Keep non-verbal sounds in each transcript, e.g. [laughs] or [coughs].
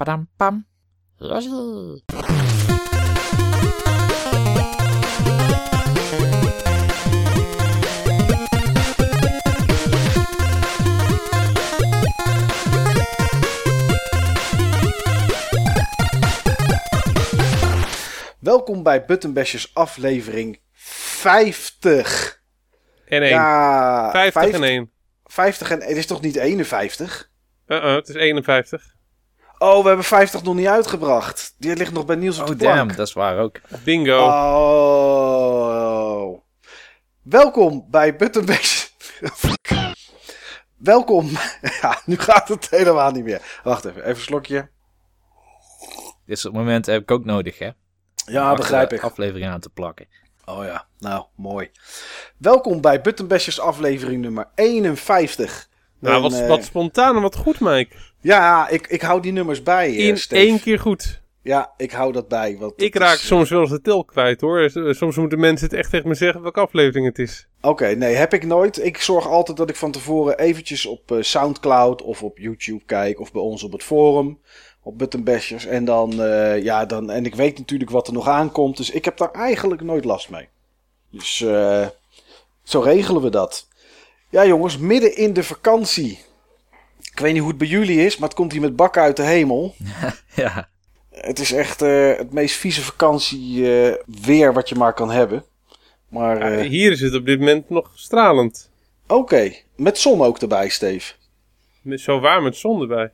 Padam pam. Welkom bij Buttonbashers aflevering 50. En 1. Ja, 50 en 1. 50 en het is toch niet 51? Uh-uh, het is 51. Oh, we hebben 50 nog niet uitgebracht. Die ligt nog bij Niels op Oh de plank. damn, dat is waar ook. Bingo. Oh. Welkom bij Buttonbashers. Welkom. [laughs] Ja, nu gaat het helemaal niet meer. Wacht even, even een slokje. Dit soort momenten heb ik ook nodig, hè? Ja, begrijp de ik. aflevering aan te plakken. Oh ja, nou, mooi. Welkom bij Buttonbashers aflevering nummer 51. nou, En, wat, eh, wat spontaan en wat goed, Mike. Ja, ik, ik hou die nummers bij. eh, In Steve. één keer goed. Ja, ik hou dat bij. Want Ik raak is, eh, soms wel eens de tel kwijt, hoor. S- Soms moeten mensen het echt tegen me zeggen welke aflevering het is. Oké, nee, heb ik nooit. Ik zorg altijd dat ik van tevoren eventjes op eh, Soundcloud of op YouTube kijk. Of bij ons op het forum. Op Button Bashers. En dan, eh, ja, dan. En ik weet natuurlijk wat er nog aankomt. Dus ik heb daar eigenlijk nooit last mee. Dus eh, zo regelen we dat. Ja, jongens, midden in de vakantie. Ik weet niet hoe het bij jullie is, maar het komt hier met bakken uit de hemel. [laughs] Ja, Het is echt eh, het meest vieze vakantie eh, weer wat je maar kan hebben. Maar Ja, eh, hier is het op dit moment nog stralend. oké, met zon ook erbij, Steve. Met Zo warm met zon erbij.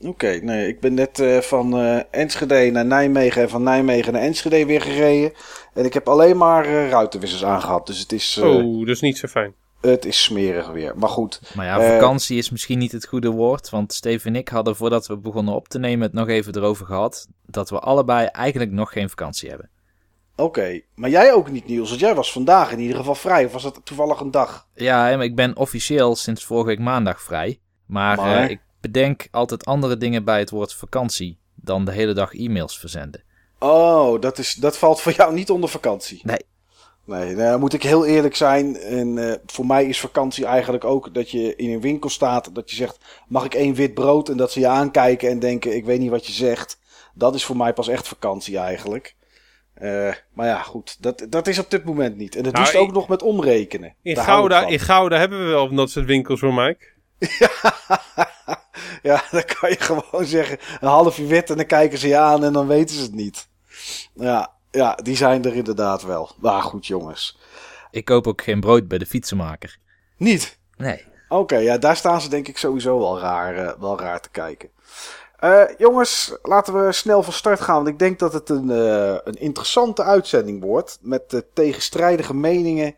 Oké, nee, ik ben net eh, van eh, Enschede naar Nijmegen en van Nijmegen naar Enschede weer gereden. En ik heb alleen maar eh, ruitenwissers aangehad. Dus het is, eh, Oh, dat is niet zo fijn. Het is smerig weer. Maar goed, maar ja, Eh, vakantie is misschien niet het goede woord. Want Steve en ik hadden voordat we begonnen op te nemen het nog even erover gehad. Dat we allebei eigenlijk nog geen vakantie hebben. oké. Maar jij ook niet, Niels, want jij was vandaag in ieder geval vrij. Of was dat toevallig een dag? Ja, ik ben officieel sinds vorige week maandag vrij. Maar, Maar? eh, ik bedenk altijd andere dingen bij het woord vakantie dan de hele dag e-mails verzenden. Oh, dat, is, dat valt voor jou niet onder vakantie. Nee. Nee, nou, moet ik heel eerlijk zijn. En eh, voor mij is vakantie eigenlijk ook dat je in een winkel staat. Dat je zegt, mag ik één wit brood? En dat ze je aankijken en denken, ik weet niet wat je zegt. Dat is voor mij pas echt vakantie eigenlijk. Eh, maar ja, goed. Dat, dat is op dit moment niet. En dat Nou, doet ook nog met omrekenen. In Daar Gouda, in Gouda hebben we wel dat soort winkels hoor, Mike. [laughs] ja, dan kan je gewoon zeggen, een halfje wit en dan kijken ze je aan en dan weten ze het niet. Ja, ja, die zijn er inderdaad wel. Maar goed, jongens. Ik koop ook geen brood bij de fietsenmaker. Niet. Nee. Oké, ja, daar staan ze denk ik sowieso wel raar, eh, wel raar te kijken. Eh, jongens, laten we snel van start gaan. Want ik denk dat het een, eh, een interessante uitzending wordt. Met tegenstrijdige meningen.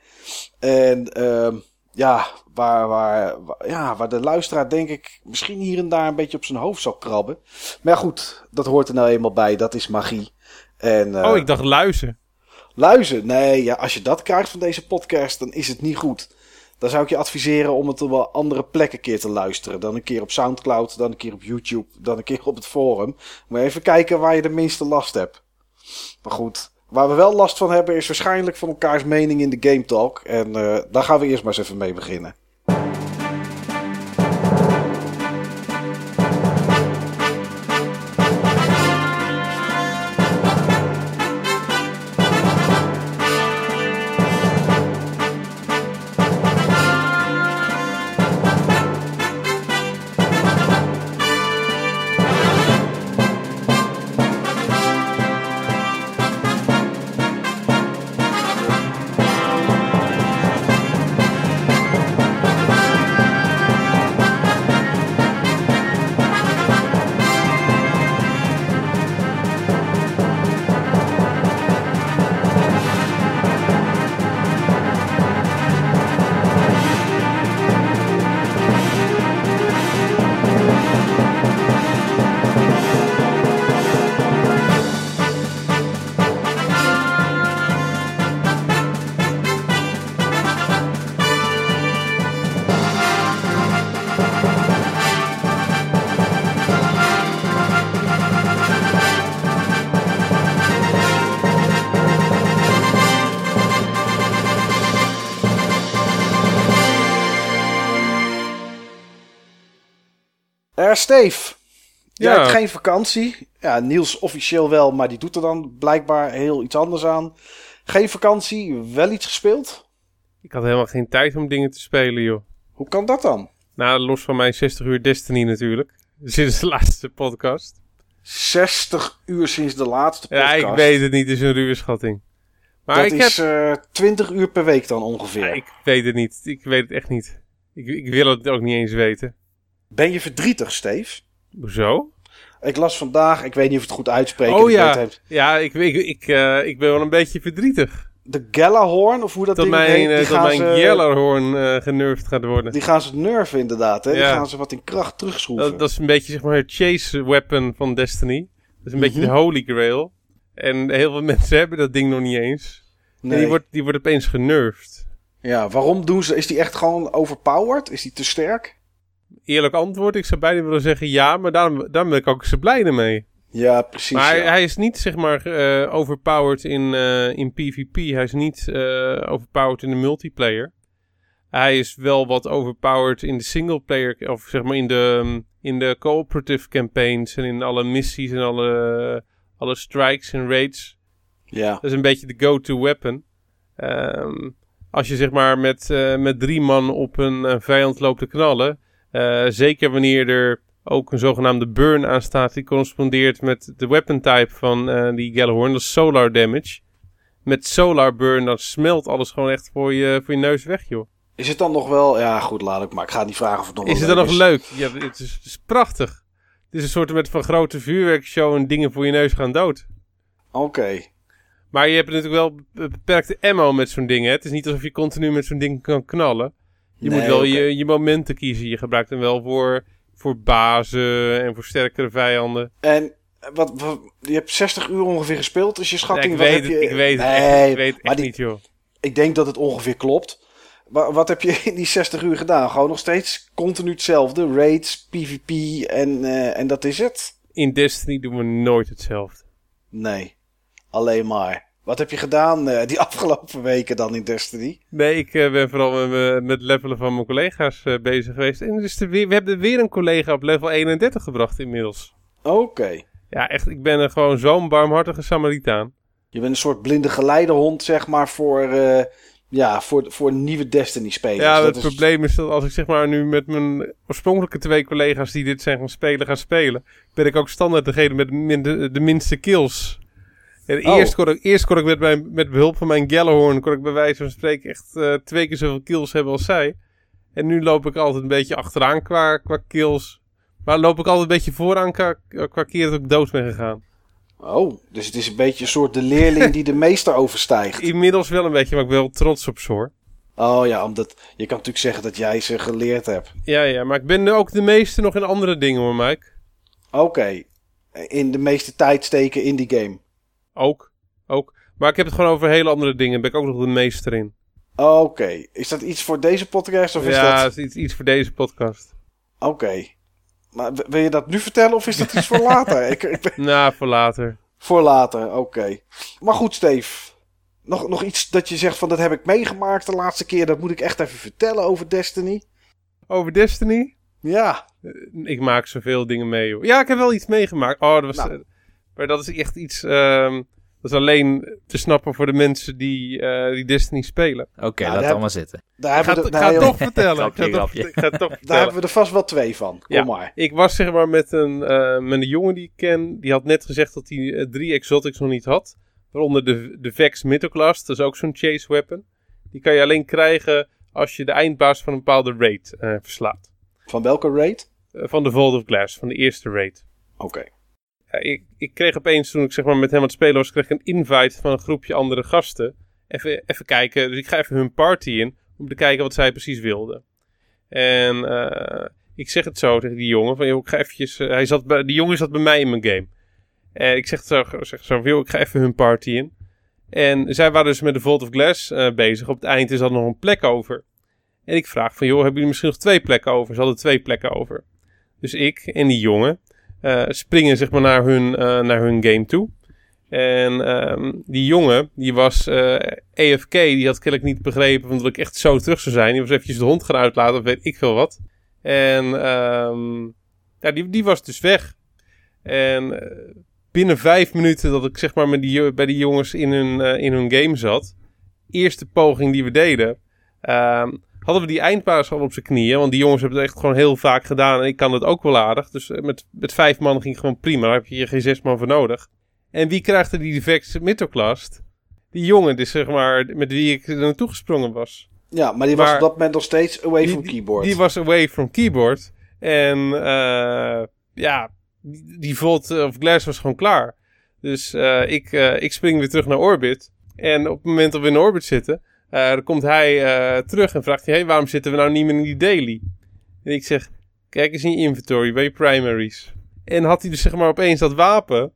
En ehm, ja, waar, waar, waar- ja, waar de luisteraar denk ik misschien hier en daar een beetje op zijn hoofd zal krabben. Maar goed, dat hoort er nou eenmaal bij. Dat is magie. En, eh, Oh, ik dacht luizen. Luizen. Nee, ja, als je dat krijgt van deze podcast, dan is het niet goed. Dan zou ik je adviseren om het op wel andere plekken een keer te luisteren. Dan een keer op Soundcloud, dan een keer op YouTube, dan een keer op het forum. Maar even kijken waar je de minste last hebt. Maar goed, waar we wel last van hebben is waarschijnlijk van elkaars mening in de Game Talk. En eh, daar gaan we eerst maar eens even mee beginnen. Eh Steve, Jij Ja. hebt geen vakantie. Ja, Niels officieel wel, maar die doet er dan blijkbaar heel iets anders aan. Geen vakantie, wel iets gespeeld? Ik had helemaal geen tijd om dingen te spelen, joh. Hoe kan dat dan? Nou, los van mijn 60 uur Destiny natuurlijk. [laughs] Sinds de laatste podcast. 60 uur sinds de laatste Ja, podcast. ik weet het niet, het is een ruwe schatting. Maar dat ik is heb... eh 20 uur per week dan ongeveer. Ja, ik weet het niet. Ik weet het echt niet. Ik, ik wil het ook niet eens weten. Ben je verdrietig, Steve? Hoezo? Ik las vandaag, ik weet niet of ik het goed uitspreek. Oh ik ja. het- Ja, ik, ik, ik, eh, ik ben wel een beetje verdrietig. De Gallahorn, of hoe dat Dat ding mijn, heet, eh, die dat mijn ze... Gellerhorn eh genervd gaat worden. Die gaan ze nerven inderdaad, hè? Die Ja. gaan ze wat in kracht terugschroeven. Dat, dat is een beetje zeg maar het chase weapon van Destiny. Dat is een beetje Mhm. de holy grail. En heel veel [laughs] mensen hebben dat ding nog niet eens. nee. En die wordt, die wordt opeens genervd. Ja, waarom doen ze... Is die echt gewoon overpowered? Is die te sterk? Eerlijk antwoord, ik zou bijna willen zeggen ja, maar daarom, daarom ben ik ook zo blij ermee. Ja, precies. Maar hij, ja. hij is niet zeg maar eh, overpowered in, eh, in PvP. Hij is niet eh, overpowered in de multiplayer. Hij is wel wat overpowered in de singleplayer, of zeg maar in de, in de cooperative campaigns en in alle missies en alle, alle strikes en raids. ja. Dat is een beetje de go-to weapon. Ehm, als je zeg maar met, met drie man op een vijand loopt te knallen. Eh, zeker wanneer er ook een zogenaamde burn aan staat. Die correspondeert met de weapon type van eh, die Gallahorn. Dat is solar damage. Met solar burn dan smelt alles gewoon echt voor je, voor je neus weg joh. Is het dan nog wel... Ja, goed, laat ik maar. Ik ga niet vragen of het nog Is het dan nog leuk leuk? Ja, het is, het is prachtig. Het is een soort met van grote vuurwerkshow en dingen voor je neus gaan dood. Oké. Maar je hebt natuurlijk wel be- beperkte ammo met zo'n ding. Hè? Het is niet alsof je continu met zo'n ding kan knallen. Je Nee, moet wel je, je momenten kiezen. Je gebruikt hem wel voor, voor bazen en voor sterkere vijanden. En wat, wat- je hebt 60 uur ongeveer gespeeld, dus je schatting... ik, weet het, je... ik weet het nee, echt, ik weet het maar echt die- niet, joh. Ik denk dat het ongeveer klopt. Maar wat heb je in die 60 uur gedaan? Gewoon nog steeds continu hetzelfde. Raids, PvP en, eh, en dat is het? In Destiny doen we nooit hetzelfde. Nee, alleen maar. Wat heb je gedaan eh, die [laughs] afgelopen weken dan in Destiny? Nee, ik eh, ben vooral met, me- met levelen van mijn collega's eh, bezig geweest. En dus we hebben weer een collega op level 31 gebracht inmiddels. Oké. Ja, echt, ik ben er gewoon zo'n barmhartige Samaritaan. Je bent een soort blinde geleidehond, zeg maar, voor, eh, ja, voor, voor nieuwe Destiny-spelers. Ja, Dat het is- probleem is dat als ik zeg maar nu met mijn oorspronkelijke twee collega's die dit zijn gaan spelen, gaan spelen, ben ik ook standaard degene met de, de minste kills. En Oh. eerst, kon ik, eerst kon ik met, mijn, met behulp van mijn Gallahorn, kon ik bij wijze van spreken echt eh, twee keer zoveel kills hebben als zij. En nu loop ik altijd een beetje achteraan qua, qua kills. Maar loop ik altijd een beetje vooraan qua, qua keer dat ik dood ben gegaan. Oh, dus het is een beetje een soort de leerling die de meester overstijgt. [laughs] Inmiddels wel een beetje, maar ik ben wel trots op ze hoor. Oh ja, omdat je kan natuurlijk zeggen dat jij ze geleerd hebt. Ja, ja, maar ik ben ook de meeste nog in andere dingen hoor, Mike. Oké, in de meeste tijd steken in die game. Ook. Ook. Maar ik heb het gewoon over hele andere dingen. Daar ben ik ook nog de meester in. Oké, is dat iets voor deze podcast of is ja, dat... het is iets, iets voor deze podcast. Oké, maar wil je dat nu vertellen of is dat iets voor [laughs] later? ik, ik ben... Nou, voor later. Voor later, oké. Maar goed, Steve. Nog, nog iets dat je zegt van dat heb ik meegemaakt de laatste keer. Dat moet ik echt even vertellen over Destiny. Over Destiny? Ja, Ik maak zoveel dingen mee, joh. Ja, ik heb wel iets meegemaakt. Oh, dat was... Nou. Maar dat is echt iets... ehm, dat is alleen te snappen voor de mensen die, eh, die Destiny spelen. Oké, laat daar- allemaal zitten. daar Ik ga, hebben we, de- toch vertellen. Ik ga, toch, ga toch daar vertellen. hebben we er vast wel twee van. Kom Ja. maar. Ik was zeg maar met een, eh, met een jongen die ik ken. Die had net gezegd dat hij eh, drie exotics nog niet had. Waaronder de, de Vex Mythoclast. Dat is ook zo'n chase weapon. Die kan je alleen krijgen als je de eindbaas van een bepaalde raid eh, verslaat. Van welke raid? Eh, van de Vault of Glass, van de eerste raid. Oké. Ik, ik kreeg opeens, toen ik zeg maar met hem aan het spelen was, kreeg ik een invite van een groepje andere gasten. Even, even kijken, dus ik ga even hun party in, om te kijken wat zij precies wilden. En eh, ik zeg het zo tegen die jongen, van joh, ik ga eventjes, eh, hij zat bij, die jongen zat bij mij in mijn game. En ik zeg het zo, zeg zo joh, ik ga even hun party in. En zij waren dus met de Vault of Glass eh, bezig. Op het eind is er nog een plek over. En ik vraag van, joh, hebben jullie misschien nog twee plekken over? Ze hadden twee plekken over. Dus ik en die jongen eh, springen zeg maar naar hun, eh, naar hun game toe. En ehm, die jongen, die was eh AFK, die had kennelijk niet begrepen van dat ik echt zo terug zou zijn. Die was eventjes de hond gaan uitlaten, of weet ik veel wat. En ehm, ja, die, die was dus weg. En eh, binnen vijf minuten dat ik zeg maar met die, bij die jongens in hun, eh, in hun game zat, eerste poging die we deden, ehm, hadden we die eindbaas al op zijn knieën. Want die jongens hebben het echt gewoon heel vaak gedaan en ik kan het ook wel aardig. Dus eh, met, met vijf man ging het gewoon prima, daar heb je geen zes man voor nodig. En wie krijgt er die defect middelklast? Die jongen, dus zeg maar, met wie ik er naartoe gesprongen was. Ja, maar die was op dat moment nog steeds away Die- from keyboard. Die was away from keyboard. En eh, ja, die, Volt of Glass was gewoon klaar. Dus eh, ik, eh, ik spring weer terug naar orbit. En op het moment dat we in orbit zitten, eh, dan komt hij eh, terug en vraagt hij: hey, waarom zitten we nou niet meer in die daily? En ik zeg: kijk eens in je inventory, bij je primaries. En had hij dus zeg maar opeens dat wapen.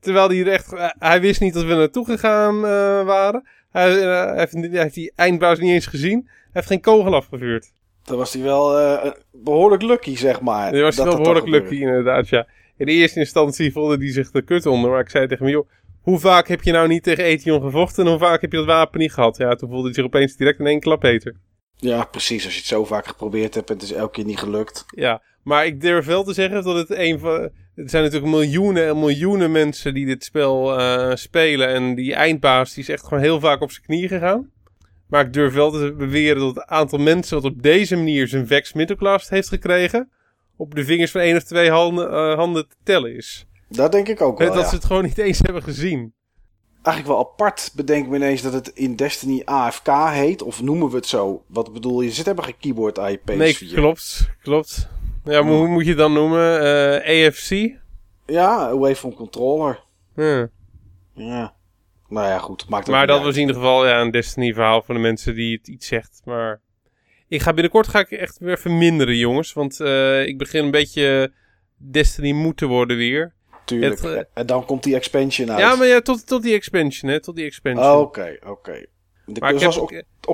Terwijl hij er echt, eh, hij wist niet dat we naartoe gegaan eh, waren. Hij, eh, heeft, hij heeft die eindbaas niet eens gezien. Hij heeft geen kogel afgevuurd. Dan was hij wel eh, behoorlijk lucky, zeg maar. Die was dat wel behoorlijk lucky inderdaad, ja. In de eerste instantie voelde die zich de kut onder. Maar ik zei tegen hem, joh, hoe vaak heb je nou niet tegen Etion gevochten en hoe vaak heb je dat wapen niet gehad? Ja, toen voelde hij zich opeens direct in één klap beter. Ja, precies. Als je het zo vaak geprobeerd hebt en het is elke keer niet gelukt. Ja, maar ik durf wel te zeggen dat het een van... Er zijn natuurlijk miljoenen en miljoenen mensen die dit spel eh, spelen. En die eindbaas die is echt gewoon heel vaak op zijn knieën gegaan. Maar ik durf wel te beweren dat het aantal mensen wat op deze manier zijn Vex Middelklast heeft gekregen... op de vingers van één of twee handen, eh, handen te tellen is. Dat denk ik ook wel, dat ja. ze het gewoon niet eens hebben gezien. Eigenlijk wel apart bedenk me ineens dat het in Destiny AFK heet. Of noemen we het zo? Wat bedoel je? Zit hebben geen keyboard PS4. Nee, klopt, klopt. Ja, maar hoe moet je het dan noemen? Eh, AFC? Ja, away from controller. Ja. Ja. Nou ja, goed. Maakt Maar dat uit. was in ieder geval ja, een Destiny verhaal voor de mensen die het iets zegt. Maar ik ga binnenkort ga ik echt weer verminderen, jongens. Want eh, ik begin een beetje Destiny moe te worden weer. Tuurlijk. het, eh, en dan komt die expansion uit. Ja, maar ja, tot, tot die expansion, hè. Tot die expansion. Oh, Oké, oké. De maar ik heb,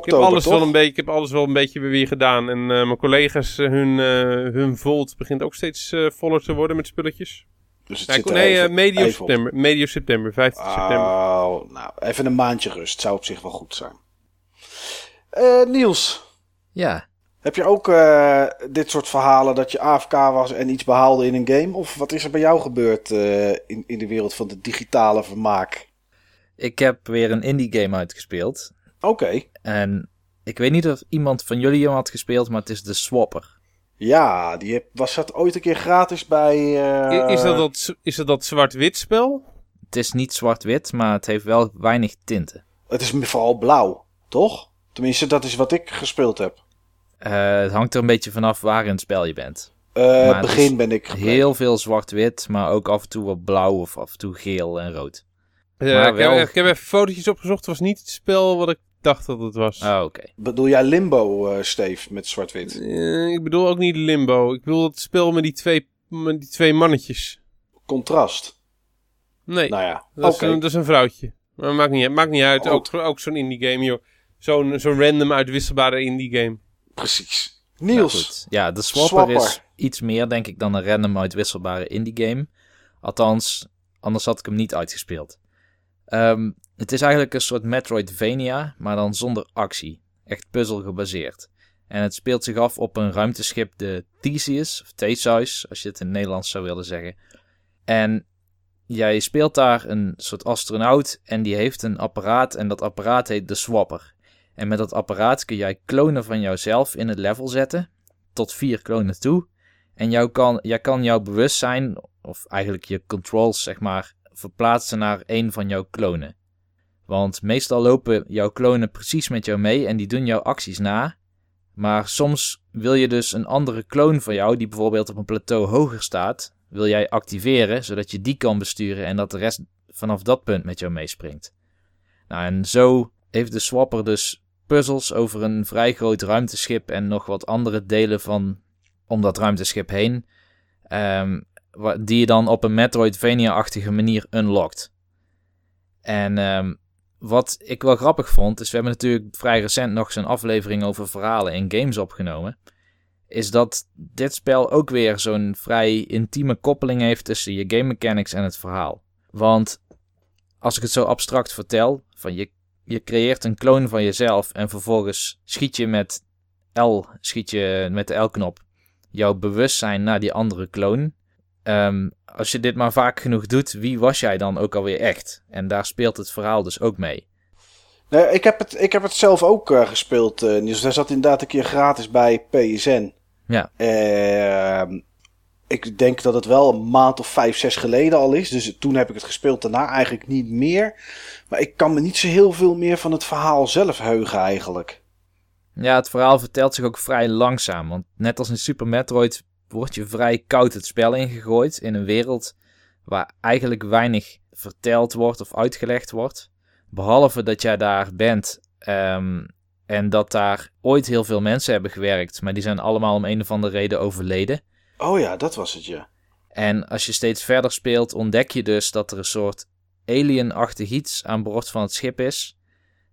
ik, alles toch? wel een beetje, ik heb alles wel een beetje weer gedaan. En eh, mijn collega's, eh, hun, eh, hun Volt begint ook steeds eh, voller te worden met spulletjes. Dus het zit er nee, even- medio even september. Medio september, 15 september. Oh, nou, even een maandje rust. Zou op zich wel goed zijn. Eh, Niels, Ja, heb je ook eh, dit soort verhalen dat je AFK was en iets behaalde in een game? Of wat is er bij jou gebeurd eh, in, in de wereld van de digitale vermaak? ik heb weer een indie game uitgespeeld. Oké, En ik weet niet of iemand van jullie hem had gespeeld, maar het is de Swapper. ja, die heb, was dat ooit een keer gratis bij... eh, is, dat dat, is dat dat zwart-wit spel? Het is niet zwart-wit, maar het heeft wel weinig tinten. Het is vooral blauw, toch? Tenminste, dat is wat ik gespeeld heb. Eh, het hangt er een beetje vanaf waar in het spel je bent. Eh het begin ben ik gebleven. Heel veel zwart-wit, maar ook af en toe wat blauw of af en toe geel en rood. Ja, Maar ik, wel- heb, ik heb even fotootjes opgezocht. Het was niet het spel wat ik dacht dat het was. Oh, oké. Bedoel jij Limbo, eh Steve, met zwart-wit? Eh, ik bedoel ook niet Limbo. Ik bedoel het spel met die twee, met die twee mannetjes. Contrast. Nee, Nou ja, dat, is een, dat is een vrouwtje. Maar maakt niet, uit- maakt niet uit. Oh. Ook, ook zo'n indie game, joh. Zo'n zo'n random uitwisselbare indie game. Precies. Nou, Niels. goed. Ja, de Swapper, Swapper. is iets meer, denk ik, dan een random uitwisselbare indie game. Althans, anders had ik hem niet uitgespeeld. Ehm, het is eigenlijk een soort Metroidvania, maar dan zonder actie. Echt puzzel gebaseerd. En het speelt zich af op een ruimteschip, de Theseus, of Theseus, als je het in het Nederlands zou willen zeggen. En jij speelt daar een soort astronaut en die heeft een apparaat en dat apparaat heet de Swapper. En met dat apparaat kun jij klonen van jouzelf in het level zetten, tot vier klonen toe. En jou kan, jij kan jouw bewustzijn, of eigenlijk je controls zeg maar, verplaatsen naar een van jouw klonen. Want meestal lopen jouw klonen precies met jou mee en die doen jouw acties na. Maar soms wil je dus een andere kloon van jou, die bijvoorbeeld op een plateau hoger staat, wil jij activeren, zodat je die kan besturen en dat de rest vanaf dat punt met jou meespringt. Nou, en zo heeft de swapper dus puzzels over een vrij groot ruimteschip en nog wat andere delen van om dat ruimteschip heen, ehm, die je dan op een Metroidvania-achtige manier unlockt. En ehm, wat ik wel grappig vond, is we hebben natuurlijk vrij recent nog zo'n aflevering over verhalen in games opgenomen, is dat dit spel ook weer zo'n vrij intieme koppeling heeft tussen je game mechanics en het verhaal. Want als ik het zo abstract vertel, van je, je creëert een kloon van jezelf en vervolgens schiet je met L, schiet je met de L-knop jouw bewustzijn naar die andere kloon. ehm, als je dit maar vaak genoeg doet, wie was jij dan ook alweer echt? En daar speelt het verhaal dus ook mee. Nee, ik, heb het, ik heb het zelf ook uh, gespeeld. Uh, Niels. Zat inderdaad een keer gratis bij PSN. Ja. Uh, ik denk dat het wel een maand of vijf, zes geleden al is. Dus toen heb ik het gespeeld. Daarna eigenlijk niet meer. Maar ik kan me niet zo heel veel meer van het verhaal zelf heugen eigenlijk. Ja, het verhaal vertelt zich ook vrij langzaam. Want net als in Super Metroid word je vrij koud het spel ingegooid. In een wereld waar eigenlijk weinig verteld wordt of uitgelegd wordt. Behalve dat jij daar bent um, en dat daar ooit heel veel mensen hebben gewerkt. Maar die zijn allemaal om een of andere reden overleden. Oh ja, dat was het ja. En als je steeds verder speelt, ontdek je dus dat er een soort alien-achtig iets aan boord van het schip is.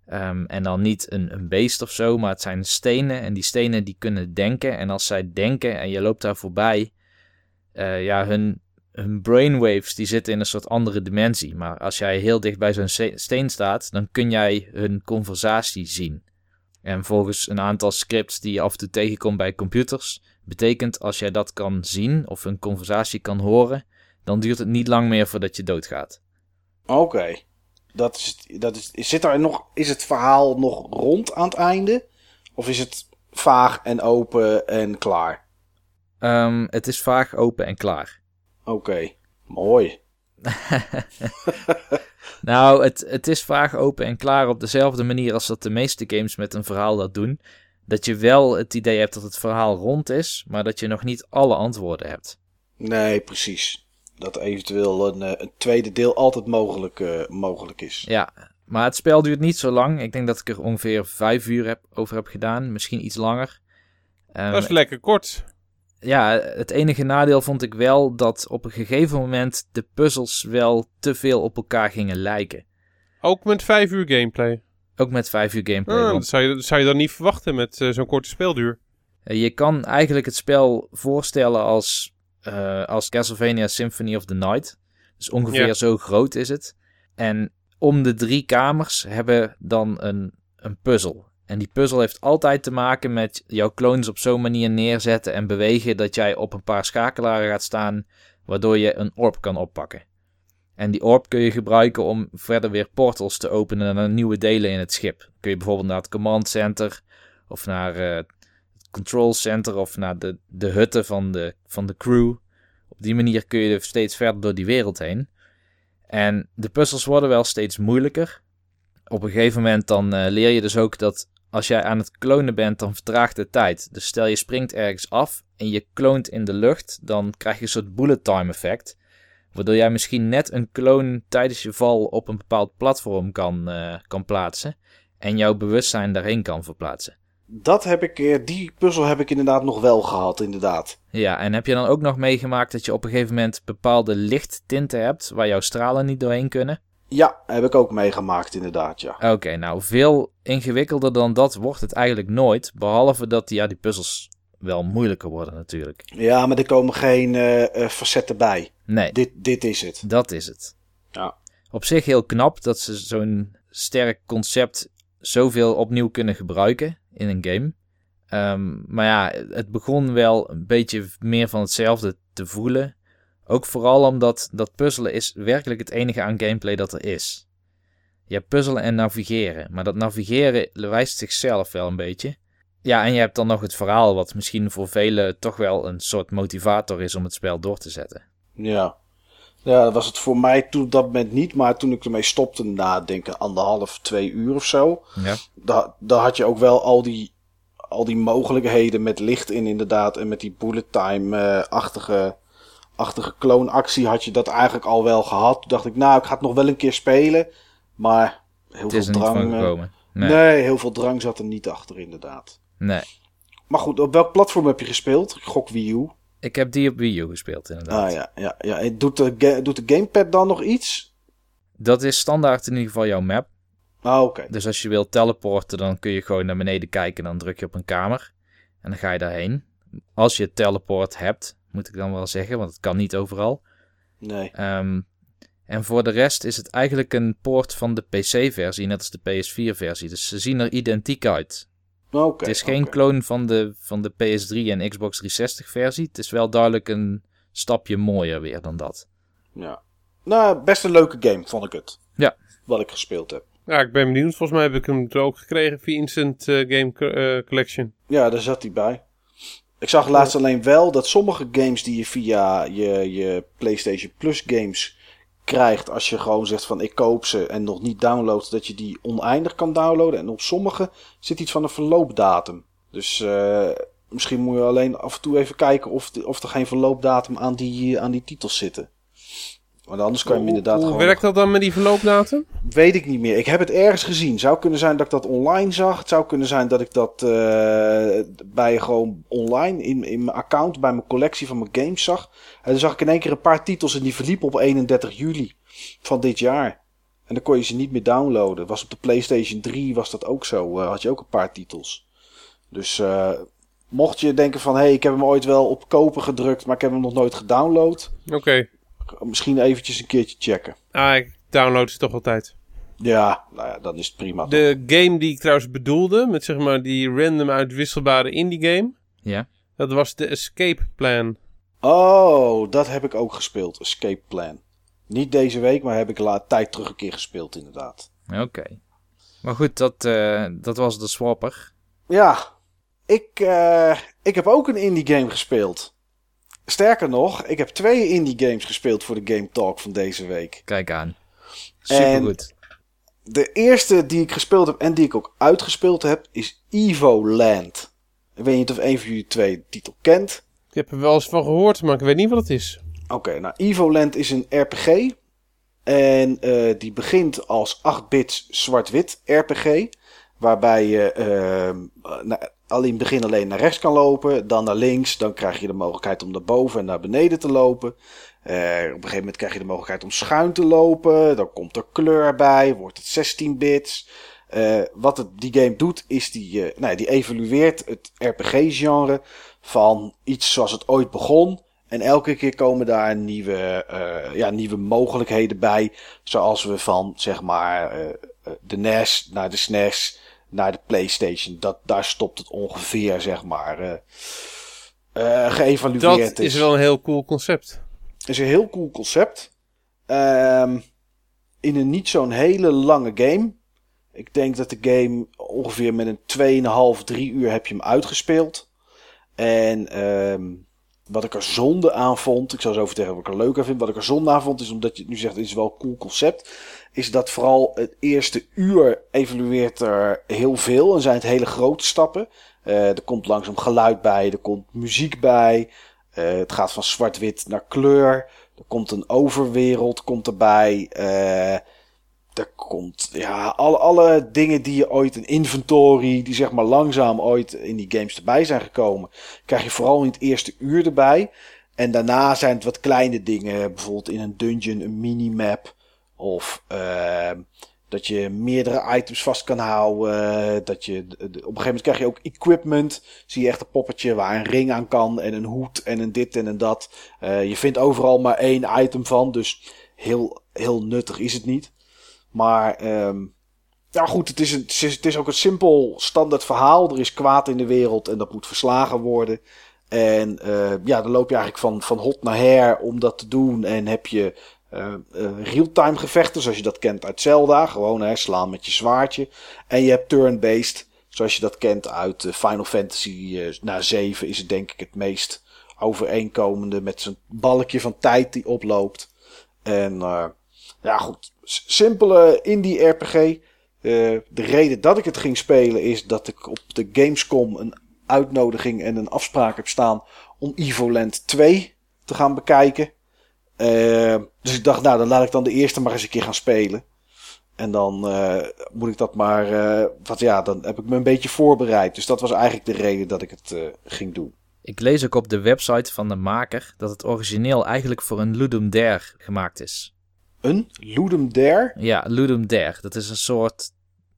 Um, en dan niet een, een beest of zo, maar het zijn stenen. En die stenen die kunnen denken. En als zij denken en je loopt daar voorbij, uh, ja, hun, hun brainwaves die zitten in een soort andere dimensie. Maar als jij heel dicht bij zo'n steen staat, dan kun jij hun conversatie zien. En volgens een aantal scripts die je af en toe tegenkomt bij computers, betekent als jij dat kan zien of een conversatie kan horen, dan duurt het niet lang meer voordat je doodgaat. Oké. Dat is, dat is, zit er nog, is het verhaal nog rond aan het einde? Of is het vaag en open en klaar? Um, het is vaag, open en klaar. Oké, mooi. [laughs] nou, het, het is vaag, open en klaar op dezelfde manier als dat de meeste games met een verhaal dat doen. Dat je wel het idee hebt dat het verhaal rond is, maar dat je nog niet alle antwoorden hebt. Nee, precies. Dat eventueel een, eh, een tweede deel altijd mogelijk, uh, mogelijk is. Ja, maar het spel duurt niet zo lang. Ik denk dat ik er ongeveer vijf uur heb, over heb gedaan, misschien iets langer. Um, dat is lekker kort ja, het enige nadeel vond ik wel dat op een gegeven moment de puzzels wel te veel op elkaar gingen lijken. Ook met 5 uur gameplay? Ook met 5 uur gameplay. Ah, zou je, dat zou je dan niet verwachten met uh, zo'n korte speelduur. Uh, je kan eigenlijk het spel voorstellen als, uh, als Castlevania Symphony of the Night. Dus ongeveer ja. zo groot is het. En om de drie kamers hebben dan een, een puzzel. En die puzzel heeft altijd te maken met jouw clones op zo'n manier neerzetten en bewegen dat jij op een paar schakelaren gaat staan, waardoor je een orb kan oppakken. En die orb kun je gebruiken om verder weer portals te openen naar nieuwe delen in het schip. kun je bijvoorbeeld naar het command center of naar uh, het control center of naar de, de hutten van de, van de crew. Op die manier kun je steeds verder door die wereld heen. En de puzzels worden wel steeds moeilijker. Op een gegeven moment dan uh, leer je dus ook dat als jij aan het klonen bent, dan vertraagt de tijd. Dus stel je springt ergens af en je kloont in de lucht, dan krijg je een soort bullet time effect. Waardoor jij misschien net een kloon tijdens je val op een bepaald platform kan, uh, kan plaatsen. En jouw bewustzijn daarheen kan verplaatsen. Dat heb ik, eh, die puzzel heb ik inderdaad nog wel gehad, inderdaad. Ja, en heb je dan ook nog meegemaakt dat je op een gegeven moment bepaalde lichttinten hebt waar jouw stralen niet doorheen kunnen? Ja, heb ik ook meegemaakt inderdaad, ja. Oké, nou veel ingewikkelder dan dat wordt het eigenlijk nooit. Behalve dat ja, die puzzels wel moeilijker worden natuurlijk. Ja, maar er komen geen uh, facetten bij. Nee. Dit, dit is het. Dat is het. Ja. Op zich heel knap dat ze zo'n sterk concept zoveel opnieuw kunnen gebruiken in een game. Um, maar ja, het begon wel een beetje meer van hetzelfde te voelen. Ook vooral omdat dat puzzelen is werkelijk het enige aan gameplay dat er is. Je hebt puzzelen en navigeren, maar dat navigeren wijst zichzelf wel een beetje. Ja, en je hebt dan nog het verhaal, wat misschien voor velen toch wel een soort motivator is om het spel door te zetten. Ja, ja dat was het voor mij toen op dat moment niet, maar toen ik ermee stopte na, denk ik, anderhalf, twee uur of zo, ja. daar, had je ook wel al die, al die mogelijkheden met licht in inderdaad en met die bullet time-achtige achtige kloonactie had je dat eigenlijk al wel gehad. Toen dacht ik, nou, ik ga het nog wel een keer spelen. Maar heel veel drang. Eh, nee. nee. heel veel drang zat er niet achter, inderdaad. Nee. Maar goed, op welk platform heb je gespeeld? Gok Wii U. Ik heb die op Wii U gespeeld, inderdaad. Ah ja, ja, ja. En doet, de, doet de gamepad dan nog iets? Dat is standaard in ieder geval jouw map. Ah, oké. Dus als je wilt teleporten, dan kun je gewoon naar beneden kijken. Dan druk je op een kamer. En dan ga je daarheen. Als je teleport hebt, moet ik dan wel zeggen, want het kan niet overal. Nee. Um, en voor de rest is het eigenlijk een poort van de PC-versie, net als de PS4-versie. Dus ze zien er identiek uit. Okay, het is geen okay. clone van de, van de PS3 en Xbox 360-versie. Het is wel duidelijk een stapje mooier weer dan dat. Ja. Nou, best een leuke game, vond ik het. Ja. Wat ik gespeeld heb. Ja, ik ben benieuwd. Volgens mij heb ik hem er ook gekregen via Instant eh, Game eh, Collection. Ja, daar zat hij bij. Ik zag laatst alleen wel dat sommige games die je via je, je PlayStation Plus games krijgt, als je gewoon zegt van ik koop ze en nog niet downloadt, dat je die oneindig kan downloaden. En op sommige zit iets van een verloopdatum. Dus eh, misschien moet je alleen af en toe even kijken of, of er geen verloopdatum aan die, aan die titels zitten. Want anders kan je hem inderdaad Hoe gewoon werkt dat dan met die verloopdatum? Weet ik niet meer. Ik heb het ergens gezien. Zou kunnen zijn dat ik dat online zag. Het zou kunnen zijn dat ik dat eh, bij gewoon online in, in mijn account, bij mijn collectie van mijn games zag. En dan zag ik in één keer een paar titels en die verliepen op 31 juli van dit jaar. En dan kon je ze niet meer downloaden. Was op de PlayStation 3 was dat ook zo. Eh, had je ook een paar titels. Dus eh, mocht je denken van hé, hey, ik heb hem ooit wel op kopen gedrukt, maar ik heb hem nog nooit gedownload. Oké. Misschien eventjes een keertje checken. Ah, ik download ze toch altijd. Ja, nou ja, dan is prima. toch? De game die ik trouwens bedoelde, met zeg maar die random uitwisselbare indie game, Ja. dat was de Escape Plan. Oh, dat heb ik ook gespeeld. Escape Plan. Niet deze week, maar heb ik la tijd terug een keer gespeeld, inderdaad. Oké. Maar goed, dat, eh, dat was de swapper. Ja, ik, eh, ik heb ook een indie game gespeeld. Sterker nog, ik heb twee indie games gespeeld voor de Game Talk van deze week. Kijk aan. Supergoed. De eerste die ik gespeeld heb en die ik ook uitgespeeld heb, is Evo Land. Ik weet niet of een van jullie twee de titel kent. Ik heb er wel eens van gehoord, maar ik weet niet wat het is. Oké, nou Evoland is een RPG. En eh, die begint als 8-bits zwart-wit RPG. Waarbij je ehm, na- al in het begin alleen naar rechts kan lopen. Dan naar links. Dan krijg je de mogelijkheid om naar boven en naar beneden te lopen. Eh, op een gegeven moment krijg je de mogelijkheid om schuin te lopen. Dan komt er kleur bij. Wordt het 16 bits. Eh, wat het, die game doet, is die, eh, nou ja, die evalueert het RPG-genre van iets zoals het ooit begon. En elke keer komen daar nieuwe, ja, nieuwe mogelijkheden bij. Zoals we van, zeg maar, de NES naar de SNES naar de PlayStation. Dat, daar stopt het ongeveer, zeg maar, eh, geëvalueerd Dat is wel een heel cool concept. is een heel cool concept. Ehm, in een niet zo'n hele lange game. Ik denk dat de game ongeveer met een 2,5, 3 uur heb je hem uitgespeeld. En ehm, wat ik er zonde aan vond, ik zal zo vertellen wat ik er leuk aan vind. Wat ik er zonde aan vond, is omdat je het nu zegt, het is wel een cool concept. Is dat vooral het eerste uur evalueert er heel veel en zijn het hele grote stappen. Eh, er komt langzaam geluid bij, er komt muziek bij. Eh, het gaat van zwart-wit naar kleur. Er komt een overwereld komt erbij. Eh, er komt ja, alle, alle dingen die je ooit een inventory, die zeg maar langzaam ooit in die games erbij zijn gekomen, krijg je vooral in het eerste uur erbij. En daarna zijn het wat kleine dingen, bijvoorbeeld in een dungeon een minimap. Of eh, dat je meerdere items vast kan houden. Dat je, op een gegeven moment krijg je ook equipment. Zie je echt een poppetje waar een ring aan kan. En een hoed en een dit en een dat. Eh, je vindt overal maar één item van. Dus heel, heel nuttig is het niet. Maar ehm, ja goed, het is, een, het is ook een simpel standaard verhaal. Er is kwaad in de wereld en dat moet verslagen worden. En eh, ja, dan loop je eigenlijk van, van hot naar her om dat te doen. En heb je eh, eh, real-time gevechten, zoals je dat kent uit Zelda. Gewoon slaan met je zwaardje. En je hebt turn-based, zoals je dat kent uit eh, Final Fantasy na 7 is het denk ik het meest overeenkomende. Met zo'n balkje van tijd die oploopt. En ja goed, simpele indie RPG. De reden dat ik het ging spelen is dat ik op de Gamescom een uitnodiging en een afspraak heb staan om Evoland 2 te gaan bekijken. Eh, dus ik dacht, nou, dan laat ik dan de eerste maar eens een keer gaan spelen. En dan eh, moet ik dat maar. eh wat ja, dan heb ik me een beetje voorbereid. Dus dat was eigenlijk de reden dat ik het eh, ging doen. Ik lees ook op de website van de maker dat het origineel eigenlijk voor een Ludum Dare gemaakt is. Een Ludum Dare. Ja, Ludum Dare. Dat is een soort,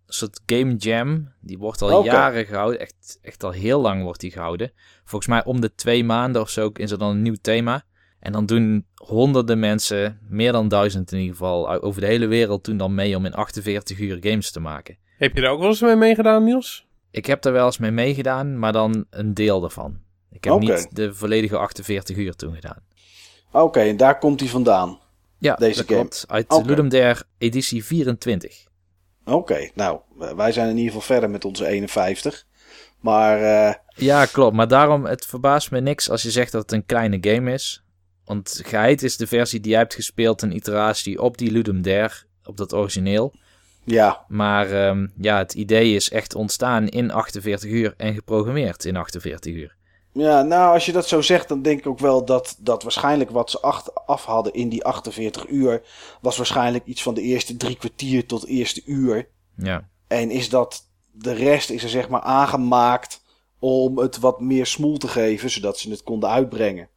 soort game jam. Die wordt al jaren gehouden. Echt, echt al heel lang wordt die gehouden. Volgens mij om de twee maanden of zo is er dan een nieuw thema. En dan doen honderden mensen, meer dan duizend in ieder geval, over de hele wereld doen dan mee om in 48 uur games te maken. Heb je er ook wel eens mee meegedaan, Niels? Ik heb er wel eens mee meegedaan, maar dan een deel ervan. Ik heb niet de volledige 48 uur toen gedaan. Oké, en daar komt hij vandaan. Ja, Deze dat game. klopt. Uit Oké. Ludum Dare editie 24. Oké, nou, wij zijn in ieder geval verder met onze 51. Maar eh, Ja, klopt. Maar daarom, het verbaast me niks als je zegt dat het een kleine game is. Want geheid is de versie die jij hebt gespeeld, een iteratie op die Ludum Dare, op dat origineel. ja, Maar ehm, ja, het idee is echt ontstaan in 48 uur en geprogrammeerd in 48 uur. Ja, nou, als je dat zo zegt, dan denk ik ook wel dat, dat waarschijnlijk wat ze acht, af hadden in die 48 uur, was waarschijnlijk iets van de eerste drie kwartier tot eerste uur. Ja, En is dat, de rest is er zeg maar aangemaakt om het wat meer smoel te geven, zodat ze het konden uitbrengen.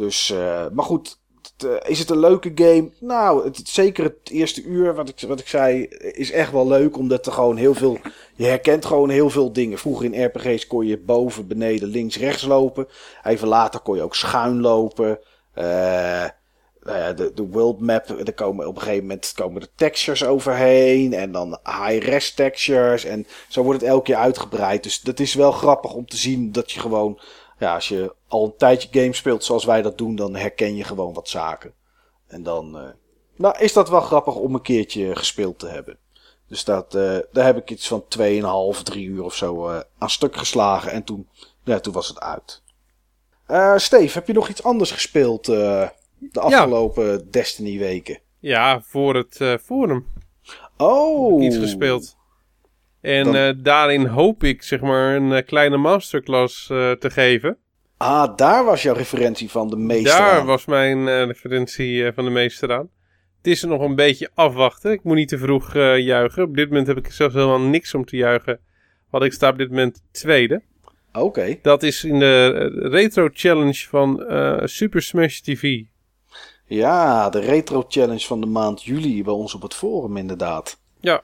Dus, eh, maar goed, eh, is het een leuke game? Nou, het, zeker het eerste uur, wat ik, wat ik zei, is echt wel leuk, omdat er gewoon heel veel, je herkent gewoon heel veel dingen. Vroeger in RPG's kon je boven, beneden, links, rechts lopen. Even later kon je ook schuin lopen. Eh, nou de, de world map, er komen op een gegeven moment komen er textures overheen. En dan high-res textures. En zo wordt het elke keer uitgebreid. Dus dat is wel grappig om te zien dat je gewoon... Ja, als je al een tijdje game speelt zoals wij dat doen, dan herken je gewoon wat zaken. En dan eh, nou, is dat wel grappig om een keertje gespeeld te hebben. Dus dat, eh, daar heb ik iets van 2,5, 3 uur of zo eh, aan stuk geslagen. En toen, ja, toen was het uit. Steve, heb je nog iets anders gespeeld de afgelopen Destiny weken? Ja, voor het forum Oh! iets gespeeld. En Dan- eh, daarin hoop ik, zeg maar, een eh, kleine masterclass eh, te geven. Ah, daar was jouw referentie van de meester Daar aan. was mijn referentie van de meester aan. Het is er nog een beetje afwachten. Ik moet niet te vroeg juichen. Op dit moment heb ik zelfs helemaal niks om te juichen. Want ik sta op dit moment tweede. Oké. Dat is in de retro challenge van Super Smash TV. Ja, de retro challenge van de maand juli bij ons op het forum inderdaad. Ja.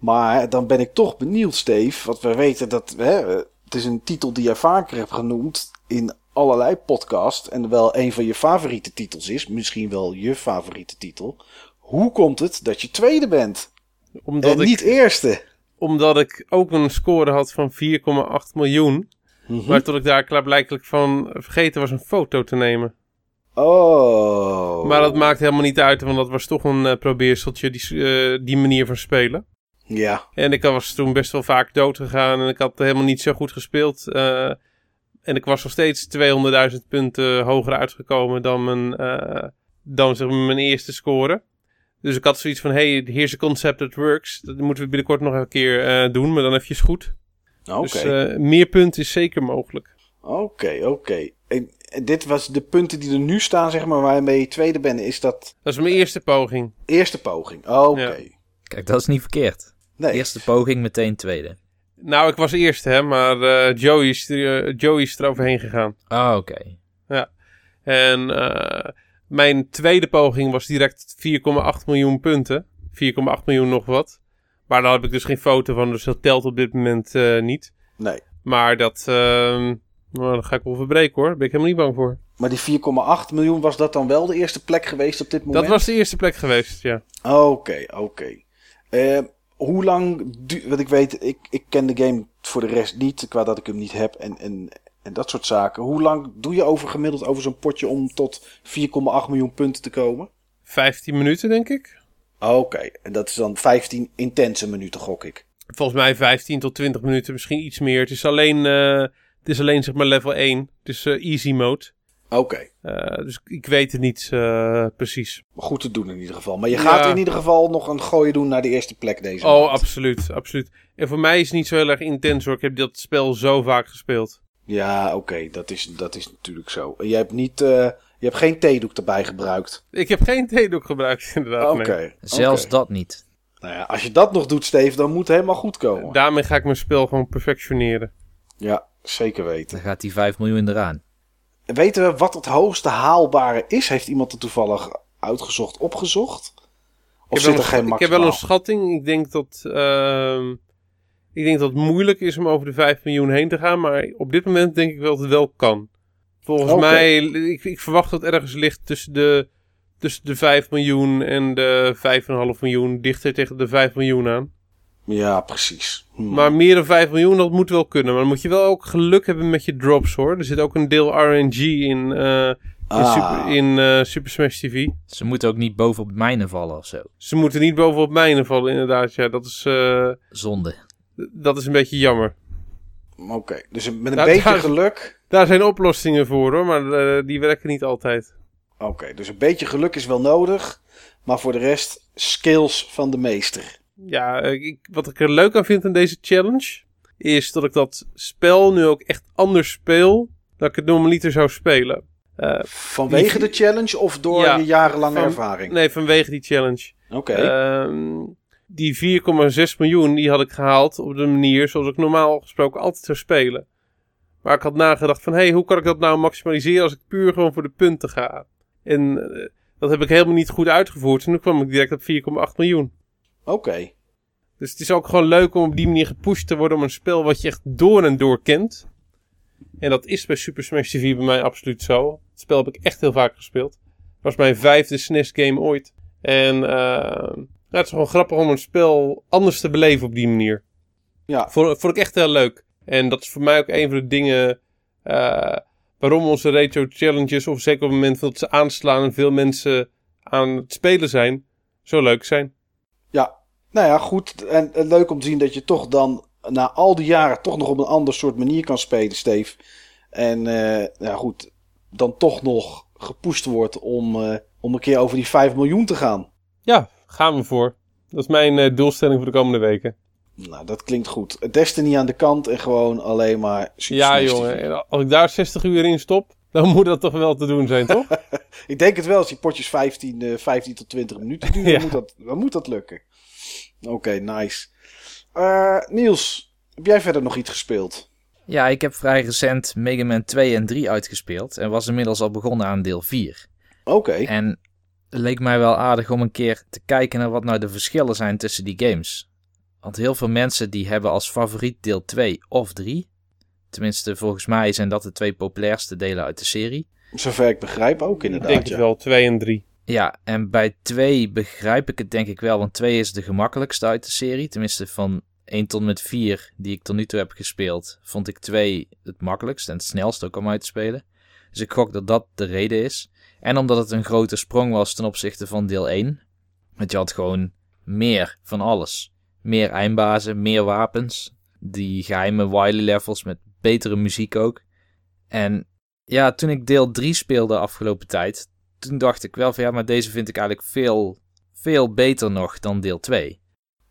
Maar dan ben ik toch benieuwd, Steve. Want we weten dat hè, het is een titel die jij vaker hebt genoemd in allerlei podcasts. En wel een van je favoriete titels is. Misschien wel je favoriete titel. Hoe komt het dat je tweede bent? Omdat, en ik, niet eerste? omdat ik ook een score had van 4,8 miljoen. Mhm. Maar tot ik daar klaarblijkelijk van vergeten was een foto te nemen. Oh. Maar dat maakt helemaal niet uit, want dat was toch een eh, probeerseltje, die, eh, die manier van spelen. Ja. En ik was toen best wel vaak dood gegaan en ik had helemaal niet zo goed gespeeld. eh, en ik was nog steeds 200.000 punten hoger uitgekomen dan mijn, eh, dan zeg maar mijn eerste score. Dus ik had zoiets van, hey, here's a concept that works. Dat moeten we binnenkort nog een keer eh, doen, maar dan even goed. Oké. Dus eh, meer punten is zeker mogelijk. Oké, oké. En en dit was de punten die er nu staan, zeg maar, waarmee je tweede bent. Is dat Dat is mijn eerste poging. eerste poging? Oké. Ja. kijk, dat is niet verkeerd. Nee. Eerste poging, meteen tweede. Nou, ik was eerste, hè, maar eh, Joey, is er, eh, Joey is er overheen gegaan. Ah, oké. En eh, mijn tweede poging was direct 4,8 miljoen punten. 4,8 miljoen nog wat. Maar daar heb ik dus geen foto van, dus dat telt op dit moment eh, niet. Nee. Maar dat, ehm, nou, dat ga ik wel verbreken hoor. Daar ben ik helemaal niet bang voor. Maar die 4,8 miljoen, was dat dan wel de eerste plek geweest op dit moment? Dat was de eerste plek geweest, ja. Oké, oké. Eh, hoe lang... du- Want ik weet, ik, ik ken de game voor de rest niet, qua dat ik hem niet heb en, en, en dat soort zaken. Hoe lang doe je over gemiddeld over zo'n potje om tot 4,8 miljoen punten te komen? 15 minuten, denk ik. Oké, en dat is dan 15 intense minuten, gok ik. Volgens mij 15 tot 20 minuten, misschien iets meer. Het is alleen, eh, het is alleen zeg maar level 1. Het is eh, easy mode. Oké, Eh, dus ik weet het niet eh, precies. goed te doen in ieder geval. Maar je Ja. gaat in ieder geval nog een gooi doen naar de eerste plek deze Oh, maand. absoluut, absoluut. En voor mij is het niet zo heel erg intens hoor. Ik heb dat spel zo vaak gespeeld. Ja, oké, dat, is, dat is natuurlijk zo. En je hebt, niet, eh, je hebt geen theedoek erbij gebruikt. Ik heb geen theedoek gebruikt, [laughs] inderdaad. Oké. nee. Zelfs dat niet. Nou ja, als je dat nog doet, Steve, dan moet het helemaal goed komen. Daarmee ga ik mijn spel gewoon perfectioneren. Ja, zeker weten. Dan gaat die 5 miljoen eraan. Weten we wat het hoogste haalbare is? Heeft iemand het toevallig uitgezocht, opgezocht? Of ik zit heb, er wel geen een, ik heb wel een schatting. Ik denk dat, ehm, ik denk dat het moeilijk is om over de 5 miljoen heen te gaan. Maar op dit moment denk ik wel dat het wel kan. Volgens mij, ik, ik verwacht dat het ergens ligt tussen de, tussen de 5 miljoen en de 5,5 miljoen. Dichter tegen de 5 miljoen aan. Ja, precies. Hm. Maar meer dan 5 miljoen, dat moet wel kunnen. Maar dan moet je wel ook geluk hebben met je drops hoor. Er zit ook een deel RNG in. eh, In, Ah. Super, in eh, Super Smash TV. Ze moeten ook niet bovenop mijnen vallen of zo. Ze moeten niet bovenop mijnen vallen, inderdaad. Ja, dat is, eh, Zonde. dat is een beetje jammer. Oké, dus met een Nou, beetje daar- geluk. Daar zijn oplossingen voor hoor, maar die werken niet altijd. Oké, dus een beetje geluk is wel nodig. Maar voor de rest, skills van de meester. Ja, ik, wat ik er leuk aan vind aan deze challenge, is dat ik dat spel nu ook echt anders speel dan ik het normaliter zou spelen. Eh, Vanwege de challenge of door Ja, je jarenlange van- ervaring? nee, vanwege die challenge. Oké. Ehm, die 4,6 miljoen die had ik gehaald op de manier zoals ik normaal gesproken altijd zou spelen. Maar ik had nagedacht van, hé, hey, hoe kan ik dat nou maximaliseren als ik puur gewoon voor de punten ga? En eh, dat heb ik helemaal niet goed uitgevoerd. En nu kwam ik direct op 4,8 miljoen. Oké. Dus het is ook gewoon leuk om op die manier gepusht te worden om een spel wat je echt door en door kent. En dat is bij Super Smash TV bij mij absoluut zo. Het spel heb ik echt heel vaak gespeeld. Het was mijn vijfde SNES game ooit. En ja, het is gewoon grappig om een spel anders te beleven op die manier. Ja, Vond, vond ik echt heel leuk. En dat is voor mij ook een van de dingen eh, waarom onze retro challenges, of zeker op het moment dat ze aanslaan en veel mensen aan het spelen zijn, zo leuk zijn. Nou ja, goed. En, en leuk om te zien dat je toch dan na al die jaren toch nog op een ander soort manier kan spelen, Steve. En eh, ja, goed, dan toch nog gepusht wordt om, eh, om een keer over die 5 miljoen te gaan. Ja, gaan we voor. Dat is mijn eh, doelstelling voor de komende weken. Nou, dat klinkt goed. Destiny aan de kant en gewoon alleen maar Ja, jongen. Als ik daar 60 uur in stop, dan moet dat toch wel te doen zijn, toch? [laughs] Ik denk het wel, als die potjes 15, eh, 15 tot 20 minuten duren, [laughs] Ja. dan, moet dat, dan moet dat lukken. Oké, nice. Eh, Niels, heb jij verder nog iets gespeeld? Ja, ik heb vrij recent Mega Man 2 en 3 uitgespeeld. En was inmiddels al begonnen aan deel 4. Oké, En het leek mij wel aardig om een keer te kijken naar wat nou de verschillen zijn tussen die games. Want heel veel mensen die hebben als favoriet deel 2 of 3. Tenminste, volgens mij zijn dat de twee populairste delen uit de serie. zover ik begrijp ook ik inderdaad. denk het ja. wel, 2 en 3. Ja, en bij 2 begrijp ik het denk ik wel, want 2 is de gemakkelijkste uit de serie. Tenminste, van 1 tot met 4 die ik tot nu toe heb gespeeld, vond ik 2 het makkelijkst en het snelst ook om uit te spelen. Dus ik gok dat dat de reden is. En omdat het een grote sprong was ten opzichte van deel 1. Want je had gewoon meer van alles. Meer eindbazen, meer wapens. Die geheime wily levels met betere muziek ook. En ja, toen ik deel 3 speelde afgelopen tijd, toen dacht ik wel van ja, maar deze vind ik eigenlijk veel, veel beter nog dan deel 2.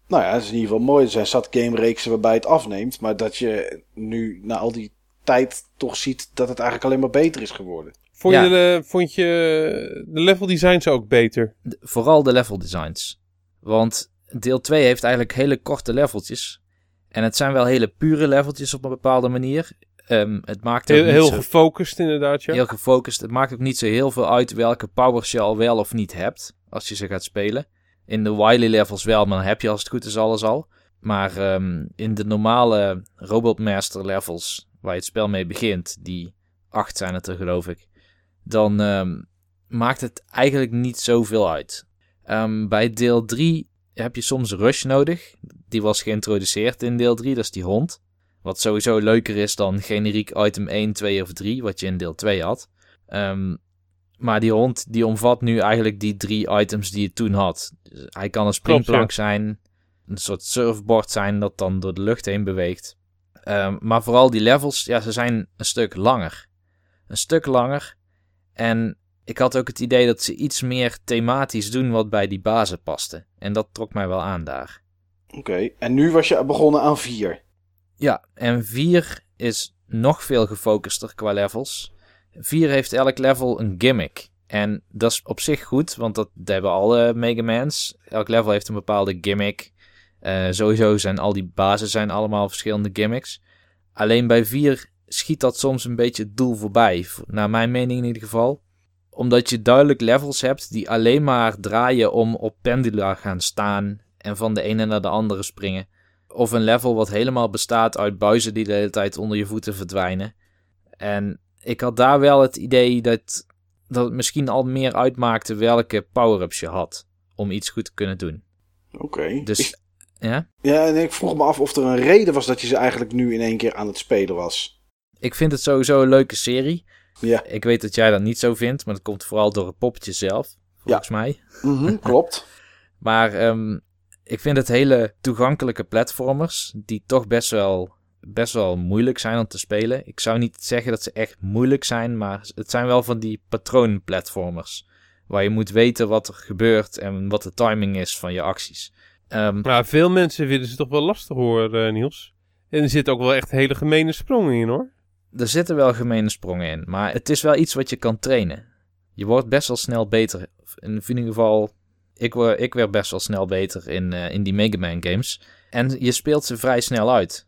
Nou ja, het is in ieder geval mooi. Er zijn zat game-reeksen waarbij het afneemt. Maar dat je nu na al die tijd toch ziet dat het eigenlijk alleen maar beter is geworden. Vond, Ja. je de, vond je de level designs ook beter? De- vooral de level designs. Want deel 2 heeft eigenlijk hele korte leveltjes. En het zijn wel hele pure leveltjes op een bepaalde manier. Ehm, het maakt Heel, heel zo- gefocust inderdaad, ja. heel gefocust. Het maakt ook niet zo heel veel uit welke powers je al wel of niet hebt. Als je ze gaat spelen. In de Wily levels wel, maar dan heb je als het goed is alles al. Maar ehm, in de normale Robotmaster levels, waar je het spel mee begint, die acht zijn het er geloof ik. Dan ehm, maakt het eigenlijk niet zoveel uit. Bij deel 3 heb je soms Rush nodig. Die was geïntroduceerd in deel 3, dat is die hond. Wat sowieso leuker is dan generiek item 1, 2 of 3, wat je in deel 2 had. Ehm, maar die hond die omvat nu eigenlijk die drie items die je toen had. Dus hij kan een springplank zijn, een soort surfboard zijn dat dan door de lucht heen beweegt. Ehm, maar vooral die levels, ja, ze zijn een stuk langer. Een stuk langer. En ik had ook het idee dat ze iets meer thematisch doen wat bij die bazen paste. En dat trok mij wel aan daar. Oké, en nu was je begonnen aan 4. Ja, en 4 is nog veel gefocuster qua levels. 4 heeft elk level een gimmick. En dat is op zich goed, want dat, hebben alle Mega Mans. Elk level heeft een bepaalde gimmick. Eh, sowieso zijn al die bazen zijn allemaal verschillende gimmicks. Alleen bij 4 schiet dat soms een beetje het doel voorbij. Naar mijn mening in ieder geval. Omdat je duidelijk levels hebt die alleen maar draaien om op pendula gaan staan. En van de ene naar de andere springen. Of een level wat helemaal bestaat uit buizen die de hele tijd onder je voeten verdwijnen. En ik had daar wel het idee dat, dat het misschien al meer uitmaakte welke power-ups je had. Om iets goed te kunnen doen. Oké. Dus ja, Ja, en ik vroeg me af of er een reden was dat je ze eigenlijk nu in één keer aan het spelen was. ik vind het sowieso een leuke serie. Ja. Ik weet dat jij dat niet zo vindt, maar dat komt vooral door het poppetje zelf, volgens mij. Mhm, klopt. [laughs] Maar ehm, ik vind het hele toegankelijke platformers, die toch best wel, best wel moeilijk zijn om te spelen. Ik zou niet zeggen dat ze echt moeilijk zijn, maar het zijn wel van die patroonplatformers. Waar je moet weten wat er gebeurt en wat de timing is van je acties. Ehm, Maar veel mensen vinden ze toch wel lastig hoor, eh, Niels. En er zitten ook wel echt hele gemene sprongen in hoor. er zitten wel gemene sprongen in, maar het is wel iets wat je kan trainen. Je wordt best wel snel beter. In ieder geval, ik, word, ik werd best wel snel beter in, eh, in die Mega Man games. En je speelt ze vrij snel uit.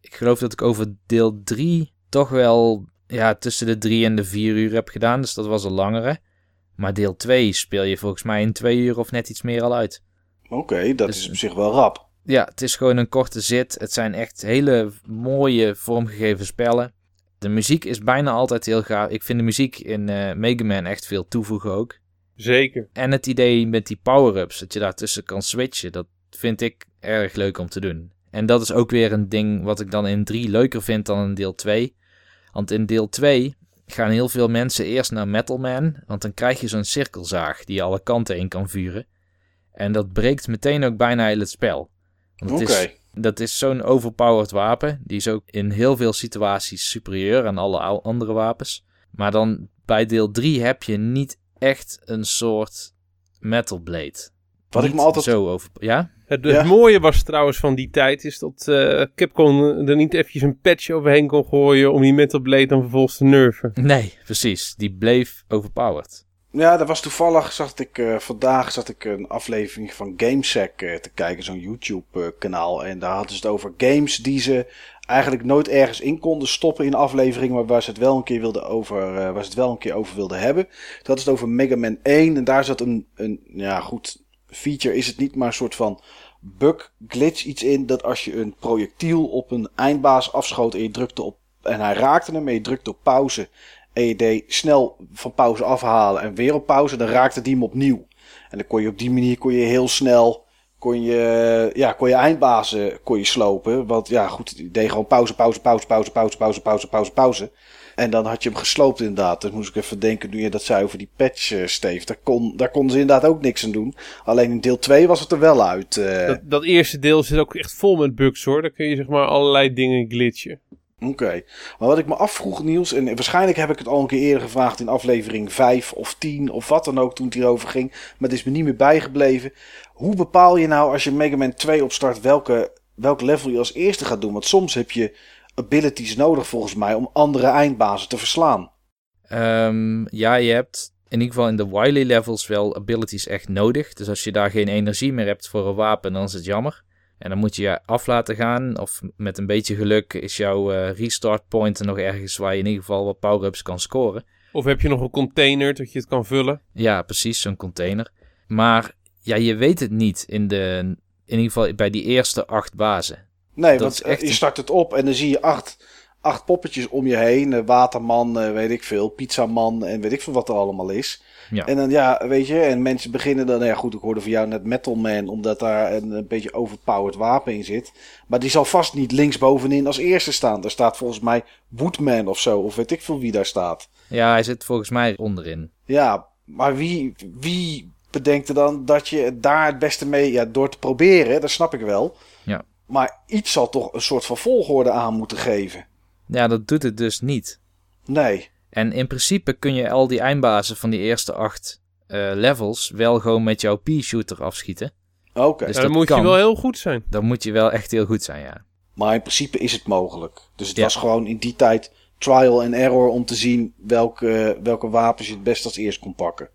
Ik geloof dat ik over deel 3 toch wel ja, tussen de 3 en de 4 uur heb gedaan, dus dat was een langere. Maar deel 2 speel je volgens mij in 2 uur of net iets meer al uit. Oké, dat Dus- is op zich wel rap. Ja, het is gewoon een korte zit. Het zijn echt hele mooie vormgegeven spellen. De muziek is bijna altijd heel gaaf. Ik vind de muziek in eh Mega Man echt veel toevoegen ook. Zeker. En het idee met die power-ups, dat je daartussen kan switchen, dat vind ik erg leuk om te doen. En dat is ook weer een ding wat ik dan in 3 leuker vind dan in deel 2. Want in deel 2 gaan heel veel mensen eerst naar Metal Man, want dan krijg je zo'n cirkelzaag die je alle kanten in kan vuren. En dat breekt meteen ook bijna heel het spel. Want Oké. het is, dat is zo'n overpowered wapen. Die is ook in heel veel situaties superieur aan alle andere wapens. Maar dan bij deel 3 heb je niet echt een soort Metal Blade. Wat ik me altijd Zo over... Ja? Het, Ja. mooie was trouwens van die tijd is dat eh, Capcom er niet eventjes een patch overheen kon gooien om die Metal Blade dan vervolgens te nerven. Nee, precies. Die bleef overpowered. Ja, dat was toevallig, zat ik, eh, vandaag zat ik een aflevering van GameSec eh, te kijken, zo'n YouTube-kanaal. en daar hadden ze het over games die ze eigenlijk nooit ergens in konden stoppen in afleveringen, maar waar ze het wel een keer wilden over, eh, waar ze het wel een keer over wilden hebben. Hadden ze het over Mega Man 1 en daar zat een, een, ja goed, feature is het niet, maar een soort van bug, glitch iets in, dat als je een projectiel op een eindbaas afschoot en je drukte op, en hij raakte hem en je drukte op pauze, en snel van pauze afhalen en weer op pauze, dan raakte die hem opnieuw. En dan kon je op die manier kon je heel snel kon je, ja, kon je eindbazen kon je slopen. Want ja, goed, je deed gewoon pauze, pauze, pauze, pauze, pauze, pauze, pauze, pauze, pauze. En dan had je hem gesloopt inderdaad. Dan moest ik even denken, nu je dat zei over die patch, eh, Steve. Daar, kon, daar konden ze inderdaad ook niks aan doen. Alleen in deel 2 was het er wel uit. eh. Dat, dat eerste deel zit ook echt vol met bugs hoor. Daar kun je zeg maar allerlei dingen glitchen. Oké. Maar wat ik me afvroeg, Niels, en waarschijnlijk heb ik het al een keer eerder gevraagd in aflevering 5 of 10 of wat dan ook toen het hierover ging, maar het is me niet meer bijgebleven. Hoe bepaal je nou als je Mega Man 2 opstart welke, welk level je als eerste gaat doen? Want soms heb je abilities nodig volgens mij om andere eindbazen te verslaan. Ehm, ja, je hebt in ieder geval in de Wily levels wel abilities echt nodig. Dus als je daar geen energie meer hebt voor een wapen, dan is het jammer. En dan moet je je af laten gaan. Of met een beetje geluk is jouw eh, restart point er nog ergens waar je in ieder geval wat power-ups kan scoren. Of heb je nog een container dat je het kan vullen? Ja, precies, zo'n container. Maar ja, je weet het niet in, de, in ieder geval bij die eerste acht bazen. Nee, Dat want is echt je start het op en dan zie je acht, acht poppetjes om je heen. Eh, Waterman, eh, weet ik veel, pizzaman en weet ik veel wat er allemaal is. Ja. En dan ja, weet je, en mensen beginnen dan, nou ja goed, ik hoorde van jou net Metal Man, omdat daar een, een beetje overpowered wapen in zit. Maar die zal vast niet linksbovenin als eerste staan. Daar staat volgens mij Woodman of zo, of weet ik veel wie daar staat. Ja, hij zit volgens mij onderin. Ja, maar wie, wie bedenkt er dan dat je daar het beste mee, ja, door te proberen, dat snap ik wel. Ja. Maar iets zal toch een soort van volgorde aan moeten geven. Ja, dat doet het dus niet. Nee. En in principe kun je al die eindbazen van die eerste acht eh, levels wel gewoon met jouw P-shooter afschieten. Oké. Dus Ja, dan dat moet kan. je wel heel goed zijn. Dan moet je wel echt heel goed zijn, ja. Maar in principe is het mogelijk. Dus het Ja. was gewoon in die tijd trial and error om te zien welke, welke wapens je het best als eerst kon pakken.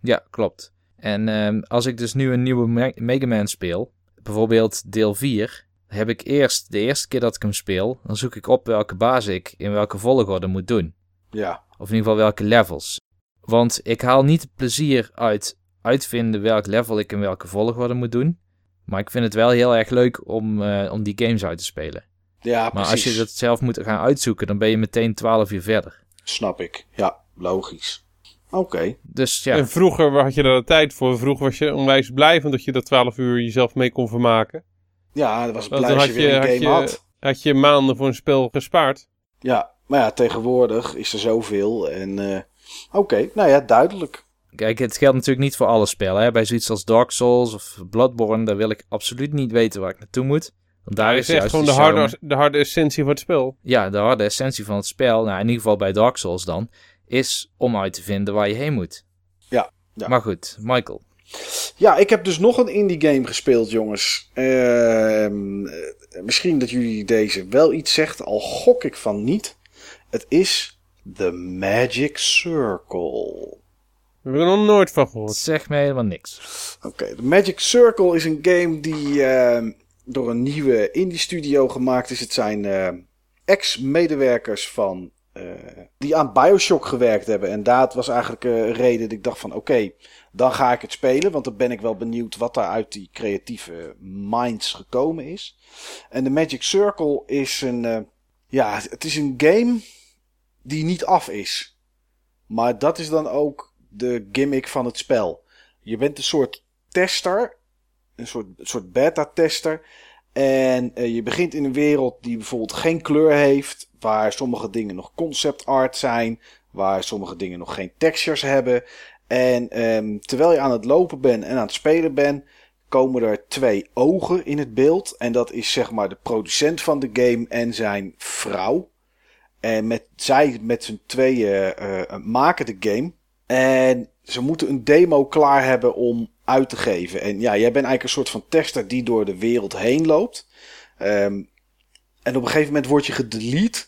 Ja, klopt. En ehm, als ik dus nu een nieuwe Me- Mega Man speel, bijvoorbeeld deel 4, heb ik eerst, de eerste keer dat ik hem speel, dan zoek ik op welke baas ik in welke volgorde moet doen. Ja. Of in ieder geval welke levels. Want ik haal niet het plezier uit uitvinden welk level ik in welke volgorde moet doen. Maar ik vind het wel heel erg leuk om, eh, om die games uit te spelen. Ja, Maar precies. als je dat zelf moet gaan uitzoeken, dan ben je meteen 12 uur verder. Snap ik. Ja, logisch. Oké. Dus ja, En vroeger had je daar de tijd voor. Vroeger was je onwijs blij van dat je dat 12 uur jezelf mee kon vermaken. Ja, dat was blij dan als had je weer een had, game je, had. had je maanden voor een spel gespaard. Ja, Maar ja, tegenwoordig is er zoveel. En uh, oké, nou ja, duidelijk. Kijk, het geldt natuurlijk niet voor alle spellen. Hè? Bij zoiets als Dark Souls of Bloodborne, daar wil ik absoluut niet weten waar ik naartoe moet. Want daar is, echt gewoon de harde, de harde essentie van het spel. Ja, de harde essentie van het spel, nou in ieder geval bij Dark Souls dan, is om uit te vinden waar je heen moet. Ja. ja. Maar goed, Michael. Ja, ik heb dus nog een indie game gespeeld, jongens. Ehm, misschien dat jullie deze wel iets zegt, al gok ik van niet. Het is The Magic Circle. We hebben er nog nooit van gehoord. Zeg me helemaal niks. Oké, The Magic Circle is een game die ehm, door een nieuwe indie studio gemaakt is. Het zijn ehm, ex-medewerkers van uh, die aan Bioshock gewerkt hebben. En dat was eigenlijk een reden dat ik dacht van oké, dan ga ik het spelen. Want dan ben ik wel benieuwd wat daar uit die creatieve minds gekomen is. En The Magic Circle is een, uh, ja, het is een game die niet af is. Maar dat is dan ook de gimmick van het spel. Je bent een soort tester, een soort, soort beta-tester. En uh, je begint in een wereld die bijvoorbeeld geen kleur heeft, waar sommige dingen nog concept art zijn, waar sommige dingen nog geen textures hebben. En um, terwijl je aan het lopen bent en aan het spelen bent, komen er twee ogen in het beeld. En dat is zeg maar de producent van de game en zijn vrouw. En met, zij met z'n tweeën uh, maken de game. En ze moeten een demo klaar hebben om uit te geven. En ja, jij bent eigenlijk een soort van tester die door de wereld heen loopt. Um, en op een gegeven moment word je gedelete.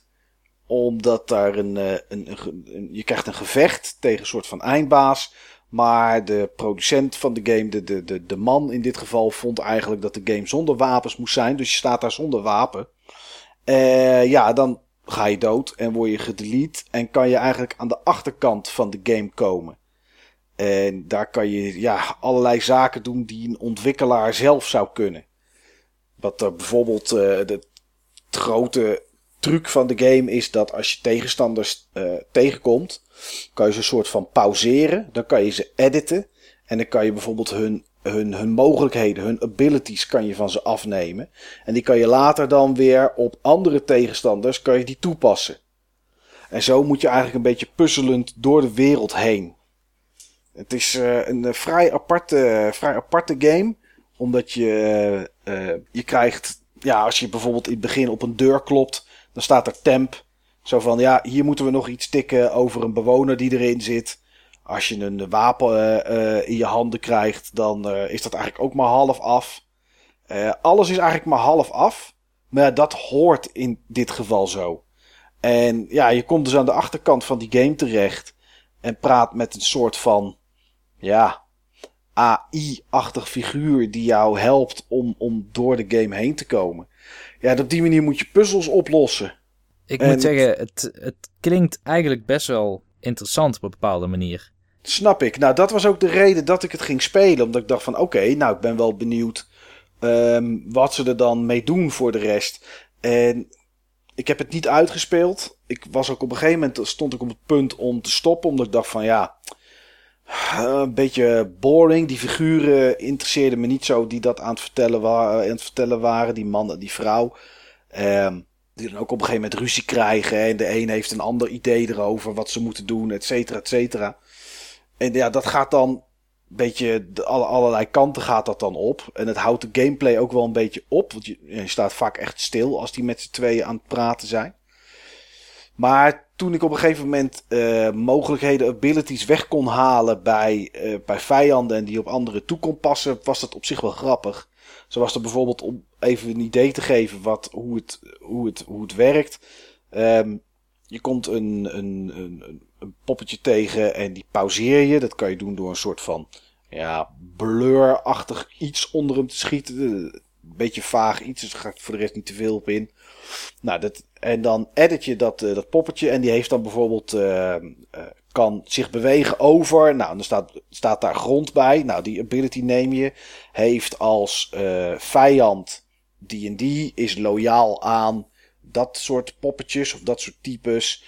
Omdat daar een, een, een, Je krijgt een gevecht tegen een soort van eindbaas. Maar de producent van de game, de, de, de, de man in dit geval, vond eigenlijk dat de game zonder wapens moest zijn. Dus je staat daar zonder wapen. Uh, ja, dan ga je dood en word je gedelete. En kan je eigenlijk aan de achterkant van de game komen. En daar kan je ja, allerlei zaken doen die een ontwikkelaar zelf zou kunnen. Wat er bijvoorbeeld uh, de grote truc van de game is dat als je tegenstanders uh, tegenkomt, kan je ze een soort van pauzeren. Dan kan je ze editen. En dan kan je bijvoorbeeld hun, hun, hun mogelijkheden, hun abilities kan je van ze afnemen. En die kan je later dan weer op andere tegenstanders kan je die toepassen. En zo moet je eigenlijk een beetje puzzelend door de wereld heen. Het is uh, een vrij aparte, vrij aparte game. Omdat je, je krijgt, ja, als je bijvoorbeeld in het begin op een deur klopt, dan staat er temp. Zo van, ja, hier moeten we nog iets tikken over een bewoner die erin zit. Als je een wapen uh, in je handen krijgt, dan is dat eigenlijk ook maar half af. alles is eigenlijk maar half af. Maar dat hoort in dit geval zo. En ja, je komt dus aan de achterkant van die game terecht. En praat met een soort van ja, AI-achtig figuur die jou helpt om, om door de game heen te komen. Ja, op die manier moet je puzzels oplossen. Ik moet zeggen, het, het klinkt eigenlijk best wel interessant op een bepaalde manier. Snap ik. Nou, dat was ook de reden dat ik het ging spelen. Omdat ik dacht van, oké, nou, ik ben wel benieuwd um, wat ze er dan mee doen voor de rest. En ik heb het niet uitgespeeld. Ik was ook op een gegeven moment, stond ik op het punt om te stoppen. Omdat ik dacht van, ja, een beetje boring. Die figuren interesseerden me niet zo die dat aan het vertellen, waren, aan het vertellen waren. Die man en die vrouw. Ehm, die dan ook op een gegeven moment ruzie krijgen. En de een heeft een ander idee erover wat ze moeten doen, et cetera, et cetera. En ja, dat gaat dan een beetje, de, alle, allerlei kanten gaat dat dan op. En het houdt de gameplay ook wel een beetje op. Want je, staat vaak echt stil als die met z'n tweeën aan het praten zijn. Maar toen ik op een gegeven moment uh, mogelijkheden, abilities weg kon halen bij, uh, bij vijanden en die op anderen toe kon passen, was dat op zich wel grappig. Zo was er bijvoorbeeld om even een idee te geven wat, hoe, het, hoe, het, hoe het werkt. Um, je komt een, een, een, een poppetje tegen en die pauzeer je. Dat kan je doen door een soort van ja, blur-achtig iets onder hem te schieten. Een beetje vaag iets, dus daar ga ik voor de rest niet te veel op in. Nou, dat, en dan edit je dat, uh, dat poppetje en die heeft dan bijvoorbeeld, uh, uh, kan zich bewegen over. Nou, dan staat, staat daar grond bij. Nou, die ability neem je. Heeft als vijand die en die, is loyaal aan dat soort poppetjes of dat soort types.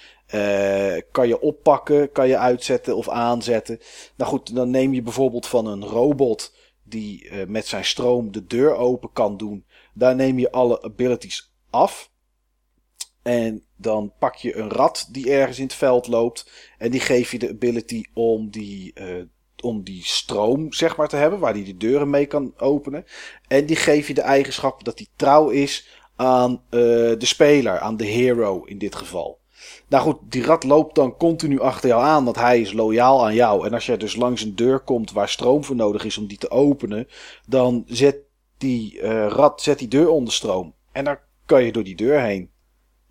kan je oppakken, kan je uitzetten of aanzetten. Nou goed, dan neem je bijvoorbeeld van een robot die met zijn stroom de deur open kan doen. Daar neem je alle abilities af. En dan pak je een rat die ergens in het veld loopt. En die geef je de ability om die, uh, om die stroom zeg maar, te hebben. Waar die de deuren mee kan openen. En die geef je de eigenschap dat hij trouw is aan uh, de speler. Aan de hero in dit geval. Nou goed, die rat loopt dan continu achter jou aan, want hij is loyaal aan jou. En als jij dus langs een deur komt waar stroom voor nodig is om die te openen, dan zet die uh, rat zet die deur onder stroom. En dan kan je door die deur heen.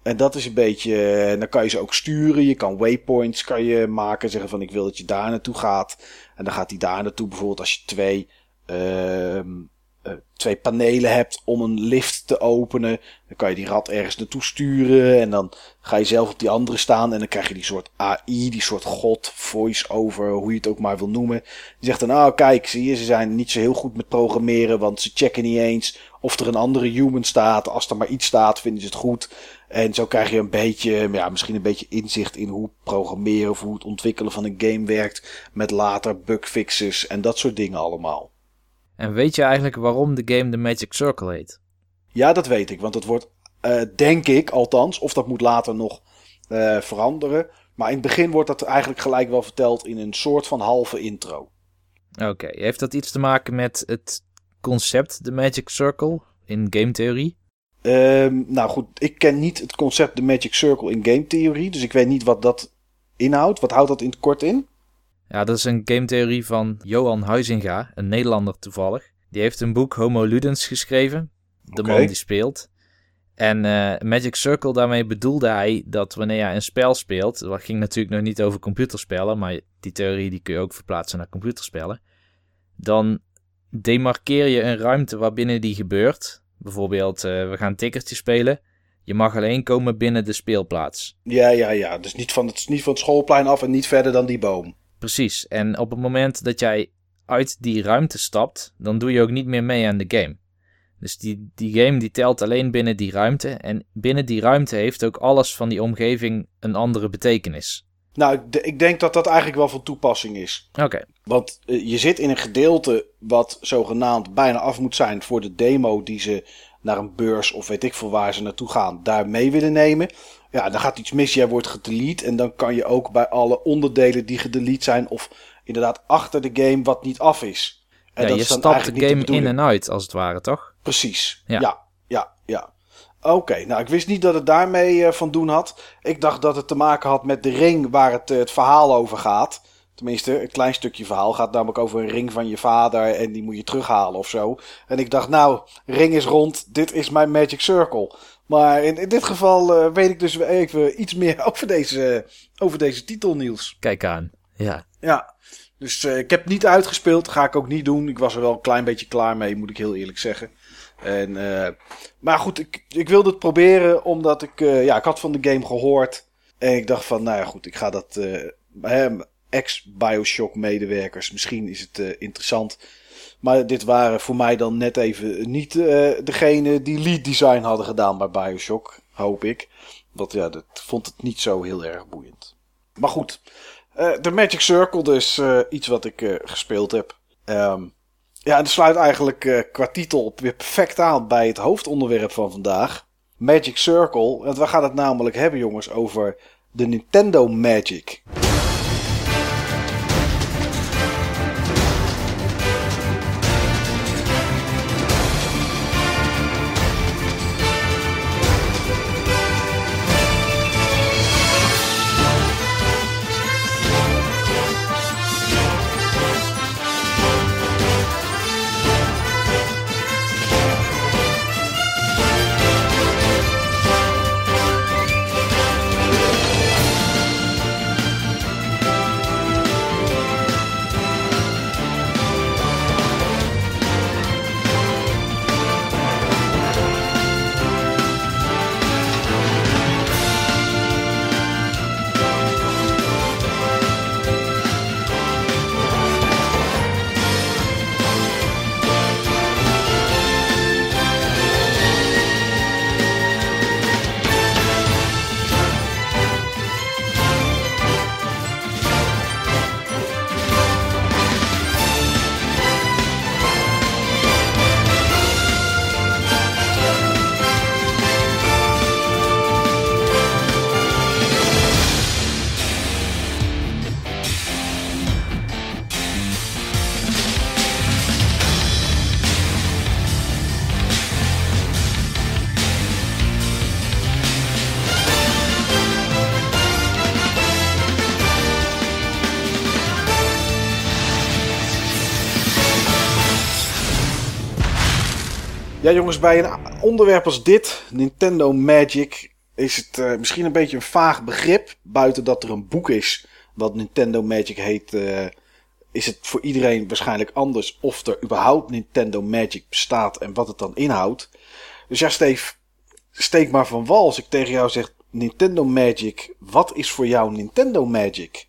En dat is een beetje. En dan kan je ze ook sturen. Je kan waypoints kan je maken. Zeggen van ik wil dat je daar naartoe gaat. En dan gaat hij daar naartoe. Bijvoorbeeld als je twee. Uh, uh, twee panelen hebt om een lift te openen. Dan kan je die rat ergens naartoe sturen. En dan ga je zelf op die andere staan. En dan krijg je die soort AI, die soort god, voice-over, hoe je het ook maar wil noemen. Die zegt dan, oh kijk, zie je, ze zijn niet zo heel goed met programmeren. Want ze checken niet eens of er een andere human staat. Als er maar iets staat, vinden ze het goed. En zo krijg je een beetje, ja, misschien een beetje inzicht in hoe programmeren of hoe het ontwikkelen van een game werkt. Met later bugfixes en dat soort dingen allemaal. En weet je eigenlijk waarom de game de Magic Circle heet? Ja, dat weet ik. Want het wordt, uh, denk ik althans, of dat moet later nog uh, veranderen. Maar in het begin wordt dat eigenlijk gelijk wel verteld in een soort van halve intro. Oké, heeft dat iets te maken met het concept de Magic Circle in game theorie? Um, nou goed, ik ken niet het concept de Magic Circle in game theorie. Dus ik weet niet wat dat inhoudt. Wat houdt dat in het kort in? Ja, dat is een gametheorie van Johan Huizinga, een Nederlander toevallig. Die heeft een boek Homo Ludens geschreven, de okay. man die speelt. En uh, Magic Circle, daarmee bedoelde hij dat wanneer je een spel speelt, dat ging natuurlijk nog niet over computerspellen, maar die theorie die kun je ook verplaatsen naar computerspellen, dan demarkeer je een ruimte waarbinnen die gebeurt. Bijvoorbeeld, uh, we gaan een tikkertje spelen. Je mag alleen komen binnen de speelplaats. Ja, ja, ja. Dus niet van het, niet van het schoolplein af en niet verder dan die boom. Precies. En op het moment dat jij uit die ruimte stapt, dan doe je ook niet meer mee aan de game. Dus die, die game die telt alleen binnen die ruimte. En binnen die ruimte heeft ook alles van die omgeving een andere betekenis. Nou, ik denk dat dat eigenlijk wel van toepassing is. Oké. Want uh, je zit in een gedeelte wat zogenaamd bijna af moet zijn voor de demo die ze naar een beurs of weet ik veel waar ze naartoe gaan, daar mee willen nemen. Ja, dan gaat iets mis, jij wordt gedelete. En dan kan je ook bij alle onderdelen die gedelete zijn, of inderdaad achter de game wat niet af is. En ja, dat je stapt de game in en uit, als het ware, toch? Precies. Ja. Oké, nou ik wist niet dat het daarmee eh, van doen had. Ik dacht dat het te maken had met de ring waar het, eh, het verhaal over gaat. Tenminste, een klein stukje verhaal gaat namelijk over een ring van je vader en die moet je terughalen of zo. En ik dacht, nou, ring is rond, dit is mijn Magic Circle. Maar in, in dit geval eh, weet ik dus even iets meer [laughs] over deze, over deze titel, Niels. Kijk aan. Ja. Ja, dus ik heb niet uitgespeeld, ga ik ook niet doen. Ik was er wel een klein beetje klaar mee, moet ik heel eerlijk zeggen. En, eh, maar goed, ik, ik wilde het proberen omdat ik, eh, ja, ik had van de game gehoord. En ik dacht van, nou ja goed, ik ga dat, hè, ex-Bioshock medewerkers, misschien is het interessant. Maar dit waren voor mij dan net even niet degene die lead design hadden gedaan bij Bioshock, hoop ik. Want ja, dat vond het niet zo heel erg boeiend. Maar goed, de Magic Circle dus iets wat ik gespeeld heb. Ehm, ja, en dat sluit eigenlijk eh, qua titel weer perfect aan bij het hoofdonderwerp van vandaag. Magic Circle. Want we gaan het namelijk hebben, jongens, over de Nintendo Magic. Jongens, bij een onderwerp als dit, Nintendo Magic, is het uh, misschien een beetje een vaag begrip. Buiten dat er een boek is wat Nintendo Magic heet, uh, is het voor iedereen waarschijnlijk anders of er überhaupt Nintendo Magic bestaat en wat het dan inhoudt. Dus ja, Steve, steek maar van wal als ik tegen jou zeg Nintendo Magic. Wat is voor jou Nintendo Magic?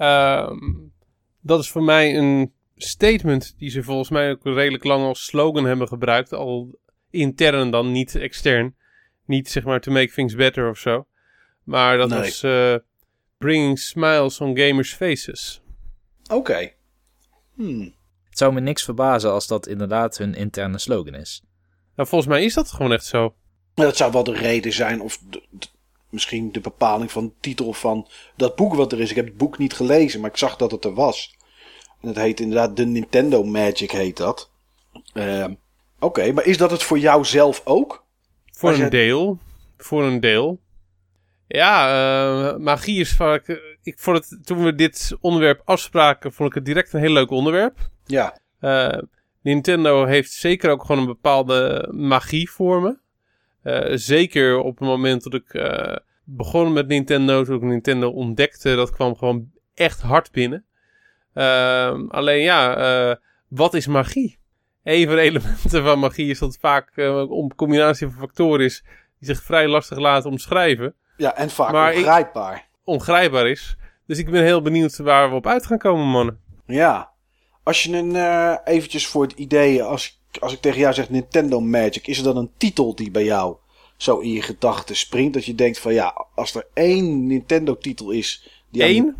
Um, dat is voor mij een statement die ze volgens mij ook redelijk lang als slogan hebben gebruikt. Al intern dan, niet extern. Niet zeg maar to make things better of zo. Maar dat nee. was uh, bringing smiles on gamers' faces. Oké. Okay. Hmm. Het zou me niks verbazen als dat inderdaad hun interne slogan is. Nou, volgens mij is dat gewoon echt zo. Dat zou wel de reden zijn, of de, de, misschien de bepaling van de titel van dat boek wat er is. Ik heb het boek niet gelezen, maar ik zag dat het er was. En het heet inderdaad de Nintendo Magic heet dat. Uh, Oké, maar is dat het voor jou zelf ook? Voor een deel. Voor een deel. Ja, uh, magie is vaak. Ik vond het, toen we dit onderwerp afspraken, vond ik het direct een heel leuk onderwerp. Ja. Uh, Nintendo heeft zeker ook gewoon een bepaalde magie voor me. Uh, zeker op het moment dat ik begon met Nintendo, toen ik Nintendo ontdekte, dat kwam gewoon echt hard binnen. Alleen ja, wat is magie? Een van de [laughs] elementen van magie is dat vaak een combinatie van factoren is die zich vrij lastig laten omschrijven. Ja, en vaak maar ongrijpbaar. Ik, ongrijpbaar is. Dus ik ben heel benieuwd waar we op uit gaan komen, mannen. Ja. Als je een, uh, eventjes voor het idee, als, als ik tegen jou zeg Nintendo Magic, is er dan een titel die bij jou zo in je gedachten springt? Dat je denkt van ja, als er één Nintendo titel is... Die Eén?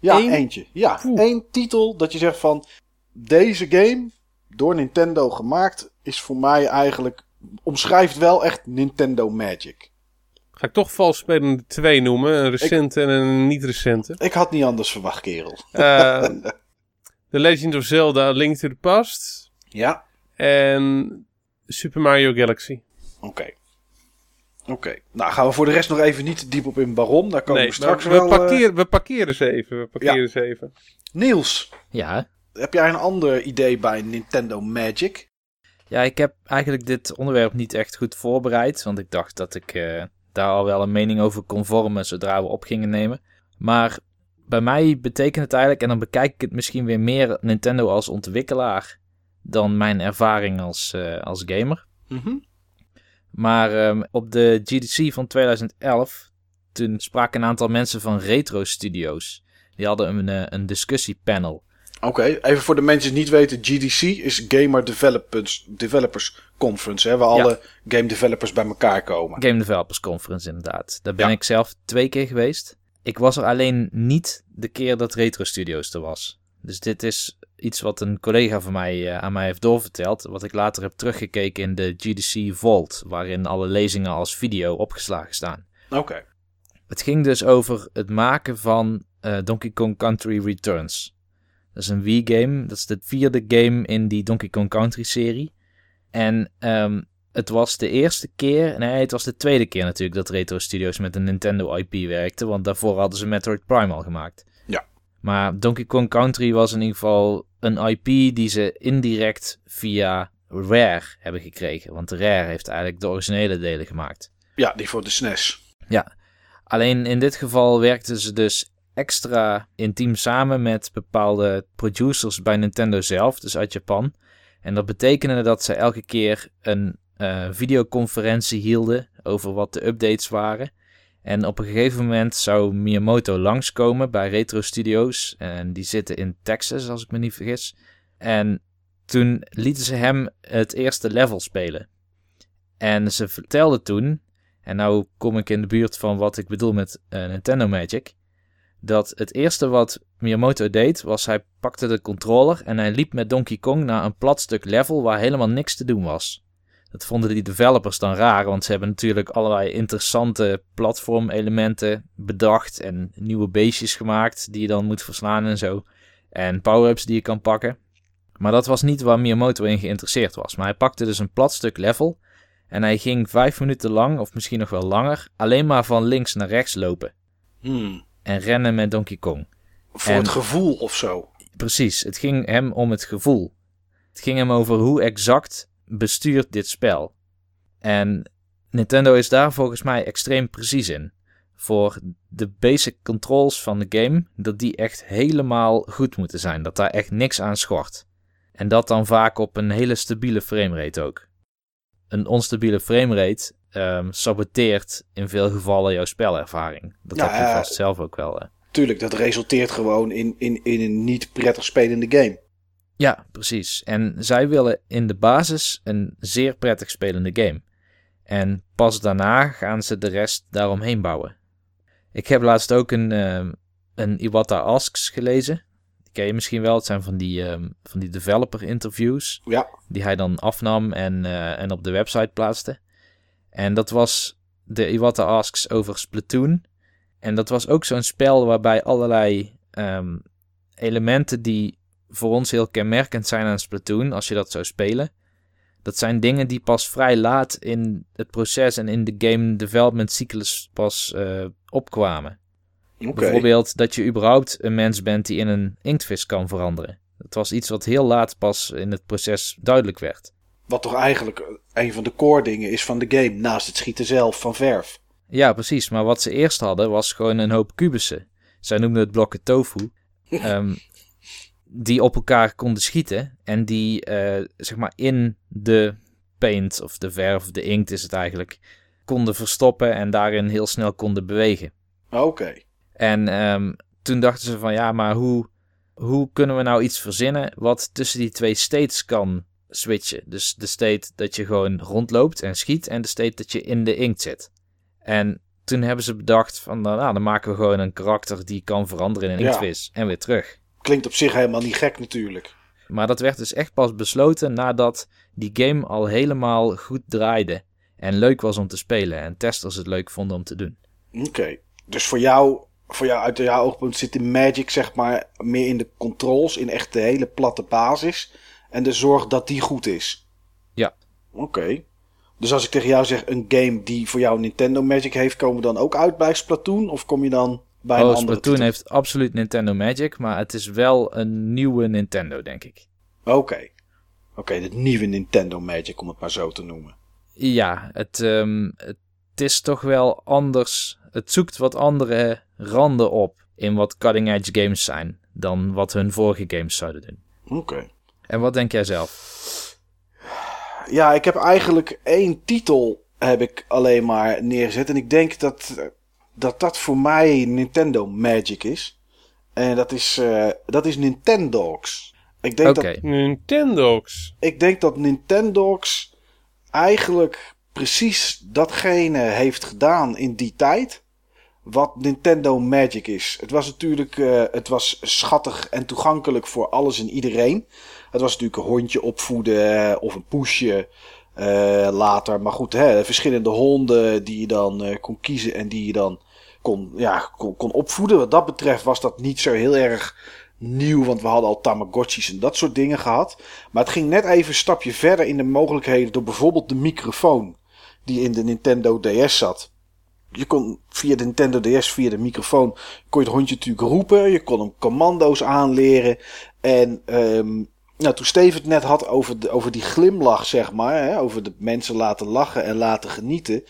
Ja, Eén? eentje. Ja, Oeh. één titel dat je zegt van deze game, door Nintendo gemaakt, is voor mij eigenlijk, omschrijft wel echt Nintendo Magic. Ga ik toch vals spelende twee noemen. Een recente ik, en een niet recente. Ik had niet anders verwacht, kerel. Uh, [laughs] The Legend of Zelda Link to the Past. Ja. En Super Mario Galaxy. Oké. Okay. Oké. Okay. Nou, gaan we voor de rest nog even niet diep op in Baron. Daar komen nee, we straks we wel... Parkeer, uh... We parkeren ze even. We parkeren ja. ze even. Niels. Ja? Heb jij een ander idee bij Nintendo Magic? Ja, ik heb eigenlijk dit onderwerp niet echt goed voorbereid. Want ik dacht dat ik uh, daar al wel een mening over kon vormen zodra we op gingen nemen. Maar bij mij betekent het eigenlijk, en dan bekijk ik het misschien weer meer Nintendo als ontwikkelaar dan mijn ervaring als, uh, als gamer. Mm -hmm. Maar um, op de GDC van 2011, toen spraken een aantal mensen van Retro Studios. Die hadden een, uh, een discussiepanel. Oké, okay, even voor de mensen die het niet weten. GDC is Gamer Developers, Developers Conference, hè, waar ja. alle game developers bij elkaar komen. Game Developers Conference, inderdaad. Daar ben ja. ik zelf twee keer geweest. Ik was er alleen niet de keer dat Retro Studios er was. Dus dit is iets wat een collega van mij uh, aan mij heeft doorverteld. Wat ik later heb teruggekeken in de GDC Vault. Waarin alle lezingen als video opgeslagen staan. Oké. Okay. Het ging dus over het maken van uh, Donkey Kong Country Returns. Dat is een Wii-game. Dat is de vierde game in die Donkey Kong Country-serie. En um, het was de eerste keer, nee, het was de tweede keer natuurlijk dat Retro Studios met een Nintendo IP werkte. Want daarvoor hadden ze Metroid Prime al gemaakt. Ja. Maar Donkey Kong Country was in ieder geval een IP die ze indirect via Rare hebben gekregen. Want Rare heeft eigenlijk de originele delen gemaakt. Ja, die voor de SNES. Ja. Alleen in dit geval werkten ze dus extra intiem samen met bepaalde producers bij Nintendo zelf, dus uit Japan. En dat betekende dat ze elke keer een uh, videoconferentie hielden over wat de updates waren. En op een gegeven moment zou Miyamoto langskomen bij Retro Studios. En die zitten in Texas, als ik me niet vergis. En toen lieten ze hem het eerste level spelen. En ze vertelden toen, en nou kom ik in de buurt van wat ik bedoel met uh, Nintendo Magic dat het eerste wat Miyamoto deed was hij pakte de controller en hij liep met Donkey Kong naar een plat stuk level waar helemaal niks te doen was. Dat vonden die developers dan raar, want ze hebben natuurlijk allerlei interessante platformelementen bedacht en nieuwe beestjes gemaakt die je dan moet verslaan en zo. En power-ups die je kan pakken. Maar dat was niet waar Miyamoto in geïnteresseerd was. Maar hij pakte dus een plat stuk level en hij ging vijf minuten lang, of misschien nog wel langer, alleen maar van links naar rechts lopen. Hmm en rennen met Donkey Kong. Voor en, het gevoel of zo. Precies, het ging hem om het gevoel. Het ging hem over hoe exact bestuurt dit spel. En Nintendo is daar volgens mij extreem precies in. Voor de basic controls van de game, dat die echt helemaal goed moeten zijn. Dat daar echt niks aan schort. En dat dan vaak op een hele stabiele framerate ook. Een onstabiele framerate um, saboteert in veel gevallen jouw spelervaring. Dat heb je vast zelf ook wel. Hè. Tuurlijk, dat resulteert gewoon in, in, in een niet prettig spelende game. Ja, precies. En zij willen in de basis een zeer prettig spelende game. En pas daarna gaan ze de rest daaromheen bouwen. Ik heb laatst ook een, uh, een Iwata Asks gelezen. Die ken je misschien wel. Het zijn van die, um, van die developer interviews. Ja. Die hij dan afnam en, uh, en op de website plaatste. En dat was de Iwata Asks over Splatoon. En dat was ook zo'n spel waarbij allerlei um, elementen die voor ons heel kenmerkend zijn aan Splatoon, als je dat zou spelen. Dat zijn dingen die pas vrij laat in het proces en in de game development cyclus pas uh, opkwamen. Okay. Bijvoorbeeld dat je überhaupt een mens bent die in een inktvis kan veranderen. Dat was iets wat heel laat pas in het proces duidelijk werd. Wat toch eigenlijk een van de core dingen is van de game, naast het schieten zelf van verf. Ja, precies. Maar wat ze eerst hadden was gewoon een hoop kubussen. Zij noemden het blokken tofu. um, [laughs] die op elkaar konden schieten. En die uh, zeg maar in de paint of de verf, de inkt is het eigenlijk, konden verstoppen en daarin heel snel konden bewegen. Oké. En um, toen dachten ze van ja, maar hoe, hoe kunnen we nou iets verzinnen wat tussen die twee states kan switchen? Dus de state dat je gewoon rondloopt en schiet en de state dat je in de inkt zit. En toen hebben ze bedacht van nou, dan maken we gewoon een karakter die kan veranderen in een inktvis en weer terug klinkt op zich helemaal niet gek natuurlijk. Maar dat werd dus echt pas besloten nadat die game al helemaal goed draaide. En leuk was om te spelen en testers het leuk vonden om te doen. Oké, dus voor jou, voor jou uit jouw oogpunt zit de magic zeg maar meer in de controls, in echt de hele platte basis. En de zorg dat die goed is. Ja. Oké. Dus als ik tegen jou zeg een game die voor jou Nintendo Magic heeft, komen we dan ook uit bij Splatoon? Of kom je dan bij oh, Splatoon heeft absoluut Nintendo Magic, maar het is wel een nieuwe Nintendo, denk ik. Oké. Oké, okay, de nieuwe Nintendo Magic, om het maar zo te noemen. Ja, het, um, het is toch wel anders. Het zoekt wat andere randen op in wat cutting edge games zijn dan wat hun vorige games zouden doen. Oké. En wat denk jij zelf? Ja, ik heb eigenlijk één titel heb ik alleen maar neergezet. En ik denk dat dat dat voor mij Nintendo Magic is. En dat is, uh, dat is Nintendogs. Ik denk okay. dat Nintendogs. Ik denk dat Nintendogs eigenlijk precies datgene heeft gedaan in die tijd. Wat Nintendo Magic is. Het was natuurlijk uh, het was schattig en toegankelijk voor alles en iedereen. Het was natuurlijk een hondje opvoeden eh, of een poesje. Uh, later. Maar goed, hè, verschillende honden die je dan kon kiezen en die je dan kon, ja, kon, kon opvoeden. Wat dat betreft was dat niet zo heel erg nieuw, want we hadden al Tamagotchis en dat soort dingen gehad. Maar het ging net even een stapje verder in de mogelijkheden door bijvoorbeeld de microfoon die in de Nintendo DS zat. Je kon via de Nintendo DS, via de microfoon, kon je het hondje natuurlijk roepen. Je kon hem commando's aanleren. En um, nou, toen Steven het net had over, de, over die glimlach, zeg maar. Hè, over de mensen laten lachen en laten genieten.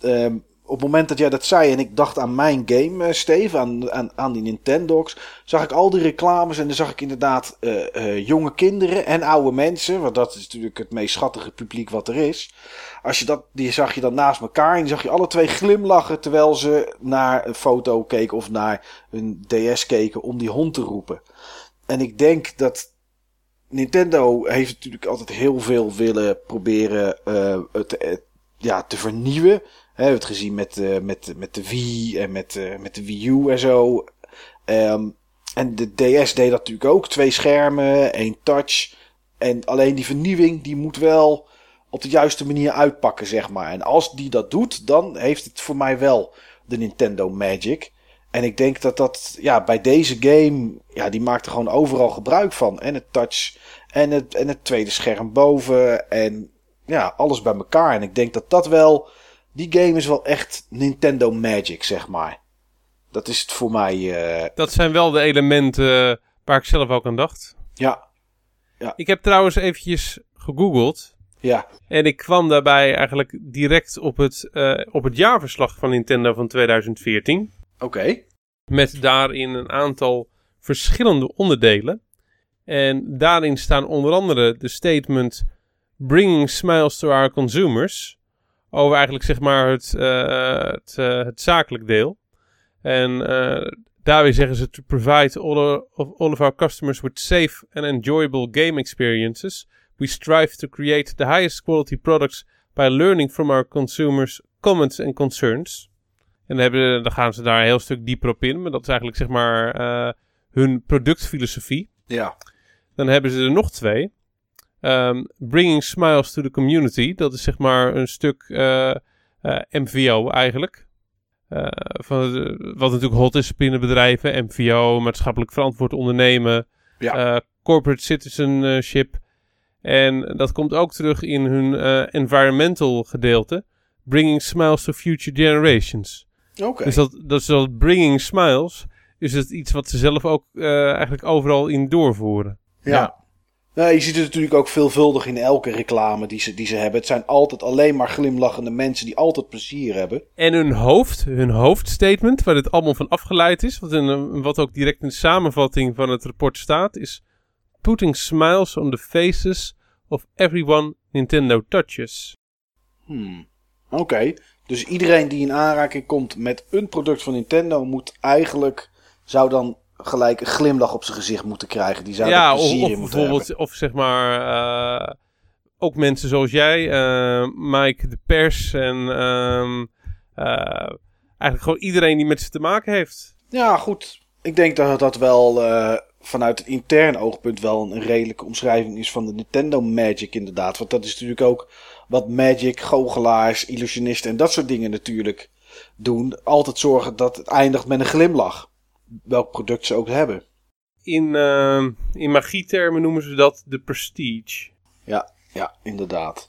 Um, op het moment dat jij dat zei en ik dacht aan mijn game, uh, Steve, aan, aan, aan die Nintendogs, zag ik al die reclames en dan zag ik inderdaad uh, uh, jonge kinderen en oude mensen, want dat is natuurlijk het meest schattige publiek wat er is. Als je dat, die zag je dan naast elkaar en zag je alle twee glimlachen terwijl ze naar een foto keken of naar een DS keken om die hond te roepen. En ik denk dat Nintendo heeft natuurlijk altijd heel veel willen proberen te, ja, te vernieuwen we hebben het gezien met, uh, met, met de Wii en met, uh, met de Wii U en zo. Um, en de DS deed dat natuurlijk ook. Twee schermen, één touch. En alleen die vernieuwing die moet wel op de juiste manier uitpakken, zeg maar. En als die dat doet, dan heeft het voor mij wel de Nintendo Magic. En ik denk dat dat ja, bij deze game, ja, die maakt er gewoon overal gebruik van. En het touch en het, en het tweede scherm boven. En ja, alles bij elkaar. En ik denk dat dat wel die game is wel echt Nintendo Magic, zeg maar. Dat is het voor mij. Uh... Dat zijn wel de elementen waar ik zelf ook aan dacht. Ja. ja. Ik heb trouwens eventjes gegoogeld. Ja, En ik kwam daarbij eigenlijk direct op het, eh, op het jaarverslag van Nintendo van 2014. oké. Met daarin een aantal verschillende onderdelen. En daarin staan onder andere de statement Bringing Smiles to Our Consumers. Over eigenlijk zeg maar het, eh, het, eh, het zakelijk deel. En eh daarbij zeggen ze to provide all of, all of our customers with safe and enjoyable game experiences. We strive to create the highest quality products by learning from our consumers' comments and concerns. En dan, hebben, dan gaan ze daar een heel stuk dieper op in. Maar dat is eigenlijk zeg maar hun productfilosofie. Ja, Dan hebben ze er nog twee. Ehm, Bringing Smiles to the Community. Dat is zeg maar een stuk eh, eh, MVO eigenlijk. Eh, van, wat natuurlijk hot is binnen bedrijven. MVO, maatschappelijk verantwoord ondernemen. Ja. eh, corporate citizenship. En dat komt ook terug in hun eh, environmental gedeelte. Bringing Smiles to Future Generations. oké. Dus dat, dat is dat Bringing Smiles. Is het iets wat ze zelf ook eh, eigenlijk overal in doorvoeren. Ja. Ja. Nou, je ziet het natuurlijk ook veelvuldig in elke reclame die ze, die ze hebben. Het zijn altijd alleen maar glimlachende mensen die altijd plezier hebben. En hun hoofd, hun hoofdstatement, waar dit allemaal van afgeleid is, wat, in, wat ook direct in de samenvatting van het rapport staat, is Putting smiles on the faces of everyone Nintendo touches. Hmm. Oké, dus iedereen die in aanraking komt met een product van Nintendo moet eigenlijk, zou dan gelijk een glimlach op zijn gezicht moeten krijgen. Die zou ja, er of, plezier of in moeten bijvoorbeeld, hebben. of zeg maar, eh, ook mensen zoals jij, eh, Mike de Pers en ehm, eh, eigenlijk gewoon iedereen die met ze te maken heeft. Ja, goed. Ik denk dat dat wel vanuit het intern oogpunt wel een redelijke omschrijving is van de Nintendo Magic inderdaad. Want dat is natuurlijk ook wat Magic, goochelaars, illusionisten en dat soort dingen natuurlijk doen. Altijd zorgen dat het eindigt met een glimlach. Welk product ze ook hebben. In, ehm, in magietermen noemen ze dat de prestige. Ja, ja, inderdaad.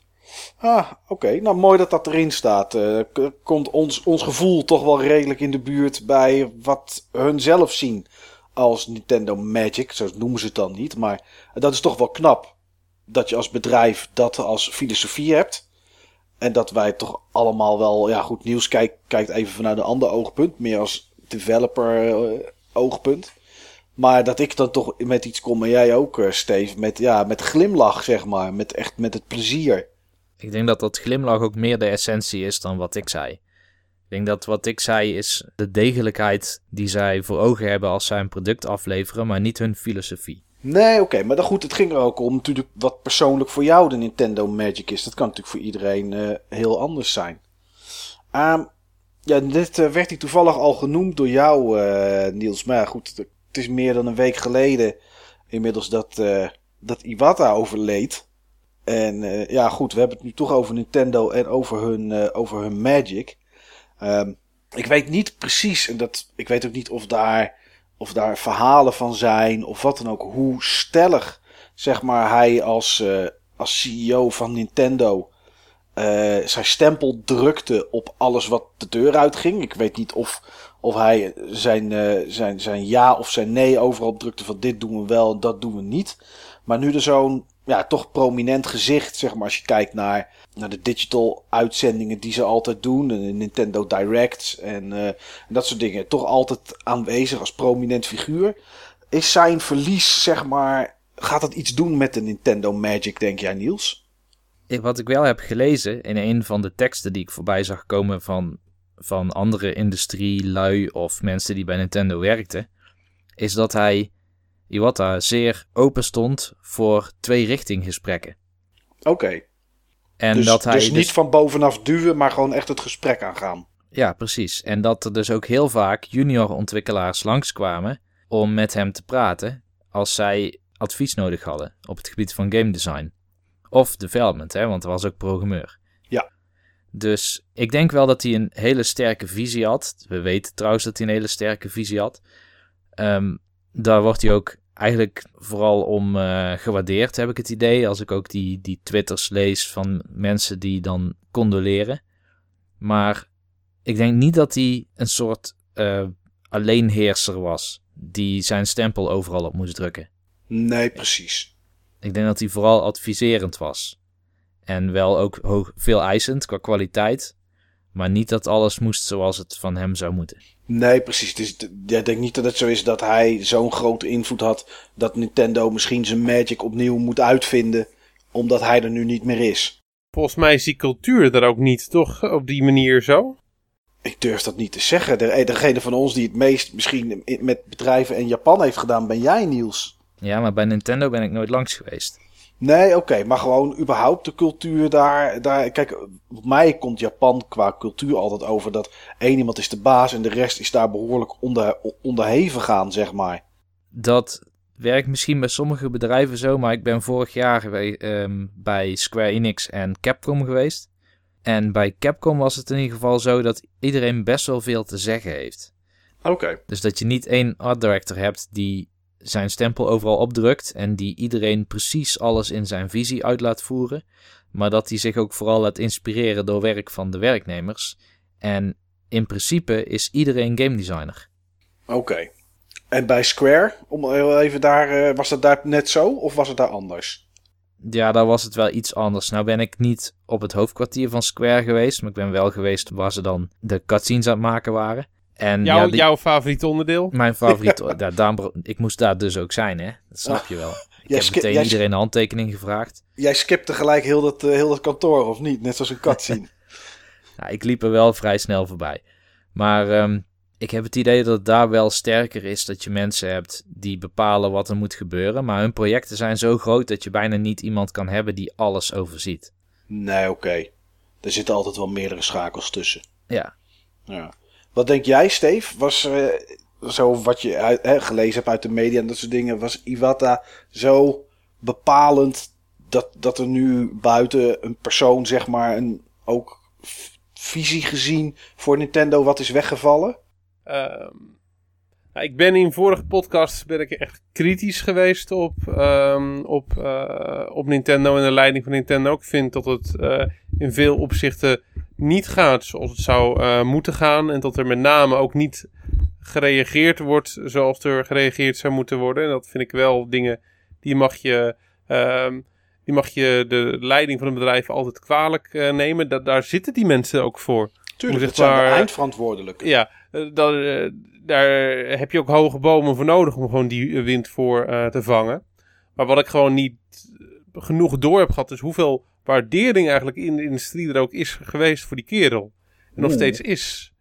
Ah, oké. Nou, mooi dat dat erin staat. Eh, komt ons, ons gevoel toch wel redelijk in de buurt bij wat hun zelf zien als Nintendo Magic. Zo noemen ze het dan niet. Maar dat is toch wel knap. Dat je als bedrijf dat als filosofie hebt. En dat wij toch allemaal wel... Ja, goed, nieuws kijkt, kijkt even vanuit een ander oogpunt. Meer als developer eh, oogpunt. Maar dat ik dan toch met iets kom, en jij ook, eh, Steve, met, ja, met glimlach, zeg maar. Met echt met het plezier. Ik denk dat dat glimlach ook meer de essentie is dan wat ik zei. Ik denk dat wat ik zei is de degelijkheid die zij voor ogen hebben als zij een product afleveren, maar niet hun filosofie. Nee, oké, maar dan goed, het ging er ook om natuurlijk wat persoonlijk voor jou de Nintendo Magic is. Dat kan natuurlijk voor iedereen eh, heel anders zijn. Ehm, ja, dit eh, werd hier toevallig al genoemd door jou, eh, Niels. Maar goed, het is meer dan een week geleden inmiddels dat, eh, dat Iwata overleed. En ja, goed, we hebben het nu toch over Nintendo en over hun, over hun Magic. Ehm, ik weet niet precies, en dat, ik weet ook niet of daar, of daar verhalen van zijn, of wat dan ook, hoe stellig zeg maar, hij als, als CEO van Nintendo zijn stempel drukte op alles wat de deur uitging. Ik weet niet of, of hij zijn, eh, zijn, zijn ja of zijn nee overal drukte van dit doen we wel en dat doen we niet. Maar nu er zo'n ja, toch prominent gezicht, zeg maar, als je kijkt naar, naar de digital uitzendingen die ze altijd doen, de Nintendo Directs en, eh, en dat soort dingen, toch altijd aanwezig als prominent figuur. Is zijn verlies, zeg maar, gaat dat iets doen met de Nintendo Magic, denk jij, Niels? Wat ik wel heb gelezen in een van de teksten die ik voorbij zag komen van, van andere industrielui of mensen die bij Nintendo werkten, is dat hij, Iwata, zeer open stond voor twee richting gesprekken. Oké. En Dus, dat hij dus niet van bovenaf duwen, maar gewoon echt het gesprek aangaan. Ja, precies. En dat er dus ook heel vaak junior ontwikkelaars langskwamen om met hem te praten als zij advies nodig hadden op het gebied van game design. Of development, hè, want hij was ook programmeur. Ja. Dus ik denk wel dat hij een hele sterke visie had. We weten trouwens dat hij een hele sterke visie had. Ehm, daar wordt hij ook eigenlijk vooral om eh, gewaardeerd, heb ik het idee. Als ik ook die, die twitters lees van mensen die dan condoleren. Maar ik denk niet dat hij een soort eh, alleenheerser was. Die zijn stempel overal op moest drukken. Nee, precies. Ik denk dat hij vooral adviserend was. En wel ook hoog, veel eisend qua kwaliteit. Maar niet dat alles moest zoals het van hem zou moeten. Nee, precies. Het is, ik denk niet dat het zo is dat hij zo'n grote invloed had dat Nintendo misschien zijn Magic opnieuw moet uitvinden, omdat hij er nu niet meer is. Volgens mij is die cultuur er ook niet, toch? Op die manier zo? Ik durf dat niet te zeggen. De, degene van ons die het meest misschien met bedrijven in Japan heeft gedaan, ben jij, Niels. Ja, maar bij Nintendo ben ik nooit langs geweest. Nee, oké, maar gewoon überhaupt de cultuur daar, daar. Kijk, op mij komt Japan qua cultuur altijd over dat één iemand is de baas en de rest is daar behoorlijk onder, onderheven gaan, zeg maar. Dat werkt misschien bij sommige bedrijven zo, maar ik ben vorig jaar um, bij Square Enix en Capcom geweest. En bij Capcom was het in ieder geval zo dat iedereen best wel veel te zeggen heeft. Oké. Dus dat je niet één art director hebt die zijn stempel overal opdrukt en die iedereen precies alles in zijn visie uit laat voeren, maar dat hij zich ook vooral laat inspireren door werk van de werknemers. En in principe is iedereen game designer. Oké. En bij Square, om even daar, eh, was dat daar net zo of was het daar anders? Ja, daar was het wel iets anders. Nou ben ik niet op het hoofdkwartier van Square geweest, maar ik ben wel geweest waar ze dan de cutscenes aan het maken waren. En, Jouw, ja, jouw favoriet onderdeel? Mijn favoriet. [laughs] daar, ik moest daar dus ook zijn, hè? Dat snap je wel. [laughs] Ik heb meteen iedereen een handtekening gevraagd. Jij skipte gelijk heel dat, uh, heel dat kantoor, of niet? Net zoals een kat [laughs] zien. ja, ik liep er wel vrij snel voorbij. Maar um, ik heb het idee dat het daar wel sterker is dat je mensen hebt die bepalen wat er moet gebeuren. Maar hun projecten zijn zo groot dat je bijna niet iemand kan hebben die alles overziet. Nee, oké. Er zitten altijd wel meerdere schakels tussen. Ja. ja. Wat denk jij, Steve? Was uh, zo wat je hè, gelezen hebt uit de media en dat soort dingen, was Iwata zo bepalend dat, dat er nu buiten een persoon, zeg maar, een ook visie gezien voor Nintendo wat is weggevallen? Um, nou, ik ben in vorige podcast ben ik echt kritisch geweest op, um, op, uh, op Nintendo en de leiding van Nintendo. Ik vind dat het uh, in veel opzichten niet gaat zoals het zou uh, moeten gaan. En dat er met name ook niet gereageerd wordt zoals er gereageerd zou moeten worden. En dat vind ik wel dingen die mag je, um, die mag je de leiding van een bedrijf altijd kwalijk nemen. Da daar zitten die mensen ook voor. Tuurlijk, dat zijn eindverantwoordelijk. Ja, dat, daar heb je ook hoge bomen voor nodig om gewoon die wind voor te vangen. Maar wat ik gewoon niet genoeg door heb gehad, is hoeveel waardering eigenlijk in de industrie er ook is geweest voor die kerel. En nog steeds is.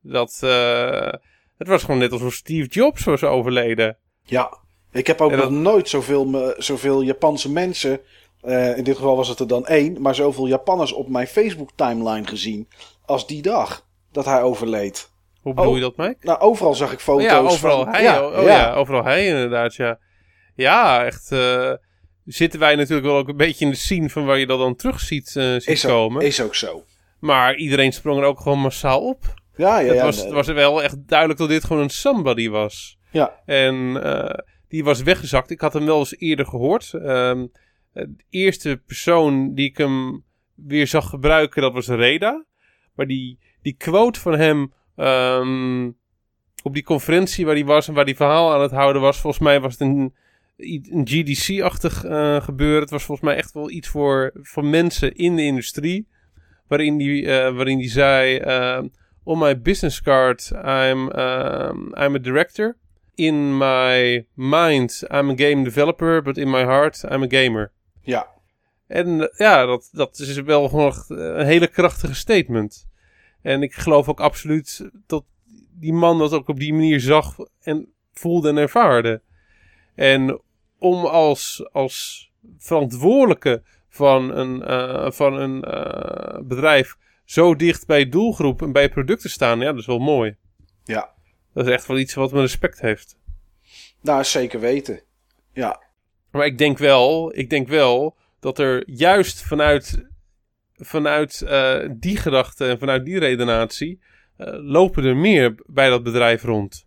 Dat, uh, het was gewoon net alsof Steve Jobs was overleden. Ja, ik heb ook nog nooit zoveel, zoveel Japanse mensen, uh, in dit geval was het er dan één, maar zoveel Japanners op mijn Facebook timeline gezien als die dag dat hij overleed. Hoe bedoel oh, je dat, Mike? Nou, overal zag ik foto's. ja, overal hij. Ja, oh, ja. overal hij inderdaad, ja. Ja, echt. Uh, zitten wij natuurlijk wel ook een beetje in de scene van waar je dat dan terug ziet, uh, ziet is komen. Is ook zo. Maar iedereen sprong er ook gewoon massaal op. Ja, ja, het ja. Was, Het was wel echt duidelijk dat dit gewoon een somebody was. Ja. En uh, die was weggezakt. Ik had hem wel eens eerder gehoord. Um, de eerste persoon die ik hem weer zag gebruiken, dat was Reda. Maar die, die quote van hem Um, op die conferentie waar hij was en waar hij verhaal aan het houden was, volgens mij was het een, een GDC-achtig uh, gebeuren. Het was volgens mij echt wel iets voor, voor mensen in de industrie. Waarin die, uh, waarin die zei: uh, On my business card, I'm, um, I'm a director. In my mind, I'm a game developer, but in my heart, I'm a gamer. Ja. En ja, dat, dat is wel gewoon een hele krachtige statement. En ik geloof ook absoluut dat die man dat ook op die manier zag en voelde en ervaarde. En om als, als verantwoordelijke van een, uh, van een uh, bedrijf zo dicht bij doelgroep en bij producten staan, ja, dat is wel mooi. Ja. Dat is echt wel iets wat me respect heeft. Nou, zeker weten. Ja. Maar ik denk wel, ik denk wel dat er juist vanuit vanuit uh, die gedachte en vanuit die redenatie lopen er meer bij dat bedrijf rond.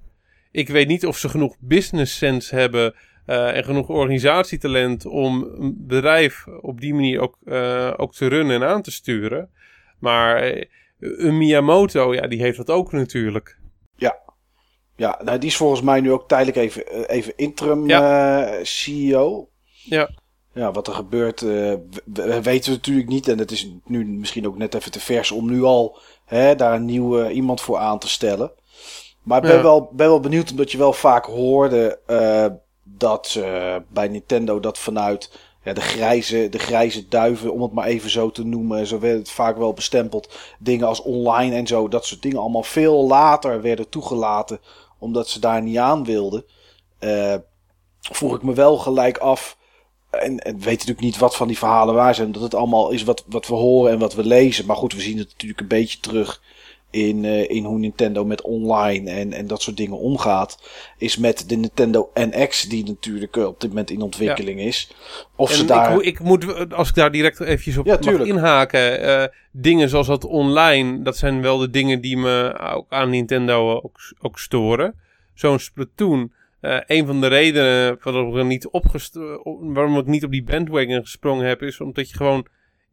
Ik weet niet of ze genoeg business sense hebben uh, en genoeg organisatietalent om een bedrijf op die manier ook, ook te runnen en aan te sturen. Maar een Miyamoto, ja, die heeft dat ook natuurlijk. Ja, ja nou, die is volgens mij nu ook tijdelijk even, even interim ja. CEO. Ja. ja, wat er gebeurt, weten we natuurlijk niet. En het is nu misschien ook net even te vers om nu al hè, daar een nieuwe iemand voor aan te stellen. Maar ik ben, wel, ben wel benieuwd, omdat je wel vaak hoorde dat uh, bij Nintendo dat vanuit ja, de, grijze, de grijze duiven, om het maar even zo te noemen, zo werd het vaak wel bestempeld. Dingen als online en zo, dat soort dingen allemaal veel later werden toegelaten, omdat ze daar niet aan wilden. Uh, vroeg ik me wel gelijk af. En, en weet natuurlijk niet wat van die verhalen waar zijn. Dat het allemaal is wat, wat we horen en wat we lezen. Maar goed, we zien het natuurlijk een beetje terug in, uh, in hoe Nintendo met online en, en dat soort dingen omgaat. Is met de Nintendo NX, die natuurlijk uh, op dit moment in ontwikkeling is. Of ze daar... ik, ik, moet, als ik daar direct eventjes op ja, mag inhaken. Uh, dingen zoals dat online, dat zijn wel de dingen die me ook aan Nintendo ook, ook storen. Zo'n Splatoon uh, een van de redenen waarom ik, niet waarom ik niet op die bandwagon gesprongen heb, is omdat je gewoon.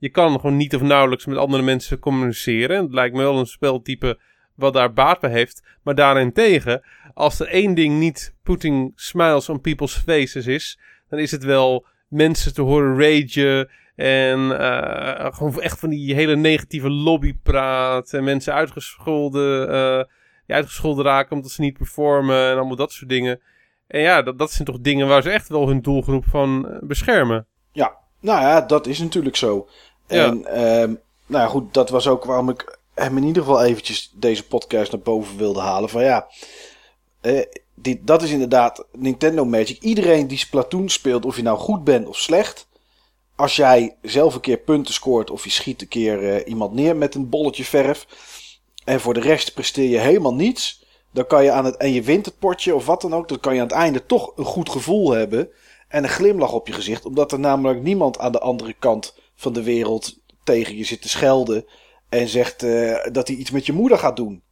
Je kan gewoon niet of nauwelijks met andere mensen communiceren. Het lijkt me wel een speltype wat daar baat bij heeft. Maar daarentegen, als er één ding niet putting smiles on people's faces is, dan is het wel mensen te horen ragen. En uh, gewoon echt van die hele negatieve lobbypraat. En mensen uitgescholden, uh, uitgescholden raken omdat ze niet performen. En allemaal dat soort dingen. En ja, dat, dat zijn toch dingen waar ze echt wel hun doelgroep van eh, beschermen. Ja, nou ja, dat is natuurlijk zo. En. Ehm, nou goed, dat was ook waarom ik hem in ieder geval eventjes deze podcast naar boven wilde halen. Van ja, eh, dit, dat is inderdaad Nintendo Magic. Iedereen die Splatoon speelt, of je nou goed bent of slecht. Als jij zelf een keer punten scoort of je schiet een keer uh, iemand neer met een bolletje verf. En voor de rest presteer je helemaal niets dan kan je aan het, en je wint het potje of wat dan ook, dan kan je aan het einde toch een goed gevoel hebben. En een glimlach op je gezicht, omdat er namelijk niemand aan de andere kant van de wereld tegen je zit te schelden. En zegt uh, dat hij iets met je moeder gaat doen.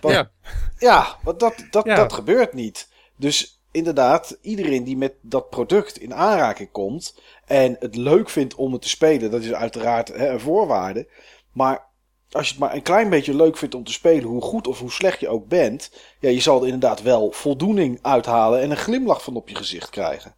Want, ja. Ja, want dat, dat, dat gebeurt niet. Dus inderdaad, iedereen die met dat product in aanraking komt en het leuk vindt om het te spelen, dat is uiteraard hè, een voorwaarde. Maar als je het maar een klein beetje leuk vindt om te spelen, hoe goed of hoe slecht je ook bent, ja, je zal er inderdaad wel voldoening uithalen en een glimlach van op je gezicht krijgen.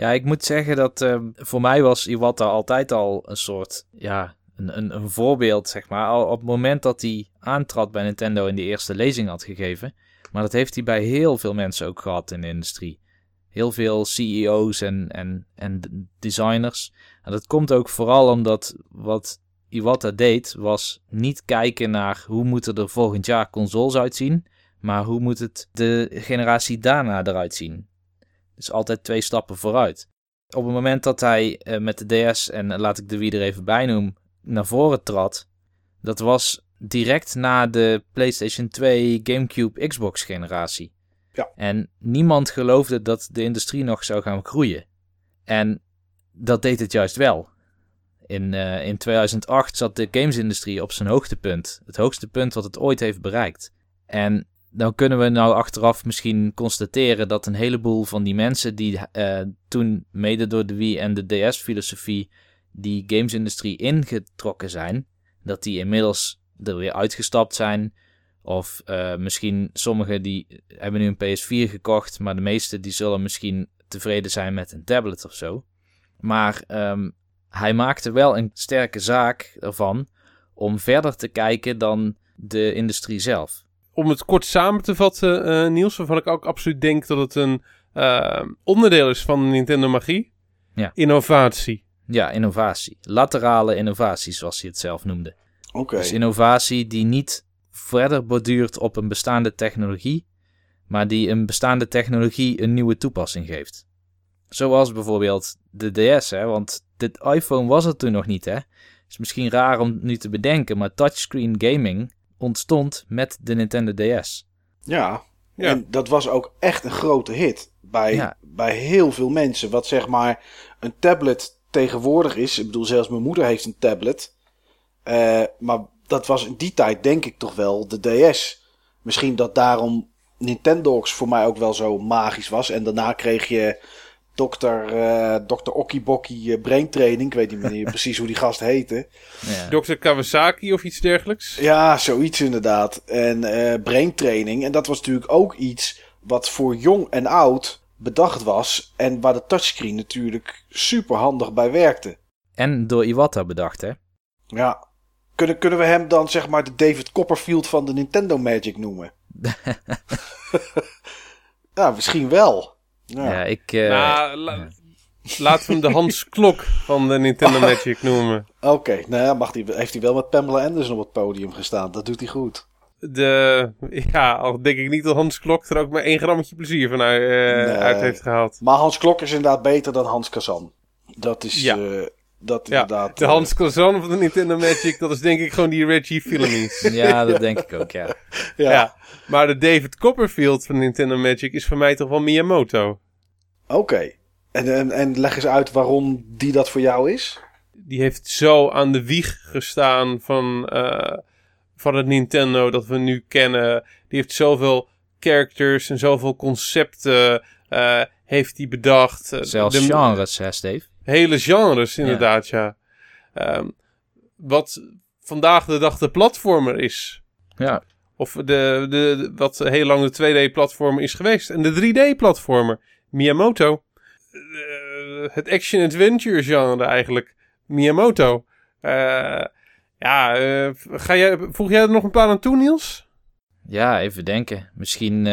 Ja, ik moet zeggen dat uh, voor mij was Iwata altijd al een soort, ja, een, een, een voorbeeld, zeg maar. Al op het moment dat hij aantrad bij Nintendo in de eerste lezing had gegeven. Maar dat heeft hij bij heel veel mensen ook gehad in de industrie. Heel veel CEO's en, en, en designers. En dat komt ook vooral omdat wat Iwata deed, was niet kijken naar hoe moeten er volgend jaar consoles uitzien, maar hoe moet het de generatie daarna eruit zien. Dus altijd twee stappen vooruit. Op het moment dat hij uh, met de DS, en laat ik de Wii er even bij noemen, naar voren trad, dat was direct na de PlayStation 2, GameCube, Xbox generatie. Ja. En niemand geloofde dat de industrie nog zou gaan groeien. En dat deed het juist wel. In, uh, in 2008 zat de gamesindustrie op zijn hoogtepunt. Het hoogste punt wat het ooit heeft bereikt. En dan kunnen we nou achteraf misschien constateren dat een heleboel van die mensen die uh, toen mede door de Wii en de DS-filosofie die gamesindustrie ingetrokken zijn, dat die inmiddels er weer uitgestapt zijn. Of uh, misschien sommigen die hebben nu een PS4 gekocht, maar de meeste die zullen misschien tevreden zijn met een tablet of zo. Maar um, hij maakte wel een sterke zaak ervan om verder te kijken dan de industrie zelf. Om het kort samen te vatten, uh, Niels, waarvan ik ook absoluut denk dat het een uh, onderdeel is van Nintendo magie. Ja. Innovatie. Ja, innovatie. Laterale innovatie, zoals hij het zelf noemde. Oké. Dus innovatie die niet verder borduurt op een bestaande technologie, maar die een bestaande technologie een nieuwe toepassing geeft. Zoals bijvoorbeeld de DS, hè, want de iPhone was er toen nog niet, hè. Is misschien raar om nu te bedenken, maar touchscreen gaming ontstond met de Nintendo DS. Ja, ja. en dat was ook echt een grote hit bij, bij heel veel mensen. Wat zeg maar een tablet tegenwoordig is. Ik bedoel, zelfs mijn moeder heeft een tablet. Uh, maar dat was in die tijd denk ik toch wel de DS. Misschien dat daarom Nintendo's voor mij ook wel zo magisch was. En daarna kreeg je dokter, uh, dokter Okibokki uh, Brain Training. Ik weet niet meer [laughs] precies hoe die gast heette. Ja. Dokter Kawasaki of iets dergelijks? Ja, zoiets inderdaad. En uh, Brain Training. En dat was natuurlijk ook iets wat voor jong en oud bedacht was en waar de touchscreen natuurlijk super handig bij werkte. En door Iwata bedacht, hè? Ja. Kunnen, kunnen we hem dan zeg maar de David Copperfield van de Nintendo Magic noemen? [laughs] [laughs] ja, misschien wel. Ja. Ja, ik... eh, nou, la- laten we hem de [laughs] Hans Klok van de Nintendo Magic noemen. Oké, nou ja, mag die, heeft hij wel met Pamela Anderson op het podium gestaan. Dat doet hij goed. De, ja, al denk ik niet dat Hans Klok er ook maar één grammetje plezier van uit, eh, uit heeft gehaald. Maar Hans Klok is inderdaad beter dan Hans Kazan. Dat is Ja. eh, dat Ja, inderdaad. de eh, Hans Kazan van de Nintendo Magic, dat is denk ik gewoon die Reggie Fils. [laughs] ja, dat denk ik ook, ja. ja. Ja. Maar de David Copperfield van Nintendo Magic is voor mij toch wel Miyamoto. Oké. En, en, en leg eens uit waarom die dat voor jou is. Die heeft zo aan de wieg gestaan van, eh, van het Nintendo dat we nu kennen. Die heeft zoveel characters en zoveel concepten eh, heeft hij bedacht. Zelfs de- genres, hè, Steve? Hele genres, inderdaad, ja. Ehm, wat vandaag de dag de platformer is. Ja. Of de, de, de- wat heel lang de 2D-platformer is geweest. En de 3D-platformer. Miyamoto. Eh, het action-adventure genre eigenlijk. Miyamoto. Eh, ja, eh, ga jij, voeg jij er nog een paar aan toe, Niels? Ja, even denken. Misschien,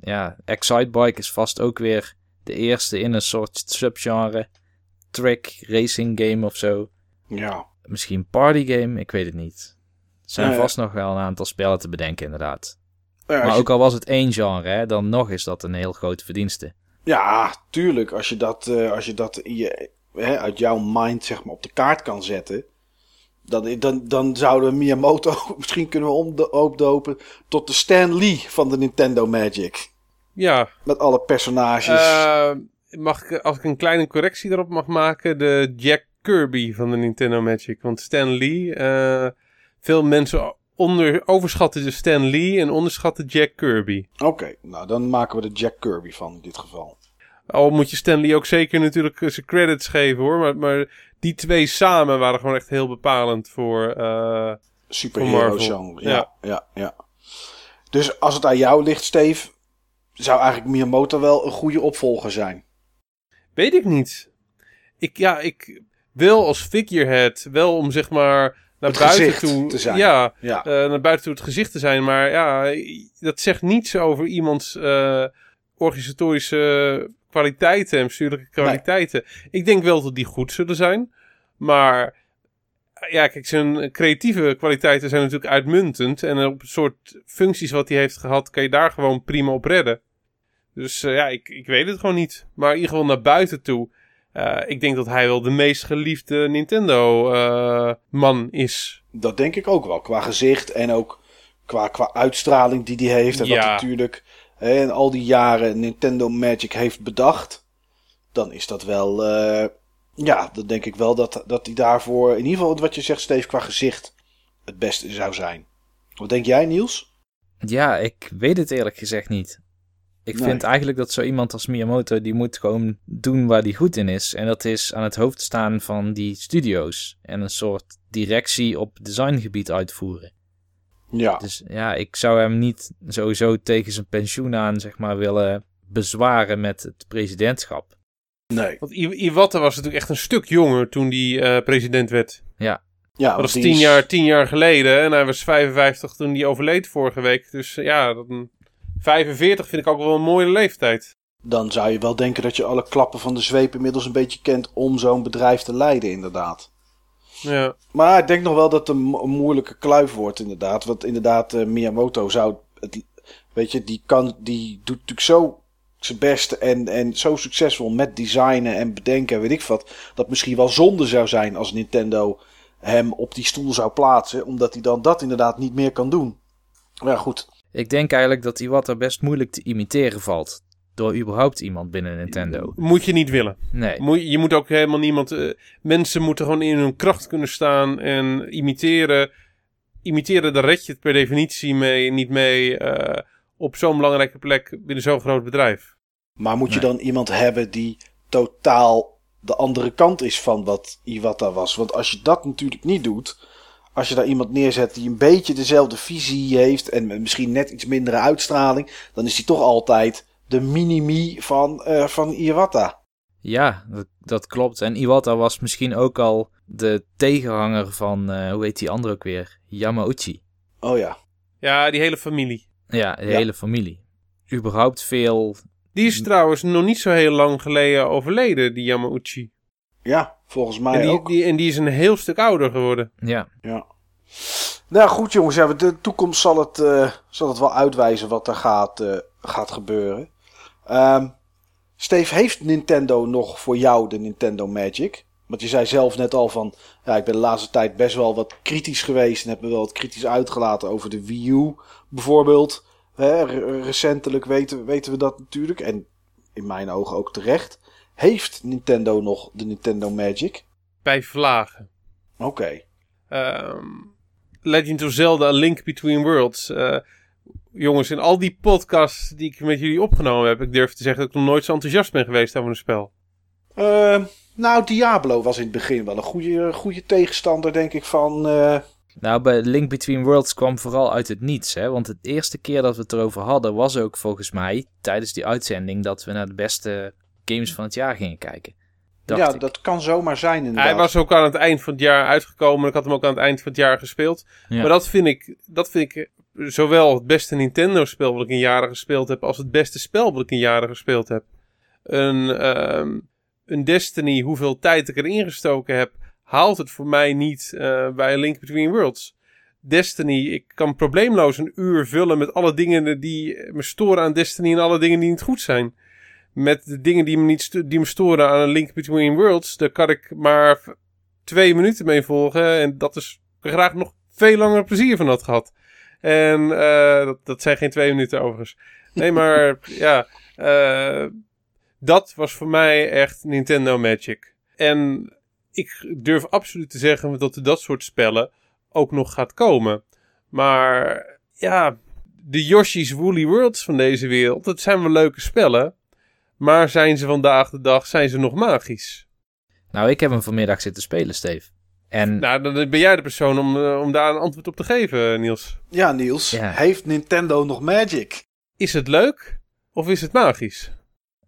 ja, Excitebike is vast ook weer de eerste in een soort subgenre. Trick racing game of zo. Ja. Misschien party game, ik weet het niet. Er zijn vast nog wel een aantal spellen te bedenken, inderdaad. Ja, Maar je- ook al was het één genre, hè, dan nog is dat een heel grote verdienste. ja, tuurlijk. Als je dat, eh, als je dat in je, hè, uit jouw mind zeg maar, op de kaart kan zetten. Dan, dan, dan zouden we Miyamoto [laughs] misschien kunnen we opdopen tot de Stan Lee van de Nintendo Magic. Ja, Met alle personages. Eh, mag ik, als ik een kleine correctie daarop mag maken, de Jack Kirby van de Nintendo Magic. Want Stan Lee, eh, veel mensen onder, overschatten de Stan Lee en onderschatten Jack Kirby. Oké, nou dan maken we de Jack Kirby van in dit geval. Al moet je Stan Lee ook zeker natuurlijk eh, zijn credits geven hoor. Maar, maar die twee samen waren gewoon echt heel bepalend voor... eh, Superhero genre. Ja, Ja. ja, ja. Dus als het aan jou ligt, Steve, zou eigenlijk Miyamoto wel een goede opvolger zijn. Weet ik niet. Ik, ja, ik wil als figurehead, wel om zeg maar naar Het buiten toe te zijn. Ja, Ja, eh, naar buiten toe het gezicht te zijn. Maar ja, dat zegt niets over iemands eh, organisatorische kwaliteiten en bestuurlijke kwaliteiten. Ik denk wel dat die goed zullen zijn. Maar ja, kijk, zijn creatieve kwaliteiten zijn natuurlijk uitmuntend. En op het soort functies wat hij heeft gehad, kan je daar gewoon prima op redden. Dus eh, ja, ik, ik weet het gewoon niet. Maar in ieder geval naar buiten toe. eh, ik denk dat hij wel de meest geliefde Nintendo-man is. dat denk ik ook wel. Qua gezicht en ook qua, qua uitstraling die hij heeft. En wat Ja. natuurlijk hè, in al die jaren Nintendo Magic heeft bedacht. Dan is dat wel... eh, ja, dan denk ik wel dat, dat hij daarvoor... In ieder geval wat je zegt, Steve, qua gezicht het beste zou zijn. Wat denk jij, Niels? Ja, ik weet het eerlijk gezegd niet. Ik Nee. vind eigenlijk dat zo iemand als Miyamoto, die moet gewoon doen waar hij goed in is. En dat is aan het hoofd staan van die studio's. En een soort directie op designgebied uitvoeren. Ja. Dus ja, ik zou hem niet sowieso tegen zijn pensioen aan, zeg maar, willen bezwaren met het presidentschap. Nee. Want I- Iwata was natuurlijk echt een stuk jonger toen hij eh, president werd. Ja, Dat want was tien is- jaar, tien jaar geleden. En hij was 55 toen hij overleed vorige week. Dus eh, ja, dat, 45 vind ik ook wel een mooie leeftijd. Dan zou je wel denken dat je alle klappen van de zweep inmiddels een beetje kent om zo'n bedrijf te leiden, inderdaad. Ja, Maar ik denk nog wel dat het een, mo- een moeilijke kluif wordt, inderdaad. Want inderdaad, eh, Miyamoto zou. Het, weet je, die, kan, die doet natuurlijk zo zijn best en, en zo succesvol met designen en bedenken, weet ik wat. Dat misschien wel zonde zou zijn als Nintendo hem op die stoel zou plaatsen, omdat hij dan dat inderdaad niet meer kan doen. Maar ja, goed. Ik denk eigenlijk dat Iwata best moeilijk te imiteren valt. Door überhaupt iemand binnen Nintendo. moet je niet willen. Nee. Moet, je moet ook helemaal niemand... eh, mensen moeten gewoon in hun kracht kunnen staan en imiteren. Imiteren, daar red je het per definitie mee, niet mee eh, op zo'n belangrijke plek binnen zo'n groot bedrijf. Maar moet je Nee. dan iemand hebben die totaal de andere kant is van wat Iwata was? Want als je dat natuurlijk niet doet, als je daar iemand neerzet die een beetje dezelfde visie heeft en misschien net iets mindere uitstraling, dan is die toch altijd de mini-me van, eh, van Iwata. Ja, dat, dat klopt. En Iwata was misschien ook al de tegenhanger van, eh, hoe heet die andere ook weer? Yamauchi. Oh ja. Ja, die hele familie. Ja, de Ja. hele familie. Überhaupt veel... Die is trouwens nog niet zo heel lang geleden overleden, die Yamauchi. Ja, volgens mij En die, ook. die, en die is een heel stuk ouder geworden. Ja, Ja. Nou goed jongens, ja, de toekomst zal het, eh, zal het wel uitwijzen wat er gaat, eh, gaat gebeuren. Ehm Steve, heeft Nintendo nog voor jou de Nintendo Magic? Want je zei zelf net al van, ja, ik ben de laatste tijd best wel wat kritisch geweest en heb me wel wat kritisch uitgelaten over de Wii U bijvoorbeeld. Hè, re- recentelijk weten, weten we dat natuurlijk en in mijn ogen ook terecht. Heeft Nintendo nog de Nintendo Magic? Bij vlagen. Oké. Ehm, Legend of Zelda, A Link Between Worlds. Eh, jongens, in al die podcasts die ik met jullie opgenomen heb, ik durf te zeggen dat ik nog nooit zo enthousiast ben geweest over een spel. Eh, nou, Diablo was in het begin wel een goede, goede tegenstander, denk ik, van... eh, Nou, bij Link Between Worlds kwam vooral uit het niets. Hè? Want de eerste keer dat we het erover hadden, was ook volgens mij tijdens die uitzending dat we naar de beste games van het jaar gingen kijken. Dacht ja, ik. dat kan zomaar zijn inderdaad. Hij was ook aan het eind van het jaar uitgekomen. Ik had hem ook aan het eind van het jaar gespeeld. Ja. Maar dat vind ik, dat vind ik zowel het beste Nintendo-spel wat ik in jaren gespeeld heb, als het beste spel wat ik in jaren gespeeld heb. Een, ehm, een Destiny, hoeveel tijd ik erin gestoken heb, haalt het voor mij niet eh, bij Link Between Worlds. Destiny, ik kan probleemloos een uur vullen met alle dingen die me storen aan Destiny en alle dingen die niet goed zijn. Met de dingen die me, niet die me storen aan A Link Between Worlds, daar kan ik maar twee minuten mee volgen. En dat is ik graag nog veel langer plezier van had gehad. En eh, dat, dat zijn geen twee minuten overigens. Nee, [laughs] maar ja, eh, dat was voor mij echt Nintendo Magic. En ik durf absoluut te zeggen dat er dat soort spellen ook nog gaat komen. Maar ja, de Yoshi's Woolly Worlds van deze wereld, dat zijn wel leuke spellen. Maar zijn ze vandaag de dag, zijn ze nog magisch? Nou, ik heb hem vanmiddag zitten spelen, Steve. En Nou, dan ben jij de persoon om, eh, om daar een antwoord op te geven, Niels. Ja, Niels. Ja. Heeft Nintendo nog Magic? Is het leuk of is het magisch?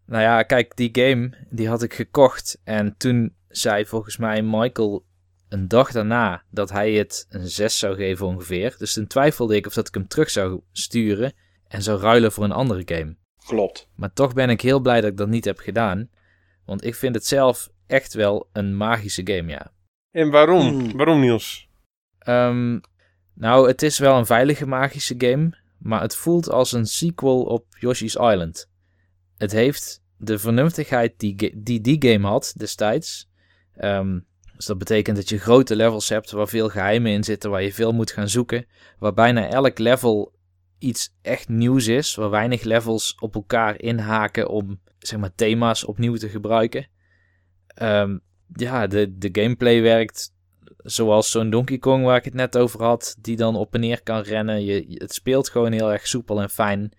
nou ja, kijk, die game die had ik gekocht. En toen zei volgens mij Michael een dag daarna dat hij het een 6 zou geven ongeveer. Dus toen twijfelde ik of dat ik hem terug zou sturen en zou ruilen voor een andere game. Klopt. Maar toch ben ik heel blij dat ik dat niet heb gedaan. Want ik vind het zelf echt wel een magische game, ja. En waarom? Hmm. Waarom, Niels? Ehm, nou, het is wel een veilige magische game, maar het voelt als een sequel op Yoshi's Island. Het heeft de vernuftigheid die, die game had destijds. Ehm, dus dat betekent dat je grote levels hebt waar veel geheimen in zitten, waar je veel moet gaan zoeken. Waar bijna elk level iets echt nieuws is, waar weinig levels op elkaar inhaken om zeg maar thema's opnieuw te gebruiken. Ehm, ja, de, de gameplay werkt zoals zo'n Donkey Kong waar ik het net over had, die dan op en neer kan rennen. Je, het speelt gewoon heel erg soepel en fijn.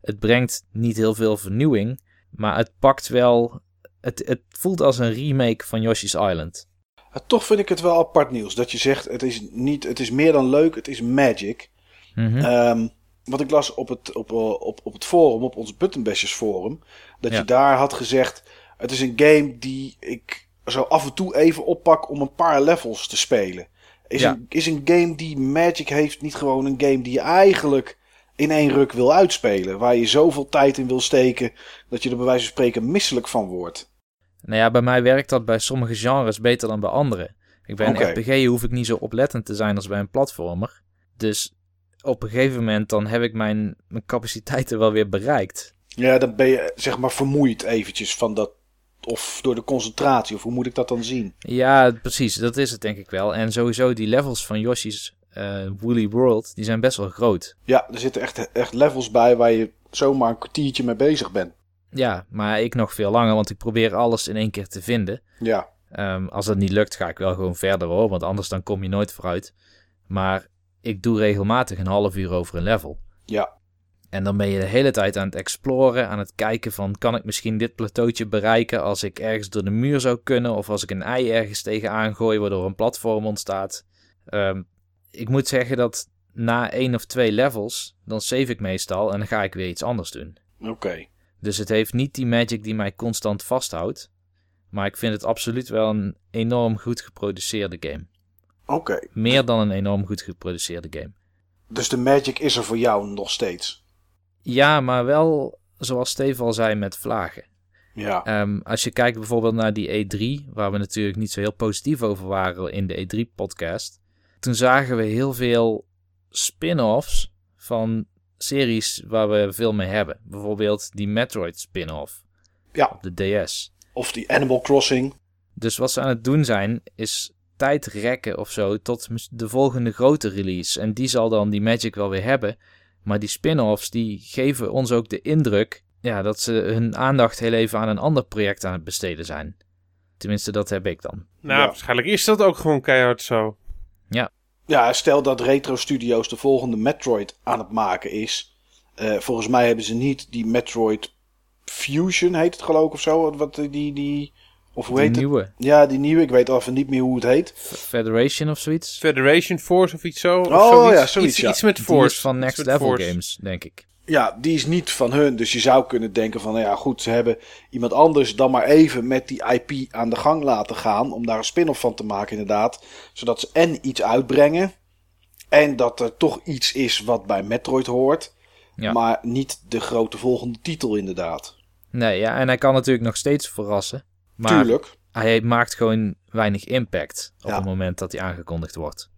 Het brengt niet heel veel vernieuwing, maar het pakt wel. Het, het voelt als een remake van Yoshi's Island. Toch vind ik het wel apart nieuws. Dat je zegt, het is, niet, het is meer dan leuk, het is Magic. Mhm. Ehm, wat ik las op het, op, eh, op, op het forum, op ons Buttonbashers forum. Dat Ja. je daar had gezegd, het is een game die ik zo af en toe even oppak om een paar levels te spelen. Is, Ja. een, is een game die Magic heeft niet gewoon een game die je eigenlijk in één ruk wil uitspelen. Waar je zoveel tijd in wil steken dat je er bij wijze van spreken misselijk van wordt. Nou ja, bij mij werkt dat bij sommige genres beter dan bij andere. Ik Oké. een RPG hoef ik niet zo oplettend te zijn als bij een platformer. Dus op een gegeven moment dan heb ik mijn, mijn capaciteiten wel weer bereikt. Ja, dan ben je zeg maar vermoeid eventjes van dat. Of door de concentratie, of hoe moet ik dat dan zien? Ja, precies, dat is het denk ik wel. En sowieso die levels van Yoshi's eh, Woolly World, die zijn best wel groot. Ja, er zitten echt, echt levels bij waar je zomaar een kwartiertje mee bezig bent. Ja, maar ik nog veel langer, want ik probeer alles in één keer te vinden. Ja, Ehm, als dat niet lukt, ga ik wel gewoon verder hoor, want anders dan kom je nooit vooruit. Maar ik doe regelmatig een half uur over een level. ja, En dan ben je de hele tijd aan het exploren, aan het kijken van... kan ik misschien dit plateautje bereiken als ik ergens door de muur zou kunnen... of als ik een ei ergens tegenaan gooi waardoor een platform ontstaat. Ehm, ik moet zeggen dat na één of twee levels, dan save ik meestal en dan ga ik weer iets anders doen. oké. Dus het heeft niet die magic die mij constant vasthoudt. Maar ik vind het absoluut wel een enorm goed geproduceerde game. Oké. Meer dan een enorm goed geproduceerde game. Dus de magic is er voor jou nog steeds. Ja, maar wel zoals Steve al zei met vlagen. Ja. Ehm, als je kijkt bijvoorbeeld naar die E3, waar we natuurlijk niet zo heel positief over waren in de E3-podcast. Toen zagen we heel veel spin-offs van series waar we veel mee hebben. Bijvoorbeeld die Metroid spin-off Ja. op de DS. Of die Animal Crossing. Dus wat ze aan het doen zijn, is tijd rekken of zo tot de volgende grote release. En die zal dan die Magic wel weer hebben. Maar die spin-offs die geven ons ook de indruk ja, dat ze hun aandacht heel even aan een ander project aan het besteden zijn. Tenminste, dat heb ik dan. Nou, Ja. waarschijnlijk is dat ook gewoon keihard zo. Ja, stel dat Retro Studios de volgende Metroid aan het maken is. Eh, volgens mij hebben ze niet die Metroid Fusion, heet het geloof ik of zo. Wat die, die, of hoe Die heet het? nieuwe Ja, die nieuwe. Ik weet al even niet meer hoe het heet. Federation of zoiets. Federation Force of iets zo. of Oh, zoiets. ja, zoiets, iets, ja. iets met Die Force. is van Next Level Force. Games, denk ik. Ja, die is niet van hun. Dus je zou kunnen denken van, nou ja goed, ze hebben iemand anders dan maar even met die IP aan de gang laten gaan. Om daar een spin-off van te maken inderdaad. Zodat ze en iets uitbrengen. En dat er toch iets is wat bij Metroid hoort. Ja. Maar niet de grote volgende titel inderdaad. Nee, ja, en hij kan natuurlijk nog steeds verrassen. Maar Tuurlijk. hij maakt gewoon weinig impact op Ja. het moment dat hij aangekondigd wordt.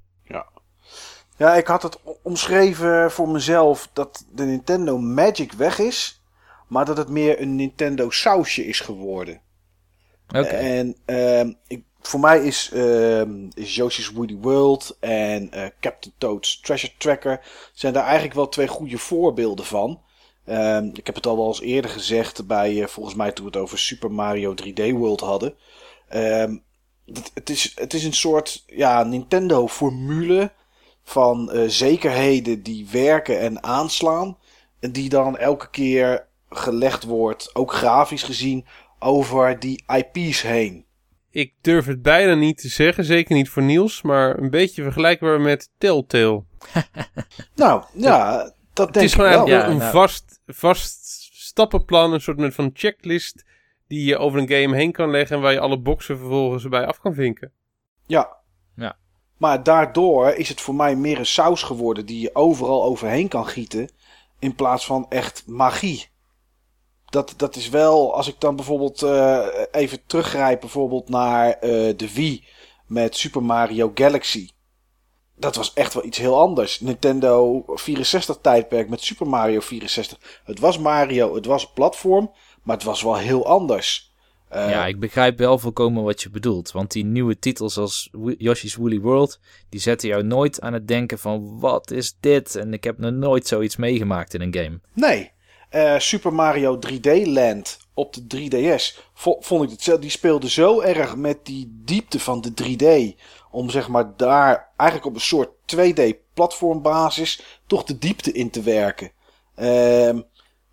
Ja, ik had het omschreven voor mezelf dat de Nintendo Magic weg is. Maar dat het meer een Nintendo sausje is geworden. Oké, En ehm, ik, voor mij is, is Yoshi's Woody World en eh, Captain Toad's Treasure Tracker zijn daar eigenlijk wel twee goede voorbeelden van. Ehm, ik heb het al wel eens eerder gezegd bij, eh, volgens mij toen we het over Super Mario 3D World hadden. Ehm, het, het, is, het is een soort ja, Nintendo formule van eh, zekerheden die werken en aanslaan. En die dan elke keer gelegd wordt, ook grafisch gezien, over die IP's heen. Ik durf het bijna niet te zeggen, zeker niet voor Niels, maar een beetje vergelijkbaar met Telltale. [laughs] Nou, ja, dat Het denk is ik gewoon wel. eigenlijk Ja, een nou. vast, vast stappenplan, een soort van checklist die je over een game heen kan leggen en waar je alle boxen vervolgens bij af kan vinken. Ja. Ja. Maar daardoor is het voor mij meer een saus geworden die je overal overheen kan gieten. In plaats van echt magie. Dat, dat is wel, als ik dan bijvoorbeeld eh, even teruggrijp bijvoorbeeld naar eh, de Wii met Super Mario Galaxy. Dat was echt wel iets heel anders. Nintendo 64 tijdperk met Super Mario 64. Het was Mario, het was platform, maar het was wel heel anders. Eh, ja, ik begrijp wel volkomen wat je bedoelt. Want die nieuwe titels als Yoshi's Woolly World, die zetten jou nooit aan het denken van wat is dit? En ik heb nog nooit zoiets meegemaakt in een game. Nee. Eh, Super Mario 3D Land op de 3DS vo- vond ik het. Die speelde zo erg met die diepte van de 3D. Om zeg maar daar eigenlijk op een soort 2D platformbasis toch de diepte in te werken. Ehm,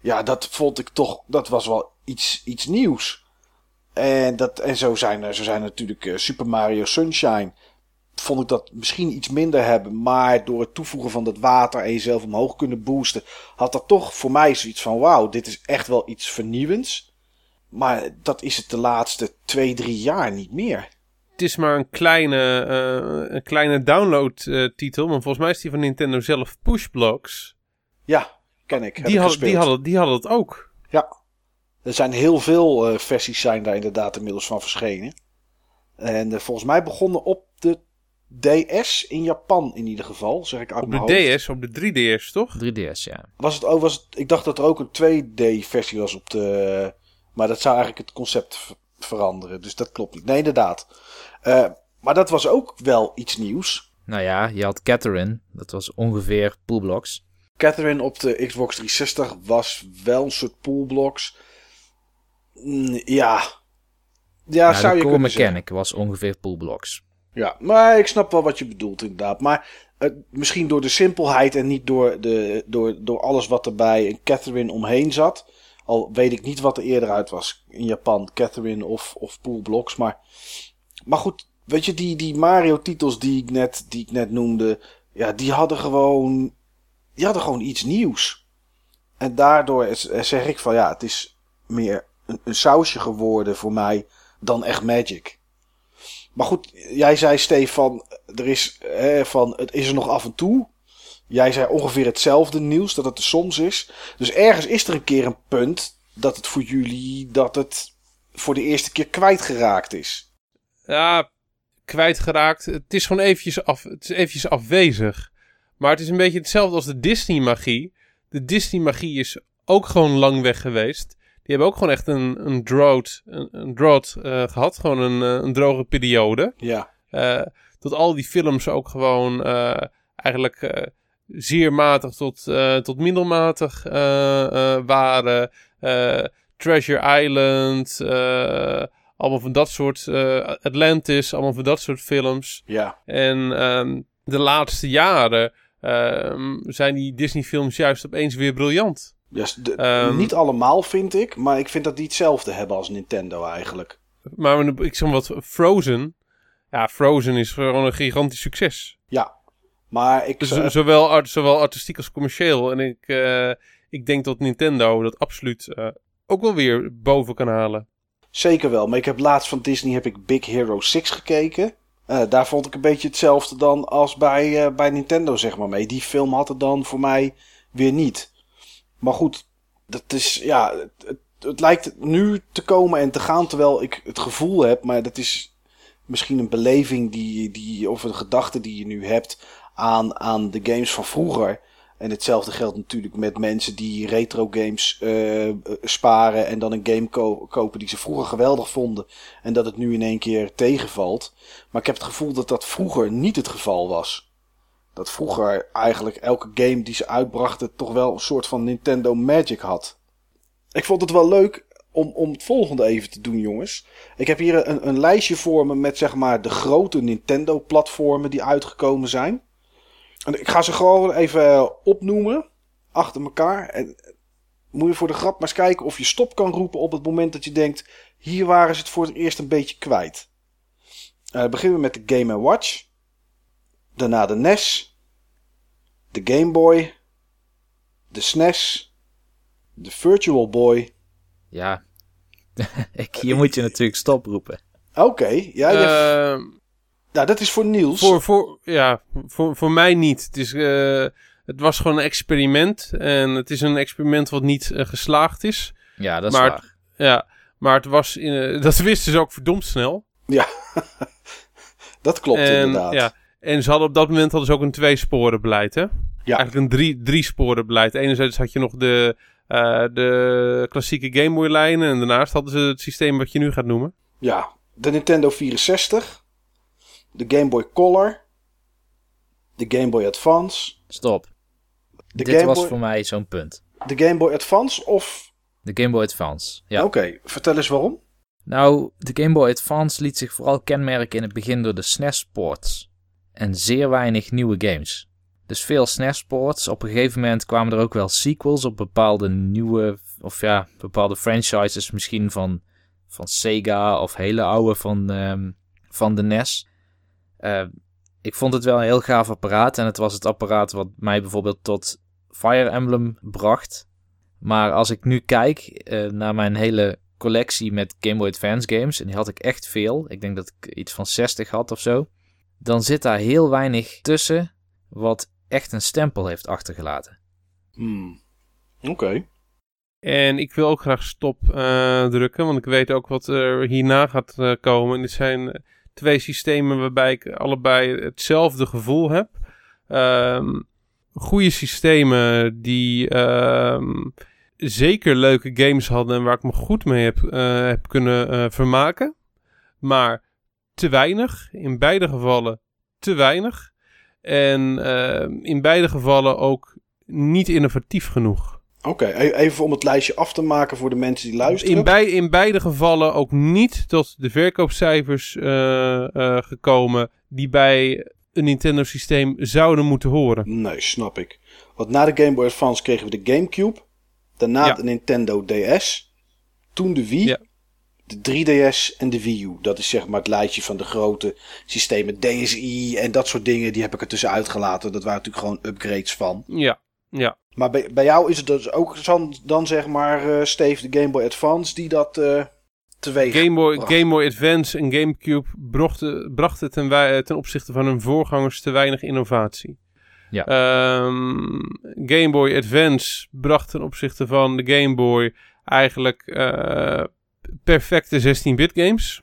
ja, dat vond ik toch. Dat was wel iets, iets nieuws. En, dat, en zo zijn er zo zijn natuurlijk eh, Super Mario Sunshine vond ik dat misschien iets minder hebben. Maar door het toevoegen van dat water en jezelf omhoog kunnen boosten, had dat toch voor mij zoiets van: wauw, dit is echt wel iets vernieuwends. Maar dat is het de laatste twee, drie jaar niet meer. Het is maar een kleine, eh, een kleine download-titel, maar volgens mij is die van Nintendo zelf Pushblocks. Ja, ken ik. Die, ik hadden, die, hadden, die hadden het ook. Ja. Er zijn heel veel eh, versies zijn daar inderdaad inmiddels van verschenen. En eh, volgens mij begonnen op de DS in Japan in ieder geval, zeg ik uit Op mijn de hoofd. DS, op de 3DS, toch? 3DS, ja. Was het, oh, was het, ik dacht dat er ook een 2D-versie was op de. Maar dat zou eigenlijk het concept ver- veranderen. Dus dat klopt niet. Nee, inderdaad. Eh, maar dat was ook wel iets nieuws. Nou ja, je had Catherine, dat was ongeveer Poolblocks. Catherine op de Xbox 360 was wel een soort poolblocks. Mm, ja. Ja, Ja, zou je kunnen zeggen. mechanic was ongeveer Poolblocks. Ja, maar ik snap wel wat je bedoelt inderdaad. Maar eh, misschien door de simpelheid en niet door, de, door, door alles wat er bij Catherine omheen zat. Al weet ik niet wat er eerder uit was in Japan, Catherine of, of Pool Blocks. Maar, maar goed, weet je, die, die Mario-titels die, ik net, die ik net noemde, ja, die hadden gewoon, die hadden gewoon iets nieuws. En daardoor eh, zeg ik van ja, het is meer een, een sausje geworden voor mij dan echt Magic. Maar goed, jij zei Stefan, er is, hè, van, het is er nog af en toe. Jij zei ongeveer hetzelfde nieuws, dat het er soms is. Dus ergens is er een keer een punt dat het voor jullie, dat het voor de eerste keer kwijtgeraakt is. Ja, kwijtgeraakt. Het is gewoon eventjes, af, het is eventjes afwezig. Maar het is een beetje hetzelfde als de Disney-magie. De Disney-magie is ook gewoon lang weg geweest. Die hebben ook gewoon echt een, een drought, een, een drought uh, gehad. Gewoon een, uh, een droge periode. Ja. Uh, tot al die films ook gewoon eigenlijk zeer matig tot, tot middelmatig waren. Treasure Island, allemaal van dat soort... Atlantis, allemaal van dat soort films. Ja. En um, de laatste jaren um, zijn die Disney films juist opeens weer briljant. Yes, de, um, niet allemaal vind ik, maar ik vind dat die hetzelfde hebben als Nintendo eigenlijk. Maar ik zeg wat, Frozen. Ja, Frozen is gewoon een gigantisch succes. Ja, maar ik... Dus, uh, zowel, art, zowel artistiek als commercieel. En ik, uh, ik denk dat Nintendo dat absoluut uh, ook wel weer boven kan halen. Zeker wel, maar ik heb laatst van Disney heb ik Big Hero 6 gekeken. Uh, daar vond ik een beetje hetzelfde dan als bij, uh, bij Nintendo, zeg maar mee. Die film had het dan voor mij weer niet. Maar goed, dat is, ja, het, het, het, lijkt nu te komen en te gaan terwijl ik het gevoel heb, maar dat is misschien een beleving die, die of een gedachte die je nu hebt aan, aan de games van vroeger. En hetzelfde geldt natuurlijk met mensen die retro games uh, sparen en dan een game ko kopen die ze vroeger geweldig vonden. En dat het nu in één keer tegenvalt. Maar ik heb het gevoel dat dat vroeger niet het geval was. Dat vroeger eigenlijk elke game die ze uitbrachten toch wel een soort van Nintendo Magic had. Ik vond het wel leuk om, om het volgende even te doen, jongens. Ik heb hier een, een lijstje voor me met zeg maar de grote Nintendo-platformen die uitgekomen zijn. En ik ga ze gewoon even opnoemen. Achter elkaar. En moet je voor de grap maar eens kijken of je stop kan roepen op het moment dat je denkt. Hier waren ze het voor het eerst een beetje kwijt. Uh, beginnen we met de Game Watch. Daarna de NES. De Game Boy. De SNES. De Virtual Boy. Ja, [laughs] ik, hier moet je natuurlijk stop roepen. Oké, okay, ja. Uh... Nou, dat is voor Niels. Voor, voor, ja, voor, voor mij niet. Het, is, uh, het was gewoon een experiment. En het is een experiment wat niet uh, geslaagd is. Ja, dat is maar waar. Het, ja, maar het was... In, uh, [laughs] dat wisten ze ook verdomd snel. Ja, [laughs] dat klopt en, inderdaad. Ja, en ze hadden op dat moment hadden ze ook een twee-sporen beleid, hè? Ja. Eigenlijk een drie, drie sporen beleid. Enerzijds had je nog de, uh, de klassieke Game Boy lijnen. En daarnaast hadden ze het systeem wat je nu gaat noemen. Ja, de Nintendo 64. De Game Boy Color. De Game Boy Advance. Stop. De Dit Game was Boy... voor mij zo'n punt. De Game Boy Advance of... De Game Boy Advance, ja. Oké, okay, vertel eens waarom. Nou, de Game Boy Advance liet zich vooral kenmerken in het begin door de SNES-ports. En zeer weinig nieuwe games. Dus veel SNES-ports. Op een gegeven moment kwamen er ook wel sequels op bepaalde nieuwe... Of ja, bepaalde franchises misschien van, van Sega of hele oude van, um, van de NES. Uh, ik vond het wel een heel gaaf apparaat. En het was het apparaat wat mij bijvoorbeeld tot Fire Emblem bracht. Maar als ik nu kijk uh, naar mijn hele collectie met Game Boy Advance games, en die had ik echt veel, ik denk dat ik iets van 60 had of zo, dan zit daar heel weinig tussen wat echt een stempel heeft achtergelaten. Hmm. Oké. Okay. En ik wil ook graag stop uh, drukken, want ik weet ook wat er hierna gaat uh, komen. En dit zijn twee systemen waarbij ik allebei hetzelfde gevoel heb. Um, goede systemen die um, zeker leuke games hadden en waar ik me goed mee heb, uh, heb kunnen uh, vermaken. Maar te weinig. In beide gevallen te weinig. En uh, in beide gevallen ook niet innovatief genoeg. Oké, okay, even om het lijstje af te maken voor de mensen die luisteren. In, bij, in beide gevallen ook niet tot de verkoopcijfers uh, uh, gekomen die bij een Nintendo systeem zouden moeten horen. Nee, snap ik. Want na de Game Boy Advance kregen we de GameCube. Daarna ja. de Nintendo DS. Toen de Wii. Ja. De 3DS en de Wii U. Dat is zeg maar het lijstje van de grote systemen. DSi en dat soort dingen. Die heb ik er tussenuit gelaten. Dat waren natuurlijk gewoon upgrades van. Ja. Ja. Maar bij, bij jou is het dus ook dan, dan zeg maar, uh, Steve, de Game Boy Advance, die dat uh, teweeg Game Boy, bracht. Game Boy Advance en Gamecube brachten, brachten ten, wij- ten opzichte van hun voorgangers te weinig innovatie. Ja. Ehm, Game Boy Advance bracht ten opzichte van de Game Boy eigenlijk eh, perfecte 16-bit games.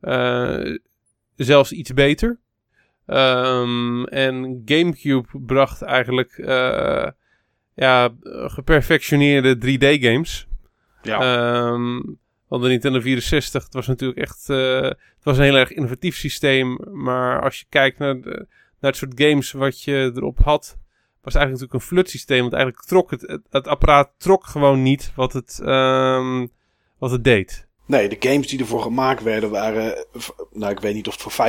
Eh, zelfs iets beter. Ehm, en GameCube bracht eigenlijk eh, ja, geperfectioneerde 3D-games. Ja. Ehm, want de Nintendo 64, het was natuurlijk echt... eh, het was een heel erg innovatief systeem. Maar als je kijkt naar, de, naar het soort games wat je erop had... was het eigenlijk natuurlijk een flut systeem. Want eigenlijk trok het, het, het apparaat trok gewoon niet wat het, ehm, wat het deed. Nee, de games die ervoor gemaakt werden waren, nou ik weet niet of het voor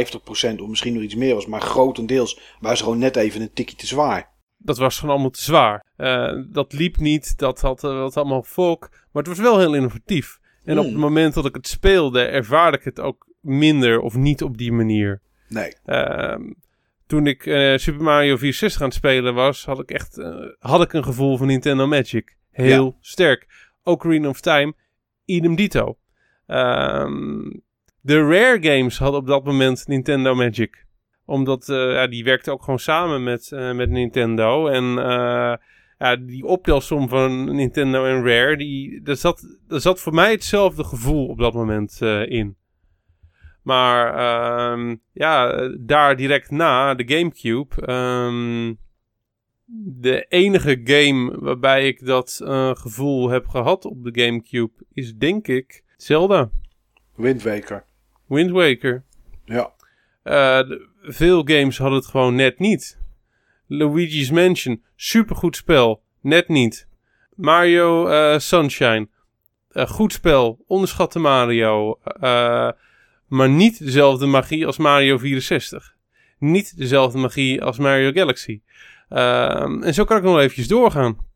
50% of misschien nog iets meer was, maar grotendeels waren ze gewoon net even een tikje te zwaar. Dat was gewoon allemaal te zwaar. Eh, dat liep niet, dat had, eh, dat had allemaal volk. Maar het was wel heel innovatief. En op Hmm. het moment dat ik het speelde, ervaarde ik het ook minder of niet op die manier. Nee. Ehm, toen ik eh, Super Mario 64 aan het spelen was, had ik echt had ik een gevoel van Nintendo Magic. Heel sterk. Ocarina of Time, idem dito. Ehm, de Rare Games hadden op dat moment Nintendo Magic. Omdat eh, ja, die werkte ook gewoon samen met, eh, met Nintendo. En eh, ja, die optelsom van Nintendo en Rare, die, daar, zat, daar zat voor mij hetzelfde gevoel op dat moment in. Maar ehm, ja, daar direct na, de Gamecube. ehm, de enige game waarbij ik dat gevoel heb gehad op de Gamecube is denk ik Zelda. Wind Waker. Wind Waker. Ja. Eh, veel games hadden het gewoon net niet. Luigi's Mansion, supergoed spel, net niet. Mario eh, Sunshine, eh, goed spel, onderschatte Mario, maar niet dezelfde magie als Mario 64. Niet dezelfde magie als Mario Galaxy. Ehm, en zo kan ik nog eventjes doorgaan.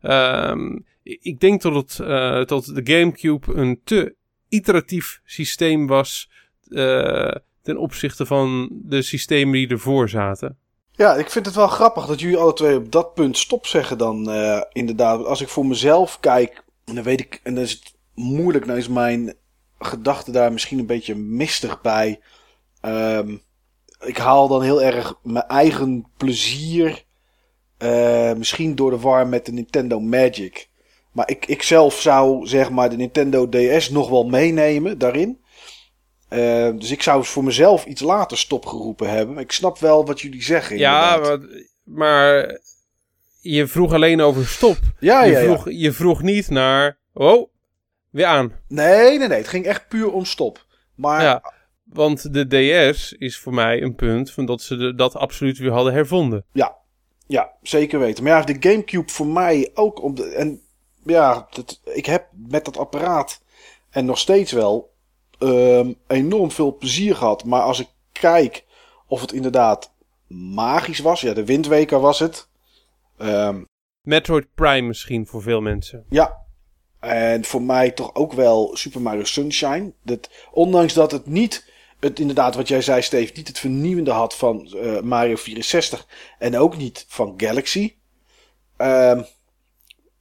Ehm, ik denk dat, het, eh, dat de Gamecube een te iteratief systeem was eh, ten opzichte van de systemen die ervoor zaten. Ja, ik vind het wel grappig dat jullie alle twee op dat punt stop zeggen dan eh, inderdaad. Als ik voor mezelf kijk, dan weet ik, en dan is het moeilijk, dan is mijn gedachte daar misschien een beetje mistig bij. Ehm, ik haal dan heel erg mijn eigen plezier, eh, misschien door de war met de Nintendo Magic. Maar ik, ik zelf zou zeg maar de Nintendo DS nog wel meenemen daarin. Eh, dus ik zou voor mezelf iets later stopgeroepen hebben. Maar ik snap wel wat jullie zeggen. Ja, maar, maar je vroeg alleen over stop. ja, je, ja, ja. vroeg, je vroeg niet naar, oh, weer aan. Nee, nee, nee. Het ging echt puur om stop. Maar Ja, want de DS is voor mij een punt van dat ze de- dat absoluut weer hadden hervonden. ja, zeker weten. Maar ja, de Gamecube voor mij ook. Om de, en ja, dat, ik heb met dat apparaat en nog steeds wel ehm, enorm veel plezier gehad. Maar als ik kijk of het inderdaad magisch was. Ja, de Windweker was het. Ehm, Metroid Prime misschien voor veel mensen. Ja. En voor mij toch ook wel Super Mario Sunshine. Dat, ondanks dat het niet, het, inderdaad wat jij zei Steve, niet het vernieuwende had van eh, Mario 64. En ook niet van Galaxy. ehm,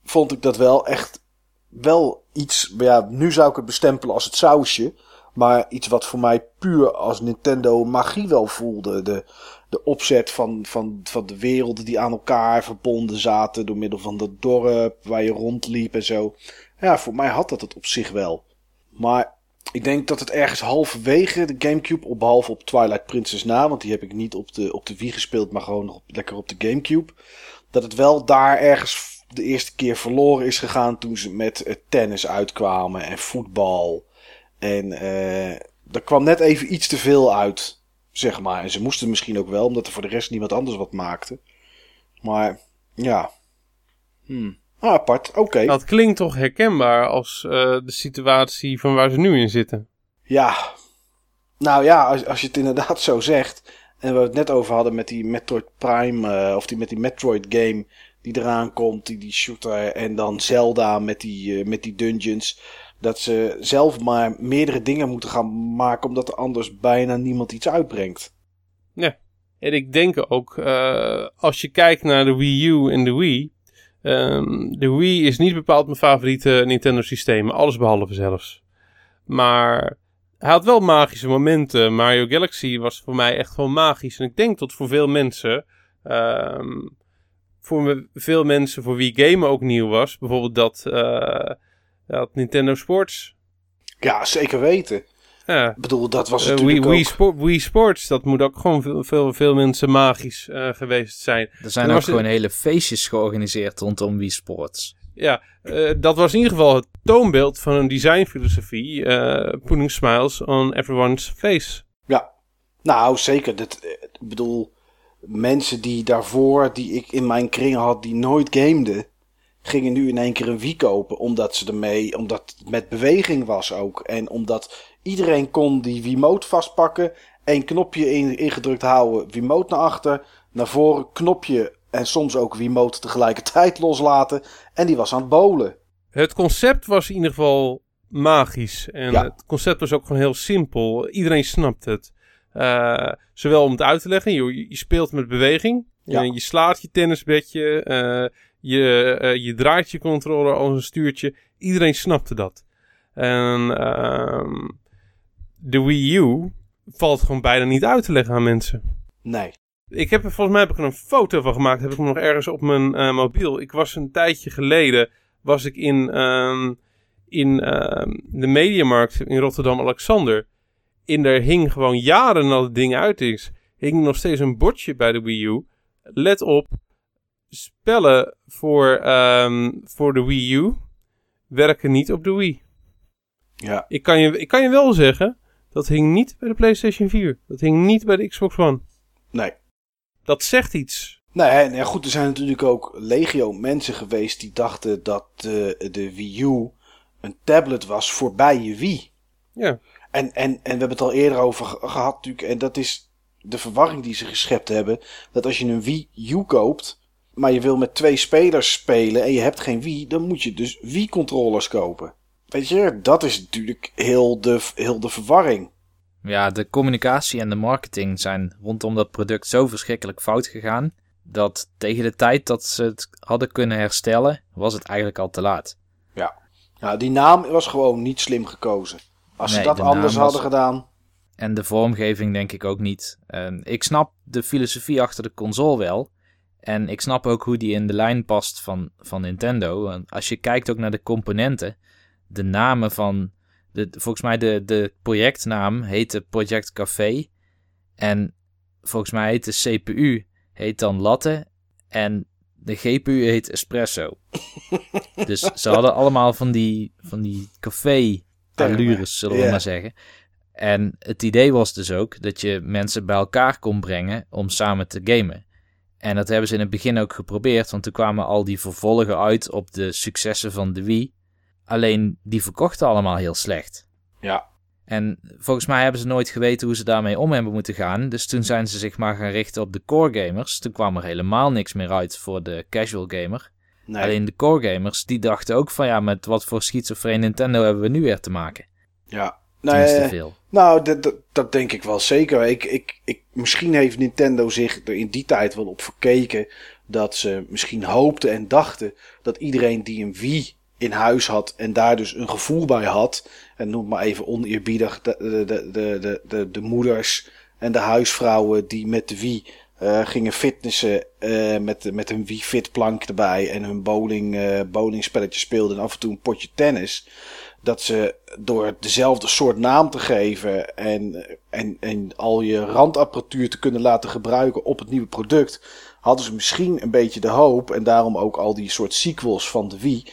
vond ik dat wel echt wel iets, ja, nu zou ik het bestempelen als het sausje. Maar iets wat voor mij puur als Nintendo magie wel voelde. De, de opzet van, van, van de werelden die aan elkaar verbonden zaten. Door middel van dat dorp waar je rondliep en zo. Ja, voor mij had dat het op zich wel. Maar ik denk dat het ergens halverwege de Gamecube, op behalve op Twilight Princess na, want die heb ik niet op de, op de Wii gespeeld, maar gewoon nog lekker op de Gamecube. Dat het wel daar ergens de eerste keer verloren is gegaan toen ze met eh, tennis uitkwamen en voetbal. En eh er kwam net even iets te veel uit, zeg maar. En ze moesten misschien ook wel, omdat er voor de rest niemand anders wat maakte. Maar ja. Hmm. Ah, apart. Oké. Dat klinkt toch herkenbaar als eh, de situatie van waar ze nu in zitten. Ja. Nou ja, als, als je het inderdaad zo zegt. En we het net over hadden met die Metroid Prime. eh, of die, met die Metroid game. Die eraan komt. Die, die shooter. En dan Zelda met die, eh, met die dungeons. Dat ze zelf maar meerdere dingen moeten gaan maken. Omdat er anders bijna niemand iets uitbrengt. En ik denk ook, als je kijkt naar de Wii U en de Wii, Ehm, de Wii is niet bepaald mijn favoriete Nintendo systeem. Alles behalve zelfs. Maar hij had wel magische momenten. Mario Galaxy was voor mij echt gewoon magisch. En ik denk dat voor veel mensen... ehm, voor veel mensen voor wie gamen ook nieuw was. Bijvoorbeeld dat, eh, dat Nintendo Sports. Ja, zeker weten. Ja, Ik bedoel, dat was eh, natuurlijk Wii, Wii, ook... Sport, Wii Sports, dat moet ook gewoon veel, veel, veel mensen magisch eh, geweest zijn. Er zijn ook gewoon hele feestjes georganiseerd rondom Wii Sports. Ja, eh, dat was in ieder geval het toonbeeld van een designfilosofie. eh putting smiles on everyone's face. Ja, nou zeker. Dat, ik bedoel, mensen die daarvoor, die ik in mijn kring had, die nooit gameden, gingen nu in één keer een Wii kopen. Omdat ze ermee, omdat het met beweging was ook. En omdat iedereen kon die Wiimote vastpakken. één knopje in, ingedrukt houden, Wiimote naar achter, naar voren, knopje en soms ook Wiimote tegelijkertijd [laughs] loslaten. En die was aan het bolen. Het concept was in ieder geval magisch. En Ja. het concept was ook gewoon heel simpel. Iedereen snapt het. Eh, zowel om het uit te leggen, je, je speelt met beweging. Ja. Je slaat je tennisbedje. eh, je, eh, je draait je controller als een stuurtje. Iedereen snapte dat. En ehm, de Wii U valt gewoon bijna niet uit te leggen aan mensen. Nee. Ik heb er volgens mij heb ik er een foto van gemaakt. Heb ik hem nog ergens op mijn eh, mobiel. Ik was een tijdje geleden was ik in, ehm, in ehm, de Mediamarkt in Rotterdam-Alexander. En daar hing gewoon jaren nadat het ding uit is. Hing nog steeds een bordje bij de Wii U. Let op. Spellen voor, ehm, voor de Wii U werken niet op de Wii. Ja. Ik kan, je, ik kan je wel zeggen, dat hing niet bij de PlayStation 4. Dat hing niet bij de Xbox One. Nee. Dat zegt iets. Nee, nee, goed, er zijn natuurlijk ook legio mensen geweest die dachten dat de, de Wii U een tablet was voorbij je Wii. Ja. En, en, en we hebben het al eerder over ge- gehad natuurlijk, en dat is de verwarring die ze geschept hebben. Dat als je een Wii U koopt, maar je wil met twee spelers spelen en je hebt geen Wii, dan moet je dus Wii-controllers kopen. Weet je, dat is natuurlijk heel de, heel de verwarring. Ja, de communicatie en de marketing zijn rondom dat product zo verschrikkelijk fout gegaan. Dat tegen de tijd dat ze het hadden kunnen herstellen, was het eigenlijk al te laat. Ja, die naam was gewoon niet slim gekozen. Als Nee, ze dat anders was- hadden gedaan. En de vormgeving denk ik ook niet. En ik snap de filosofie achter de console wel. En ik snap ook hoe die in de lijn past van, van Nintendo. En als je kijkt ook naar de componenten, de namen van. De, volgens mij de, de projectnaam heette Project Café. En volgens mij heet de CPU heet dan Latte. En de GPU heet Espresso. [laughs] dus ze hadden allemaal van die, van die café allures, zullen we maar zeggen. En het idee was dus ook dat je mensen bij elkaar kon brengen om samen te gamen. En dat hebben ze in het begin ook geprobeerd, want toen kwamen al die vervolgen uit op de successen van de Wii. Alleen die verkochten allemaal heel slecht. Ja. En volgens mij hebben ze nooit geweten hoe ze daarmee om hebben moeten gaan. Dus toen zijn ze zich maar gaan richten op de core gamers. Toen kwam er helemaal niks meer uit voor de casual gamer. Nee. Alleen de core gamers die dachten ook van ja, met wat voor schizofreen Nintendo hebben we nu weer te maken. Ja. Nee, veel. nou, dat, dat, dat denk ik wel zeker. Ik, ik, ik, misschien heeft Nintendo zich er in die tijd wel op verkeken dat ze misschien hoopten en dachten dat iedereen die een Wii in huis had en daar dus een gevoel bij had, en noem maar even oneerbiedig de, de, de, de, de, de, de moeders en de huisvrouwen die met de Wii eh, gingen fitnessen eh, met, met een Wii Fit plank erbij en hun bowling, eh bowlingspelletje speelden en af en toe een potje tennis dat ze door dezelfde soort naam te geven en, en, en al je randapparatuur te kunnen laten gebruiken op het nieuwe product, hadden ze misschien een beetje de hoop, en daarom ook al die soort sequels van de Wii,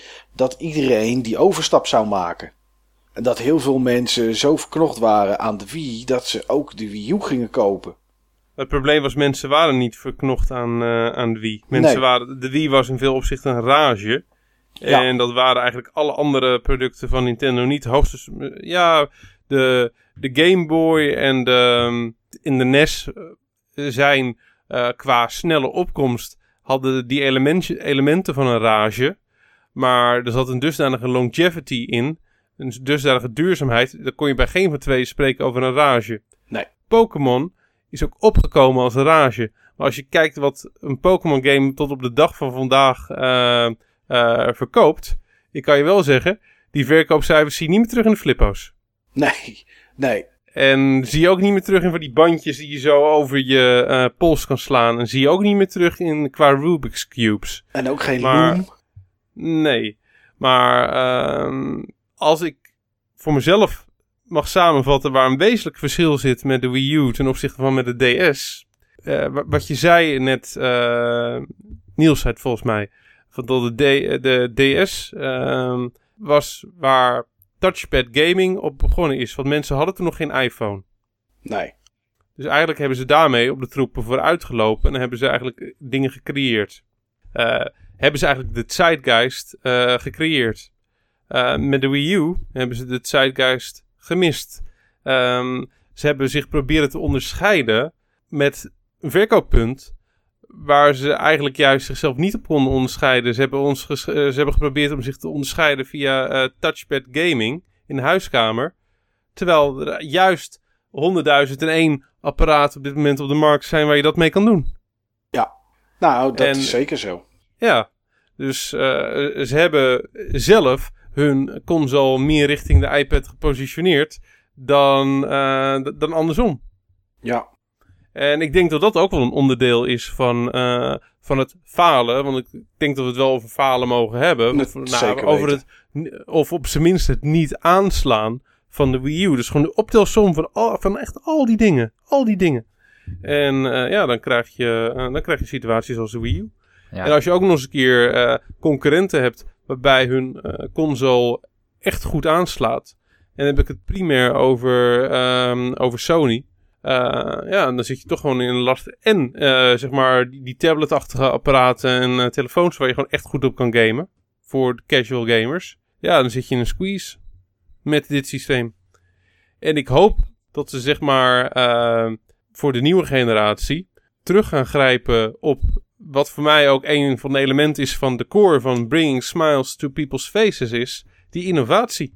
dat iedereen die overstap zou maken. En dat heel veel mensen zo verknocht waren aan de Wii, dat ze ook de Wii U gingen kopen. Het probleem was, mensen waren niet verknocht aan, eh, aan de Wii. Mensen Nee. waren, de Wii was in veel opzichten een rage. Ja. En dat waren eigenlijk alle andere producten van Nintendo niet. Hoogstens, eh, ja, de, de Game Boy en de, ehm, in de NES eh, zijn qua snelle opkomst hadden die elementje, elementen van een rage. Maar er zat een dusdanige longevity in, een dusdanige duurzaamheid. Daar kon je bij geen van twee spreken over een rage. Nee. Pokémon is ook opgekomen als een rage. Maar als je kijkt wat een Pokémon game tot op de dag van vandaag uh, uh, verkoopt. Ik kan je wel zeggen, die verkoopcijfers zie je niet meer terug in de flippo's. Nee, nee. En zie je ook niet meer terug in van die bandjes die je zo over je uh, pols kan slaan. En zie je ook niet meer terug in qua Rubik's Cubes. En ook geen maar, Loom? Nee. Maar uh, als ik voor mezelf mag samenvatten waar een wezenlijk verschil zit met de Wii U ten opzichte van met de DS. Uh, wat je zei net, uh, Niels zei het volgens mij, van dat de, D, de DS uh, was waar touchpad gaming op begonnen is. Want mensen hadden toen nog geen iPhone. Nee. Dus eigenlijk hebben ze daarmee op de troepen vooruit gelopen en hebben ze eigenlijk dingen gecreëerd. Uh, hebben ze eigenlijk de Zeitgeist uh, gecreëerd. Uh, met de Wii U hebben ze de Zeitgeist gemist. Um, ze hebben zich proberen te onderscheiden met een verkooppunt waar ze eigenlijk juist zichzelf niet op konden onderscheiden. Ze hebben, ons ze hebben geprobeerd om zich te onderscheiden via uh, touchpad gaming in de huiskamer. Terwijl er juist 100.001 apparaten op dit moment op de markt zijn waar je dat mee kan doen. Ja, nou, dat is zeker zo. Ja, dus uh, ze hebben zelf hun console meer richting de iPad gepositioneerd dan, uh, dan andersom. Ja. En ik denk dat dat ook wel een onderdeel is van, uh, van het falen. Want ik denk dat we het wel over falen mogen hebben. Net, nou, zeker over het, of op zijn minst het niet aanslaan van de Wii U. Dus gewoon de optelsom van, al, van echt al die dingen. Al die dingen. En uh, ja, dan krijg, je, dan krijg je situaties als de Wii U. En als je ook nog eens een keer uh, concurrenten hebt waarbij hun uh, console echt goed aanslaat. En dan heb ik het primair over, um, over Sony. Uh, ja, dan zit je toch gewoon in een last. En zeg maar die, die tabletachtige apparaten en telefoons waar je gewoon echt goed op kan gamen. Voor de casual gamers. Ja, dan zit je in een squeeze met dit systeem. En ik hoop dat ze zeg maar voor de nieuwe generatie terug gaan grijpen op wat voor mij ook een van de elementen is van de core van Bringing Smiles to People's Faces is, die innovatie.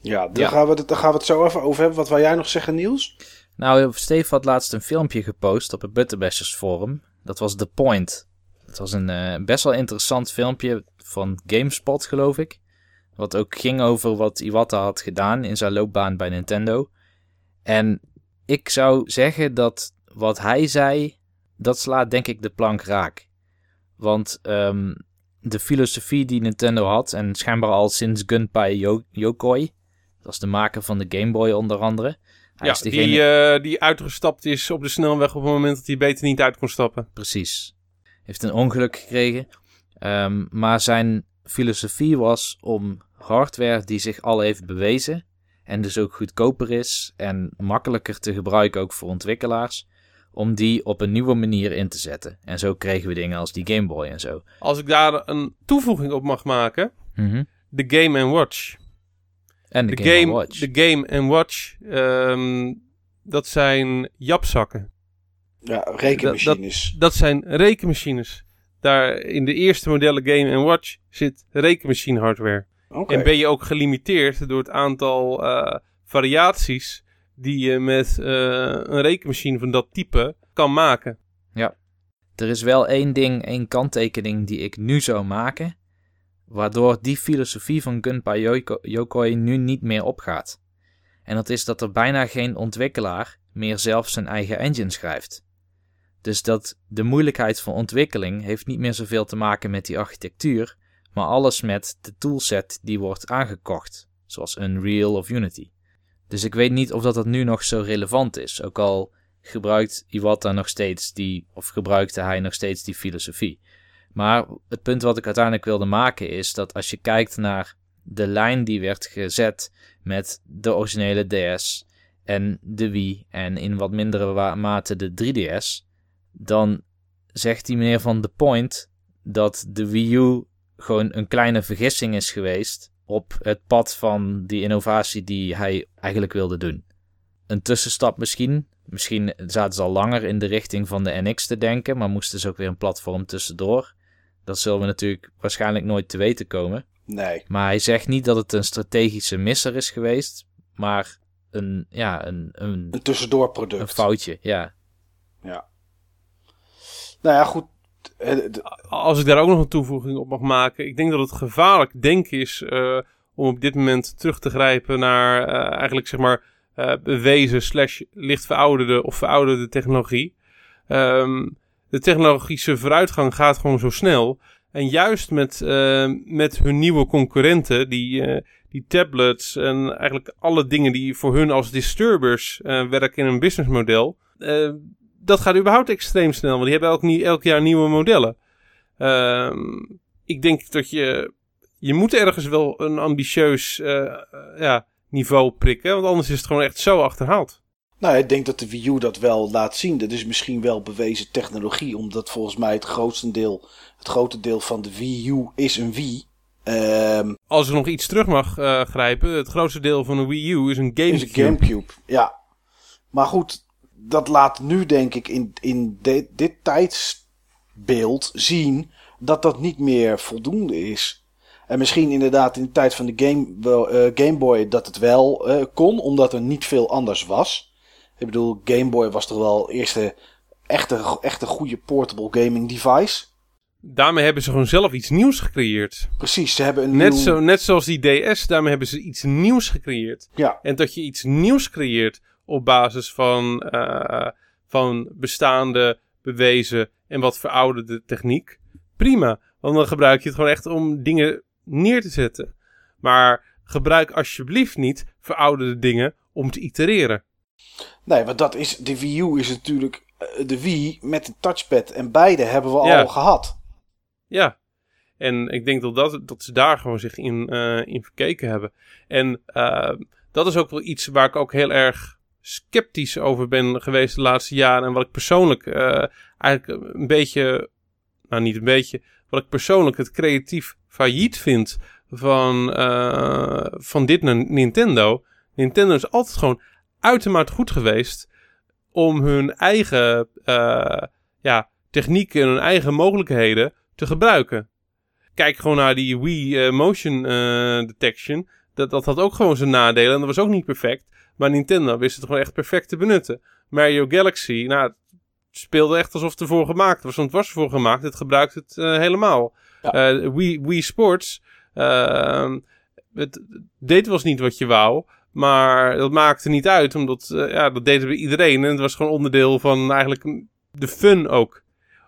Ja, daar, Gaan, we het, daar gaan we het zo even over hebben. Wat wil jij nog zeggen, Niels? Nou, Steve had laatst een filmpje gepost op het Butterbashers forum. Dat was The Point. Het was een uh, best wel interessant filmpje van GameSpot, geloof ik. Wat ook ging over wat Iwata had gedaan in zijn loopbaan bij Nintendo. En ik zou zeggen dat wat hij zei dat slaat denk ik de plank raak. Want um, de filosofie die Nintendo had, en schijnbaar al sinds Gunpei Yo Yokoi, dat was de maker van de Game Boy onder andere. Hij ja, is degene... die, uh, die uitgestapt is op de snelweg op het moment dat hij beter niet uit kon stappen. Precies. Heeft een ongeluk gekregen. Um, maar zijn filosofie was om hardware die zich al heeft bewezen en dus ook goedkoper is en makkelijker te gebruiken ook voor ontwikkelaars, om die op een nieuwe manier in te zetten. En zo kregen we dingen als die Game Boy en zo. Als ik daar een toevoeging op mag maken, mm -hmm. de Game Watch. En de, de Game, game Watch. De Game Watch, um, dat zijn japzakken. Ja, rekenmachines. Dat, dat, dat, zijn rekenmachines. Daar in de eerste modellen Game Watch zit rekenmachine hardware. Okay. En ben je ook gelimiteerd door het aantal uh, variaties die je met uh, een rekenmachine van dat type kan maken. Ja. Er is wel één ding, één kanttekening die ik nu zou maken, waardoor die filosofie van Gunpei Yokoi nu niet meer opgaat. En dat is dat er bijna geen ontwikkelaar meer zelf zijn eigen engine schrijft. Dus dat de moeilijkheid van ontwikkeling heeft niet meer zoveel te maken met die architectuur, maar alles met de toolset die wordt aangekocht, zoals Unreal of Unity. Dus ik weet niet of dat, dat nu nog zo relevant is. Ook al gebruikt Iwata nog steeds die, of gebruikte hij nog steeds die filosofie. Maar het punt wat ik uiteindelijk wilde maken is dat als je kijkt naar de lijn die werd gezet met de originele DS en de Wii en in wat mindere mate de 3DS, dan zegt die meneer van The Point dat de Wii U gewoon een kleine vergissing is geweest op het pad van die innovatie die hij eigenlijk wilde doen. Een tussenstap misschien. Misschien zaten ze al langer in de richting van de NX te denken, maar moesten ze ook weer een platform tussendoor. Dat zullen we natuurlijk waarschijnlijk nooit te weten komen. Nee. Maar hij zegt niet dat het een strategische misser is geweest, maar een, ja, een, een, een tussendoorproduct. Een foutje, ja. Ja. Nou ja, goed. Als ik daar ook nog een toevoeging op mag maken. Ik denk dat het gevaarlijk denken is om op dit moment terug te grijpen naar eigenlijk zeg maar bewezen slash licht verouderde of verouderde technologie. Um, de technologische vooruitgang gaat gewoon zo snel. En juist met, uh, met hun nieuwe concurrenten, die, uh, die tablets en eigenlijk alle dingen die voor hun als disturbers uh, werken in een businessmodel. Dat gaat überhaupt extreem snel, want die hebben elk, elk jaar nieuwe modellen. Ehm, ik denk dat je, je moet ergens wel een ambitieus ja, niveau prikken, want anders is het gewoon echt zo achterhaald. Nou, ik denk dat de Wii U dat wel laat zien. Dat is misschien wel bewezen technologie, omdat volgens mij het grootste deel, het grote deel van de Wii U is een Wii. Um, Als ik nog iets terug mag uh, grijpen, het grootste deel van de Wii U is een Gamecube. Is een Gamecube, ja. Maar goed, dat laat nu denk ik in, in de, dit tijdsbeeld zien dat dat niet meer voldoende is. En misschien inderdaad in de tijd van de Game, uh, Game Boy dat het wel uh, kon, omdat er niet veel anders was. Ik bedoel, Game Boy was toch wel eerste echte, echte goede portable gaming device. Daarmee hebben ze gewoon zelf iets nieuws gecreëerd. Precies, ze hebben een net, zo, net zoals die DS, daarmee hebben ze iets nieuws gecreëerd. Ja. En dat je iets nieuws creëert op basis van, uh, van bestaande, bewezen en wat verouderde techniek. Prima, want dan gebruik je het gewoon echt om dingen neer te zetten. Maar gebruik alsjeblieft niet verouderde dingen om te itereren. Nee, want dat is, de Wii U is natuurlijk eh, de Wii met een touchpad. En beide hebben we al gehad. Ja, en ik denk dat, dat, dat ze daar gewoon zich in, uh, in verkeken hebben. En uh, dat is ook wel iets waar ik ook heel erg sceptisch over ben geweest de laatste jaren. En wat ik persoonlijk uh, eigenlijk een beetje, nou niet een beetje, wat ik persoonlijk het creatief failliet vind van, van dit Nintendo. Nintendo is altijd gewoon uitermate goed geweest om hun eigen uh, ja, technieken en hun eigen mogelijkheden te gebruiken. Kijk gewoon naar die Wii Motion Detection. Dat, dat had ook gewoon zijn nadelen en dat was ook niet perfect. Maar Nintendo wist het gewoon echt perfect te benutten. Mario Galaxy, nou, speelde echt alsof het ervoor gemaakt was. Want het was ervoor gemaakt, het gebruikt het helemaal. Ja. Wii, Wii Sports, ehm, het deed was niet wat je wou. Maar dat maakte niet uit, omdat uh, ja, dat deden we iedereen. En het was gewoon onderdeel van eigenlijk de fun ook.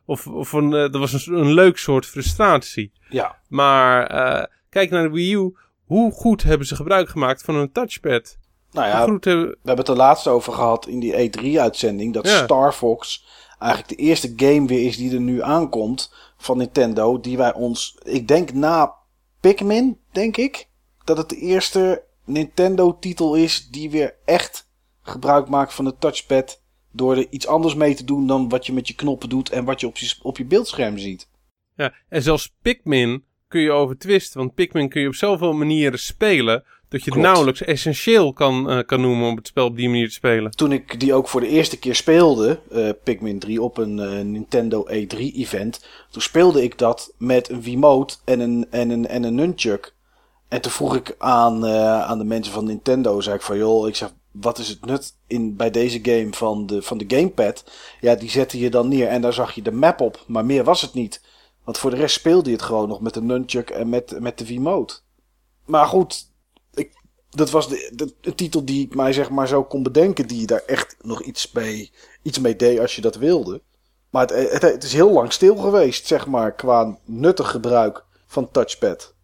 Of, of van, uh, dat was een, een, leuk soort frustratie. Ja. Maar uh, kijk naar de Wii U. Hoe goed hebben ze gebruik gemaakt van een touchpad? Nou ja, hebben... we hebben het er laatst over gehad in die E3-uitzending. Dat ja. Star Fox eigenlijk de eerste game weer is die er nu aankomt van Nintendo. Die wij ons, ik denk na Pikmin, denk ik. Dat het de eerste Nintendo-titel is die weer echt gebruik maakt van de touchpad. Door er iets anders mee te doen dan wat je met je knoppen doet en wat je op je, op je beeldscherm ziet. Ja, en zelfs Pikmin kun je over twisten. Want Pikmin kun je op zoveel manieren spelen. Dat je het nauwelijks essentieel kan, uh, kan noemen om het spel op die manier te spelen. Toen ik die ook voor de eerste keer speelde, uh, Pikmin 3, op een uh, Nintendo E3-event. Toen speelde ik dat met een Wiimote en een, en een, en een Nunchuk. En toen vroeg ik aan, aan de mensen van Nintendo, zei ik van joh, ik zeg, wat is het nut in, bij deze game van de, van de gamepad? Ja, die zette je dan neer en daar zag je de map op, maar meer was het niet. Want voor de rest speelde je het gewoon nog met de nunchuk en met, met de V-mode. Maar goed, dat was de, de, de, titel die ik mij zeg maar zo kon bedenken, die daar echt nog iets mee, iets mee deed als je dat wilde. Maar het, het, het is heel lang stil geweest, zeg maar, qua nuttig gebruik van touchpad.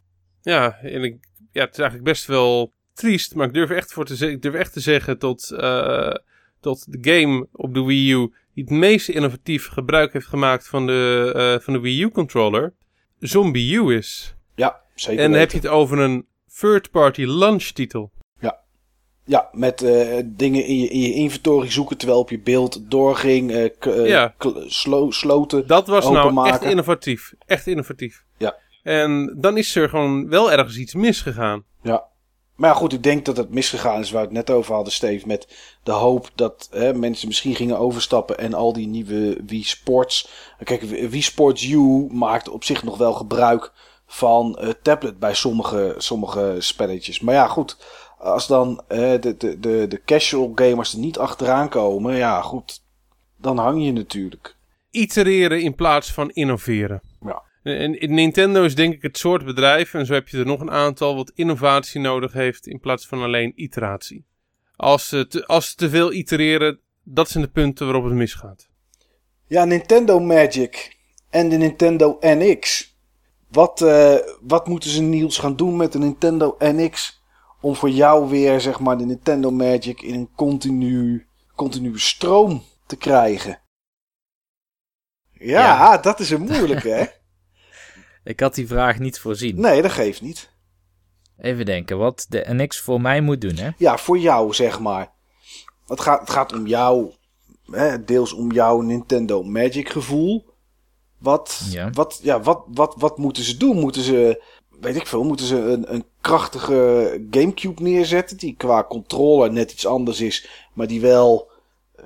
Ja, en ik, ja, het is eigenlijk best wel triest, maar ik durf echt, voor te, ik durf echt te zeggen tot, uh, tot de game op de Wii U die het meest innovatief gebruik heeft gemaakt van de, uh, van de Wii U controller, Zombie U is. Ja, zeker. En dan heb je het over een third-party launch titel. Ja. Ja, met uh, dingen in je, in je inventory zoeken terwijl op je beeld doorging, uh, ja. slo sloten. Dat was nou echt innovatief. Echt innovatief. Ja. En dan is er gewoon wel ergens iets misgegaan. Ja. Maar ja, goed, ik denk dat het misgegaan is waar we het net over hadden, Steve. Met de hoop dat hè, mensen misschien gingen overstappen en al die nieuwe Wii Sports. Kijk, Wii Sports U maakt op zich nog wel gebruik van uh, tablet bij sommige, sommige spelletjes. Maar ja, goed. Als dan uh, de, de, de, de casual gamers er niet achteraan komen, ja, goed. Dan hang je natuurlijk itereren in plaats van innoveren. Ja. En, en Nintendo is denk ik het soort bedrijf, en zo heb je er nog een aantal, wat innovatie nodig heeft in plaats van alleen iteratie. Als ze te, als ze te veel itereren, dat zijn de punten waarop het misgaat. Ja, Nintendo Magic en de Nintendo NX. Wat, eh, wat moeten ze Niels gaan doen met de Nintendo NX om voor jou weer zeg maar de Nintendo Magic in een continu, continue stroom te krijgen? Ja, Ja. dat is een moeilijke hè? [laughs] Ik had die vraag niet voorzien. Nee, dat geeft niet. Even denken, wat de NX voor mij moet doen, hè? Ja, voor jou zeg maar. Het gaat, het gaat om jou, hè, deels om jouw Nintendo Magic gevoel. Wat, Ja. wat, ja, wat, wat, wat moeten ze doen? Moeten ze, weet ik veel, moeten ze een, een krachtige Gamecube neerzetten die qua controller net iets anders is, maar die wel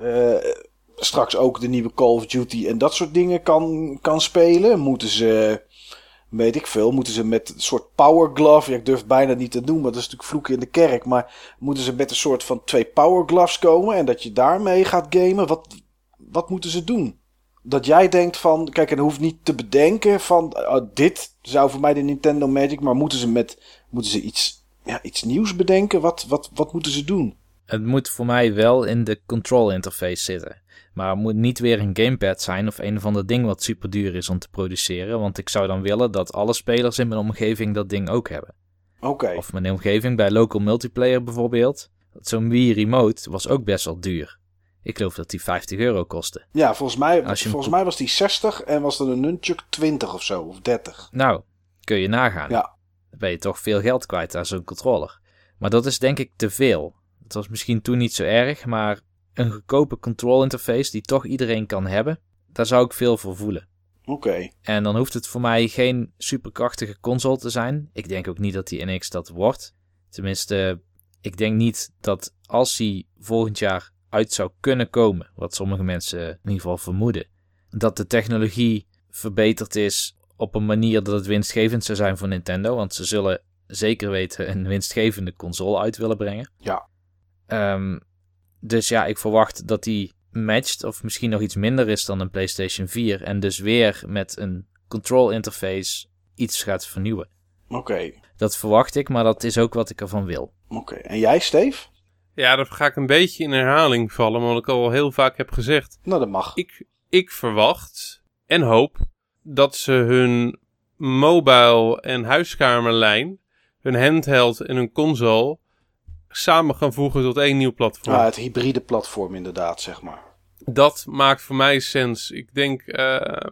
eh, straks ook de nieuwe Call of Duty en dat soort dingen kan, kan spelen? Moeten ze, weet ik veel, moeten ze met een soort Power Glove, ja, ik durf het bijna niet te doen, want dat is natuurlijk vloeken in de kerk, maar moeten ze met een soort van twee Power Gloves komen en dat je daarmee gaat gamen? Wat, wat moeten ze doen? Dat jij denkt van, kijk, en hoeft niet te bedenken van, oh, dit zou voor mij de Nintendo Magic, maar moeten ze met, moeten ze iets, ja, iets nieuws bedenken? Wat, wat, wat moeten ze doen? Het moet voor mij wel in de control interface zitten. Maar het moet niet weer een gamepad zijn of een of ander ding wat super duur is om te produceren. Want ik zou dan willen dat alle spelers in mijn omgeving dat ding ook hebben. Oké. Of mijn omgeving bij local multiplayer bijvoorbeeld. Zo'n Wii Remote was ook best wel duur. Ik geloof dat die 50 euro kostte. Ja, volgens mij, volgens mij was die 60 en was er een Nunchuk 20 of zo, of 30. Nou, kun je nagaan. Ja. Dan ben je toch veel geld kwijt aan zo'n controller. Maar dat is denk ik te veel. Het was misschien toen niet zo erg, maar een goedkope control interface die toch iedereen kan hebben, daar zou ik veel voor voelen. Oké. En dan hoeft het voor mij geen superkrachtige console te zijn. Ik denk ook niet dat die NX dat wordt. Tenminste, ik denk niet dat als die volgend jaar uit zou kunnen komen, wat sommige mensen in ieder geval vermoeden, dat de technologie verbeterd is op een manier dat het winstgevend zou zijn voor Nintendo. Want ze zullen zeker weten een winstgevende console uit willen brengen. Ja. Ehm, dus ja, ik verwacht dat die matcht of misschien nog iets minder is dan een PlayStation 4 en dus weer met een control interface iets gaat vernieuwen. Oké. Dat verwacht ik, maar dat is ook wat ik ervan wil. Oké. En jij, Steve? Ja, dan ga ik een beetje in herhaling vallen, wat ik al heel vaak heb gezegd. Nou, dat mag. Ik, ik verwacht en hoop dat ze hun mobile en huiskamerlijn, hun handheld en hun console samen gaan voegen tot één nieuw platform. Ja, het hybride platform inderdaad, zeg maar. Dat maakt voor mij sens. Ik denk eh,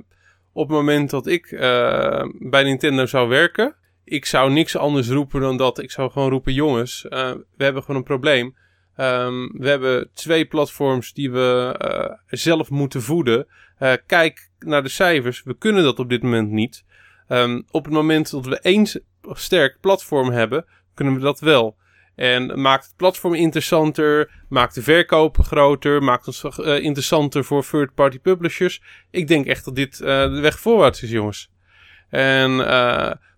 op het moment dat ik eh, bij Nintendo zou werken, ik zou niks anders roepen dan dat. Ik zou gewoon roepen, jongens, eh, we hebben gewoon een probleem. Ehm, we hebben twee platforms die we eh, zelf moeten voeden. Eh, kijk naar de cijfers. We kunnen dat op dit moment niet. Ehm, op het moment dat we één sterk platform hebben, kunnen we dat wel. En maakt het platform interessanter, maakt de verkopen groter, maakt ons eh, interessanter voor third-party publishers. Ik denk echt dat dit de weg voorwaarts is, jongens. En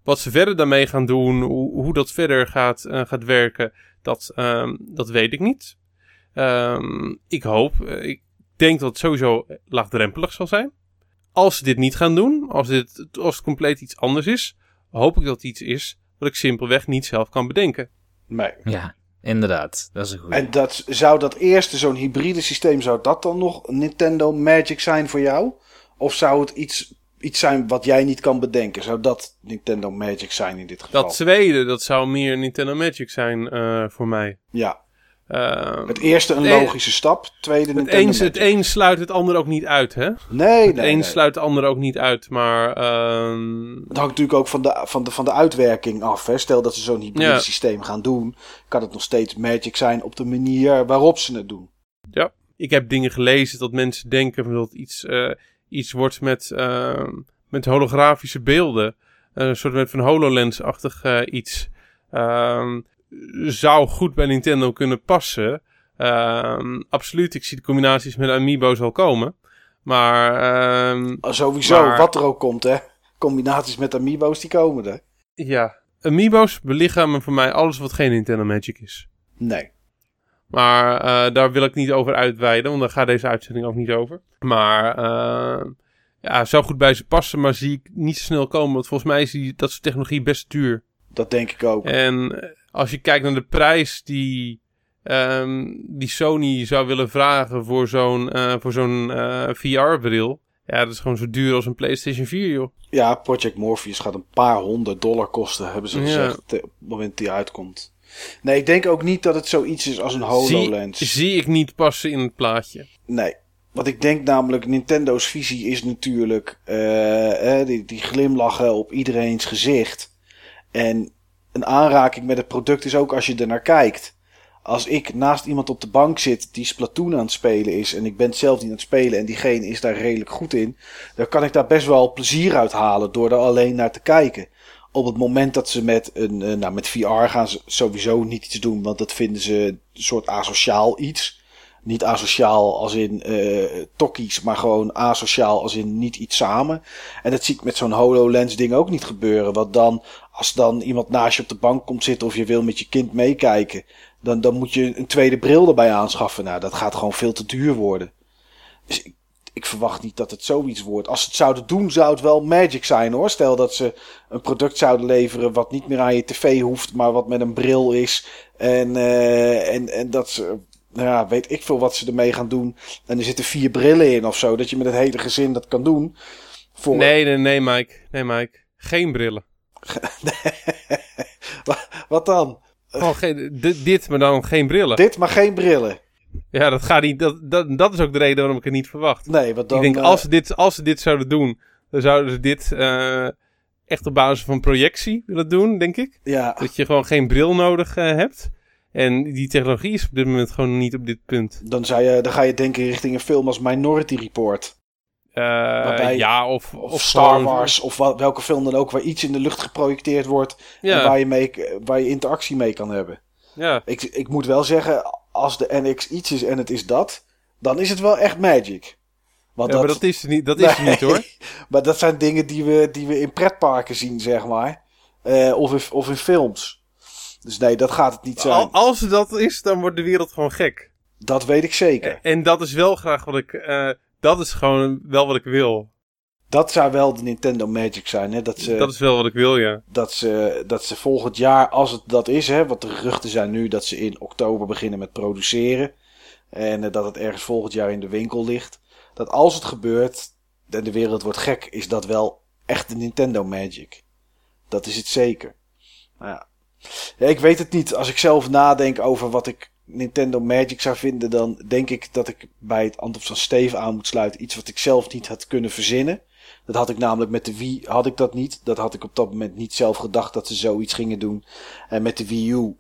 wat ze verder daarmee gaan doen, hoe, hoe dat verder gaat, gaat werken, dat, ehm, dat weet ik niet. Ehm, ik hoop, eh, ik denk dat het sowieso laagdrempelig zal zijn. Als ze dit niet gaan doen, als, dit, als het compleet iets anders is, hoop ik dat het iets is wat ik simpelweg niet zelf kan bedenken. Nee. Ja, inderdaad. Dat is een goede. En dat, zou dat eerste, zo'n hybride systeem, zou dat dan nog Nintendo Magic zijn voor jou? Of zou het iets, iets zijn wat jij niet kan bedenken? Zou dat Nintendo Magic zijn in dit geval? Dat tweede, dat zou meer Nintendo Magic zijn eh, voor mij. Ja, Ehm, het eerste een Nee, logische stap, tweede het, Nintendo een, Magic. het een sluit het ander ook niet uit, hè? Nee, Het nee, een nee. sluit het ander ook niet uit, maar... ehm, Het hangt natuurlijk ook van de, van de, van de uitwerking af. Hè? Stel dat ze zo'n hybride Ja. systeem gaan doen, kan het nog steeds Magic zijn op de manier waarop ze het doen. Ja, ik heb dingen gelezen dat mensen denken dat iets, eh, iets wordt met, ehm, met holografische beelden. een soort met van HoloLens-achtig eh, iets. Ehm, zou goed bij Nintendo kunnen passen. Ehm, absoluut, ik zie de combinaties met Amiibo's al komen. Maar ehm, Sowieso, Maar- wat er ook komt, hè. Combinaties met amiibo's, die komen er. ja, Amiibo's belichamen voor mij alles wat geen Nintendo Magic is. Nee. Maar eh, daar wil ik niet over uitweiden, want daar gaat deze uitzending ook niet over. Maar eh, Ja, zou goed bij ze passen, maar zie ik niet zo snel komen. Want volgens mij is die, dat soort technologie best duur. Dat denk ik ook. En eh, als je kijkt naar de prijs die, ehm, die Sony zou willen vragen voor zo'n voor zo'n VR-bril. Ja, dat is gewoon zo duur als een PlayStation 4, joh. Ja, Project Morpheus gaat een paar honderd dollar kosten, hebben ze gezegd, op het moment die uitkomt. Nee, ik denk ook niet dat het zoiets is als een HoloLens. Zie, zie ik niet passen in het plaatje. Nee. Wat ik denk namelijk, Nintendo's visie is natuurlijk eh, eh, die, die glimlachen op iedereen's gezicht. En een aanraking met het product is ook als je er naar kijkt. Als ik naast iemand op de bank zit die Splatoon aan het spelen is en ik ben het zelf niet aan het spelen en diegene is daar redelijk goed in, dan kan ik daar best wel plezier uit halen door er alleen naar te kijken. Op het moment dat ze met een, eh, nou met VR gaan ze sowieso niet iets doen, want dat vinden ze een soort asociaal iets. Niet asociaal als in eh tokkies, maar gewoon asociaal als in niet iets samen. En dat zie ik met zo'n HoloLens ding ook niet gebeuren. Want dan, als dan iemand naast je op de bank komt zitten of je wil met je kind meekijken, dan, dan moet je een tweede bril erbij aanschaffen. Nou, dat gaat gewoon veel te duur worden. Dus ik, ik verwacht niet dat het zoiets wordt. Als ze het zouden doen, zou het wel magic zijn hoor. Stel dat ze een product zouden leveren wat niet meer aan je tv hoeft, maar wat met een bril is. En, eh, en, en dat ze, nou ja, weet ik veel wat ze ermee gaan doen. En er zitten vier brillen in of zo, dat je met het hele gezin dat kan doen. Voor... Nee, nee, nee, Mike. Nee, Mike. Geen brillen. [laughs] Wa- wat dan? Gewoon geen, di- dit, maar dan geen brillen. Dit, maar geen brillen. Ja, dat gaat niet. Dat, dat, dat is ook de reden waarom ik het niet verwacht. Nee, want dan... ik denk, eh, als ze, dit, als ze dit zouden doen, dan zouden ze dit eh, echt op basis van projectie willen doen, denk ik. Ja, Dat je gewoon geen bril nodig eh, hebt. En die technologie is op dit moment gewoon niet op dit punt. dan, zou je, dan ga je denken richting een film als Minority Report. Waarbij- ja, of, Of, of Star gewoon- Wars, of wat, welke film dan ook, waar iets in de lucht geprojecteerd wordt. En Ja, waar je, mee, waar je interactie mee kan hebben. ja. Ik, ik moet wel zeggen, als de NX iets is en het is dat, dan is het wel echt magic. Want ja maar dat is niet, dat is Nee, niet hoor. [laughs] Maar dat zijn dingen die we, die we in pretparken zien, zeg maar. Eh, of, in, of in films. Dus nee, dat gaat het niet zijn. Al- als dat is, dan wordt de wereld gewoon gek. Dat weet ik zeker. En dat is wel graag wat ik. eh, dat is gewoon wel wat ik wil. Dat zou wel de Nintendo Magic zijn. Hè? Dat, ze, Dat is wel wat ik wil, ja. dat, ze, dat ze volgend jaar, als het dat is, hè, want de geruchten zijn nu dat ze in oktober beginnen met produceren. En eh, dat het ergens volgend jaar in de winkel ligt. Dat als het gebeurt en de wereld wordt gek, is dat wel echt de Nintendo Magic. Dat is het zeker. Nou ja. Ja, ik weet het niet. Als ik zelf nadenk over wat ik Nintendo Magic zou vinden, dan denk ik dat ik bij het antwoord van Steve aan moet sluiten. Iets wat ik zelf niet had kunnen verzinnen. Dat had ik namelijk met de Wii, had ik dat niet. Dat had ik op dat moment niet zelf gedacht dat ze zoiets gingen doen. En met de Wii U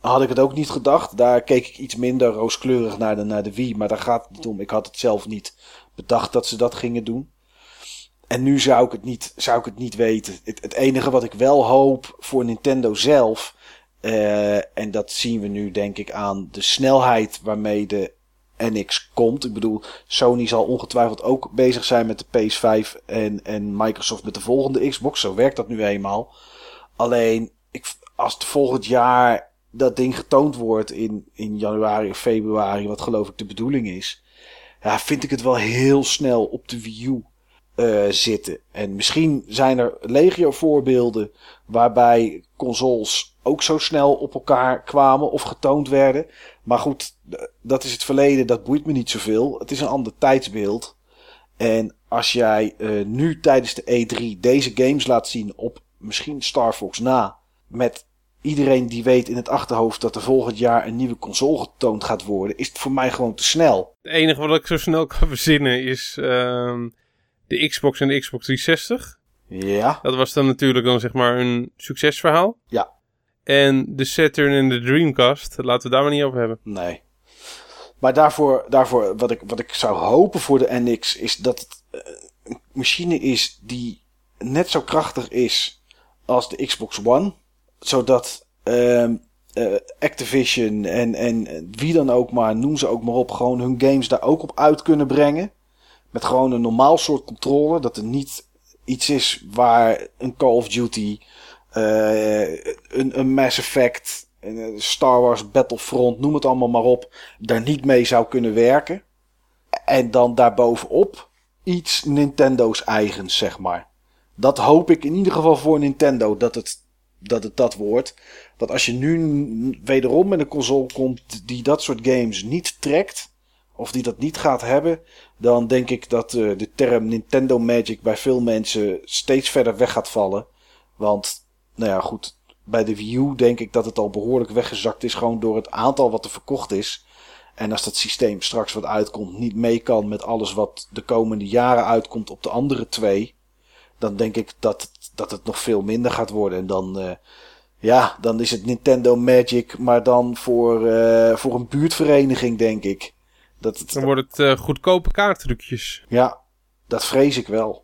had ik het ook niet gedacht. Daar keek ik iets minder rooskleurig naar de, naar de Wii. Maar daar gaat het niet om. Ik had het zelf niet bedacht dat ze dat gingen doen. En nu zou ik het niet, zou ik het niet weten. Het, het enige wat ik wel hoop voor Nintendo zelf. eh, en dat zien we nu denk ik aan de snelheid waarmee de NX komt. Ik bedoel, Sony zal ongetwijfeld ook bezig zijn met de PS5 en, en Microsoft met de volgende Xbox. Zo werkt dat nu eenmaal. Alleen, ik, als het volgend jaar dat ding getoond wordt in, in januari of februari, wat geloof ik de bedoeling is, ja, vind ik het wel heel snel op de Wii U eh, zitten. En misschien zijn er legio voorbeelden waarbij consoles ook zo snel op elkaar kwamen of getoond werden. Maar goed, dat is het verleden, dat boeit me niet zoveel. Het is een ander tijdsbeeld. En als jij eh, nu tijdens de E3 deze games laat zien op misschien Star Fox na, met iedereen die weet in het achterhoofd dat er volgend jaar een nieuwe console getoond gaat worden, is het voor mij gewoon te snel. Het enige wat ik zo snel kan [laughs] verzinnen is ehm, de Xbox en de Xbox 360. Ja, Dat was dan natuurlijk dan zeg maar een succesverhaal. Ja. En de Saturn en de Dreamcast, laten we daar maar niet over hebben. nee. Maar daarvoor, daarvoor wat, ik, wat ik zou hopen voor de NX is dat het eh, een machine is die net zo krachtig is als de Xbox One. Zodat ehm, eh, Activision en, en wie dan ook maar, noem ze ook maar op, gewoon hun games daar ook op uit kunnen brengen. Met gewoon een normaal soort controle. Dat er niet iets is waar een Call of Duty, een, een Mass Effect, eh, Star Wars Battlefront, noem het allemaal maar op, daar niet mee zou kunnen werken. En dan daarbovenop iets Nintendo's eigens, zeg maar. Dat hoop ik in ieder geval voor Nintendo, dat het dat, het dat wordt. Dat als je nu wederom met een console komt die dat soort games niet trekt, of die dat niet gaat hebben, dan denk ik dat uh, de term Nintendo Magic bij veel mensen steeds verder weg gaat vallen. Want, nou ja, goed, bij de Wii U denk ik dat het al behoorlijk weggezakt is, gewoon door het aantal wat er verkocht is. En als dat systeem straks wat uitkomt niet mee kan met alles wat de komende jaren uitkomt op de andere twee, dan denk ik dat, dat het nog veel minder gaat worden. En dan, uh, ja, dan is het Nintendo Magic, maar dan voor, uh, voor een buurtvereniging, denk ik. Dat het, dan wordt het uh, goedkope kaarttrucjes. Ja, dat vrees ik wel.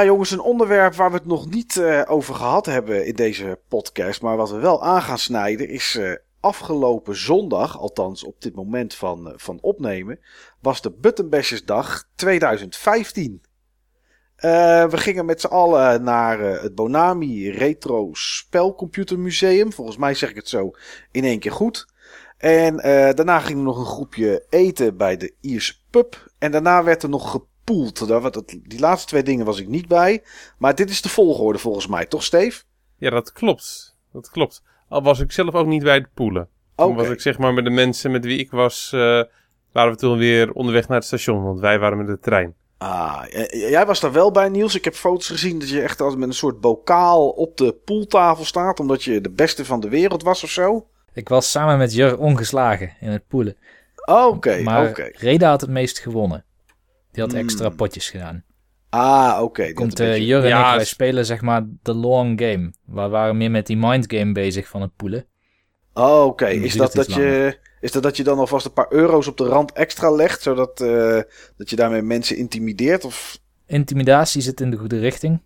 Ja, jongens, een onderwerp waar we het nog niet uh, over gehad hebben in deze podcast, maar wat we wel aan gaan snijden, is uh, afgelopen zondag, althans op dit moment van, uh, van opnemen, was de Buttonbashersdag 2015. we gingen met z'n allen naar het Bonami Retro Spelcomputermuseum. Volgens mij zeg ik het zo in één keer goed. En daarna ging er nog een groepje eten bij de Ierse pub. En daarna werd er nog gepoeld. Die laatste twee dingen was ik niet bij. Maar dit is de volgorde volgens mij, toch Steve? Ja, dat klopt. Dat klopt. Al was ik zelf ook niet bij het poelen. Toen was ik zeg maar met de mensen met wie ik was, uh, waren we toen weer onderweg naar het station. Want wij waren met de trein. Ah, jij was daar wel bij Niels. Ik heb foto's gezien dat je echt als met een soort bokaal op de poeltafel staat. Omdat je de beste van de wereld was of zo. Ik was samen met Jur ongeslagen in het poelen. Oké, okay, maar Reda had het meest gewonnen. Die had extra hmm. potjes gedaan. Ah, oké. Okay. Komt uh, beetje... Jur en ja, ik, wij spelen zeg maar de long game. We waren meer met die mind game bezig van het poelen. Oh, oké. Is, dat dat je, is dat dat je dan alvast een paar euro's op de rand extra legt, zodat uh, dat je daarmee mensen intimideert? Of? Intimidatie zit in de goede richting.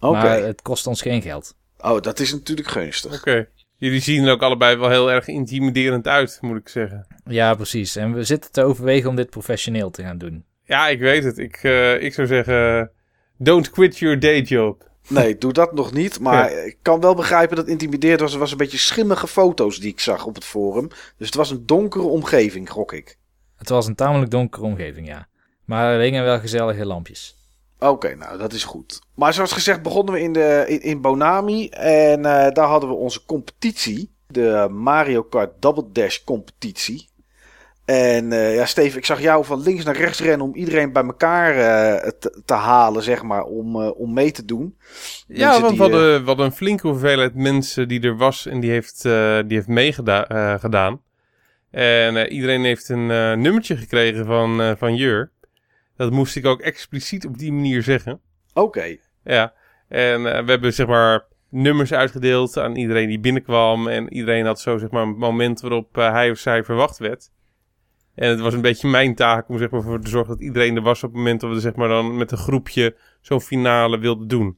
Oké. Maar het kost ons geen geld. Oh, dat is natuurlijk gunstig. Oké. Jullie zien er ook allebei wel heel erg intimiderend uit, moet ik zeggen. Ja, precies. En we zitten te overwegen om dit professioneel te gaan doen. Ja, ik weet het. Ik, uh, ik zou zeggen, don't quit your day job. Nee, doe dat nog niet. Maar ik kan wel begrijpen dat het intimideerd was. Er was een beetje schimmige foto's die ik zag op het forum. Dus het was een donkere omgeving, gok ik. Het was een tamelijk donkere omgeving, ja. Maar er hingen wel gezellige lampjes. Oké, nou dat is goed. Maar zoals gezegd begonnen we in, de, in, in Bonami. En uh, daar hadden we onze competitie. De Mario Kart Double Dash competitie. En uh, ja, Steve, ik zag jou van links naar rechts rennen om iedereen bij elkaar uh, te, te, halen, zeg maar, om, uh, om mee te doen. Ja, want we, hadden, we hadden een flinke hoeveelheid mensen die er was en die heeft, die heeft meegedaan. En iedereen heeft een nummertje gekregen van, van Jur. Dat moest ik ook expliciet op die manier zeggen. Oké. Ja, en we hebben zeg maar nummers uitgedeeld aan iedereen die binnenkwam. En iedereen had zo zeg maar een moment waarop hij of zij verwacht werd. En het was een beetje mijn taak om zeg maar, voor te zorgen dat iedereen er was op het moment dat we zeg maar, dan met een groepje zo'n finale wilden doen.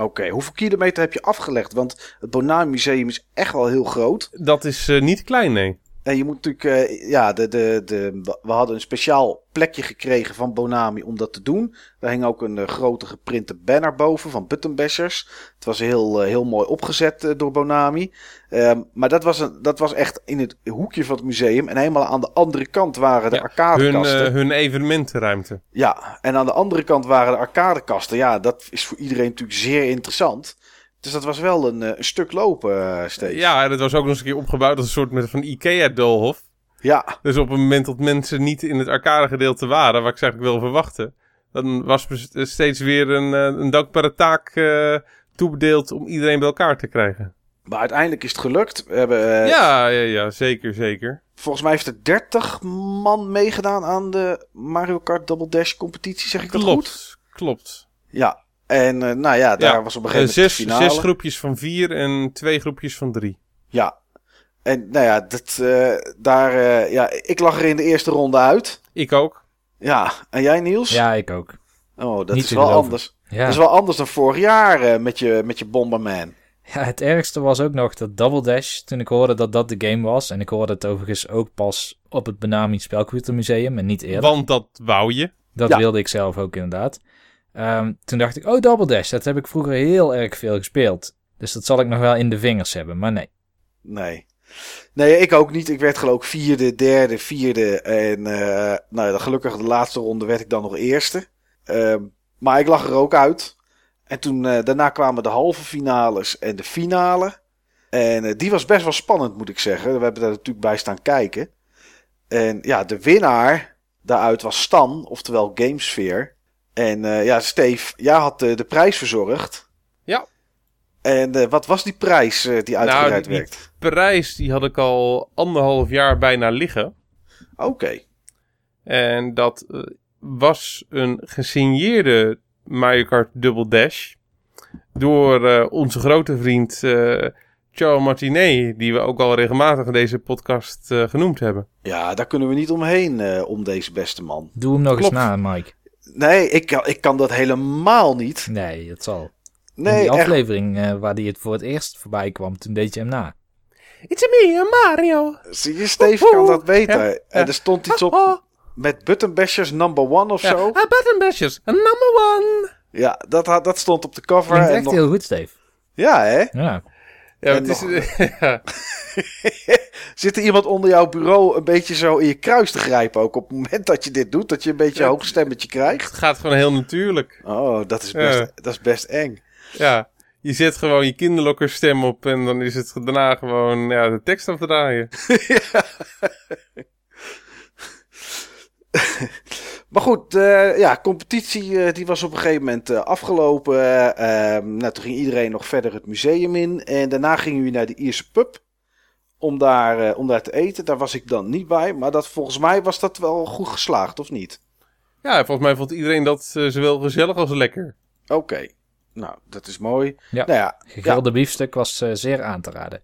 Oké, hoeveel kilometer heb je afgelegd? Want het Bonami Museum is echt wel heel groot. Dat is uh, niet klein, nee. En je moet natuurlijk, uh, ja, de, de, de, we hadden een speciaal plekje gekregen van Bonami om dat te doen. Daar hing ook een uh, grote geprinte banner boven van Buttonbashers. Het was heel, uh, heel mooi opgezet door Bonami. Um, maar dat was, een, dat was echt in het hoekje van het museum. En helemaal aan de andere kant waren de ja, arcadekasten. Hun, hun evenementenruimte. Ja, en aan de andere kant waren de arcadekasten. Ja, dat is voor iedereen natuurlijk zeer interessant. Dus dat was wel een, een stuk lopen uh, steeds. Ja, en het was ook nog eens een keer opgebouwd als een soort met van Ikea-doolhof. Ja. Dus op het moment dat mensen niet in het arcade gedeelte waren, wat ik eigenlijk wel verwachten, dan was steeds weer een, een dankbare taak uh, toebedeeld om iedereen bij elkaar te krijgen. Maar uiteindelijk is het gelukt. We hebben, eh, ja, ja, ja, zeker, zeker. Volgens mij heeft er 30 man meegedaan aan de Mario Kart Double Dash competitie. Zeg ik dat goed? Klopt, klopt. Ja. En eh, nou ja, daar Ja, was op een Eh, gegeven moment zes, de finale. zes groepjes van vier en twee groepjes van drie. Ja. En nou ja, dat, eh, daar, eh, ja, ik lag er in de eerste ronde uit. Ik ook. Ja, en jij Niels? Ja, ik ook. Oh, dat Niet is wel anders. Ja. Dat is wel anders dan vorig jaar eh, met, je, met je Bomberman. ja, het ergste was ook nog dat Double Dash, toen ik hoorde dat dat de game was. En ik hoorde het overigens ook pas op het Benami Spelcomputermuseum en niet eerder. Want dat wou je. Dat Ja. wilde ik zelf ook inderdaad. Ehm, toen dacht ik, oh, Double Dash, dat heb ik vroeger heel erg veel gespeeld. Dus dat zal ik nog wel in de vingers hebben, maar nee. Nee. Nee, ik ook niet. Ik werd geloof ik vierde, derde, vierde. En eh, nou ja, gelukkig de laatste ronde werd ik dan nog eerste. Ehm, maar ik lag er ook uit. En toen, eh, daarna kwamen de halve finales en de finale. En eh, die was best wel spannend, moet ik zeggen. We hebben daar natuurlijk bij staan kijken. En ja, de winnaar daaruit was Stan, oftewel Gamesphere. En eh, ja, Steve, jij had eh, de prijs verzorgd. Ja. En eh, wat was die prijs eh, die uitgereikt die- werd? Prijs, die had ik al anderhalf jaar bijna liggen. Oké. En dat was een gesigneerde Mario Kart Double Dash. Door eh, onze grote vriend eh Charles Martinet. Die we ook al regelmatig in deze podcast eh, genoemd hebben. Ja, daar kunnen we niet omheen eh, om deze beste man. Doe hem nog Klopt. eens na, Mike. Nee, ik, kan- ik kan dat helemaal niet. Nee, dat zal. in Nee, die echt. aflevering eh, waar die het voor het eerst voorbij kwam, toen deed je hem na. It's me, Mario. Zie je, Steve kan dat beter. Ja, En er stond iets op met Button Bashers number one of Ja, zo. ah, button bashers, number one. Ja, dat, had- dat stond op de cover. Klinkt en echt nog- heel goed, Steve. Ja, hè? Ja. Ja, het is, nog- [laughs] [laughs] ja. Zit er iemand onder jouw bureau een beetje zo in je kruis te grijpen ook op het moment dat je dit doet? Dat je een beetje een Ja. hoog stemmetje krijgt? het gaat gewoon heel natuurlijk. Oh, dat is best, Ja. dat is best eng. Ja, je zet gewoon je kinderlokker stem op en dan is het daarna gewoon ja, de tekst afdraaien. [laughs] Maar goed, eh, ja, competitie eh, die was op een gegeven moment eh, afgelopen. Eh, ehm, nou, toen ging iedereen nog verder het museum in. En daarna gingen jullie naar de Ierse pub. Om daar, eh, om daar te eten. Daar was ik dan niet bij. Maar dat, volgens mij was dat wel goed geslaagd, of niet? Ja, volgens mij vond iedereen dat eh, zowel gezellig als lekker. Oké. Nou, dat is mooi. Ja. Nou ja. Gegrilde biefstuk was eh, zeer aan te raden.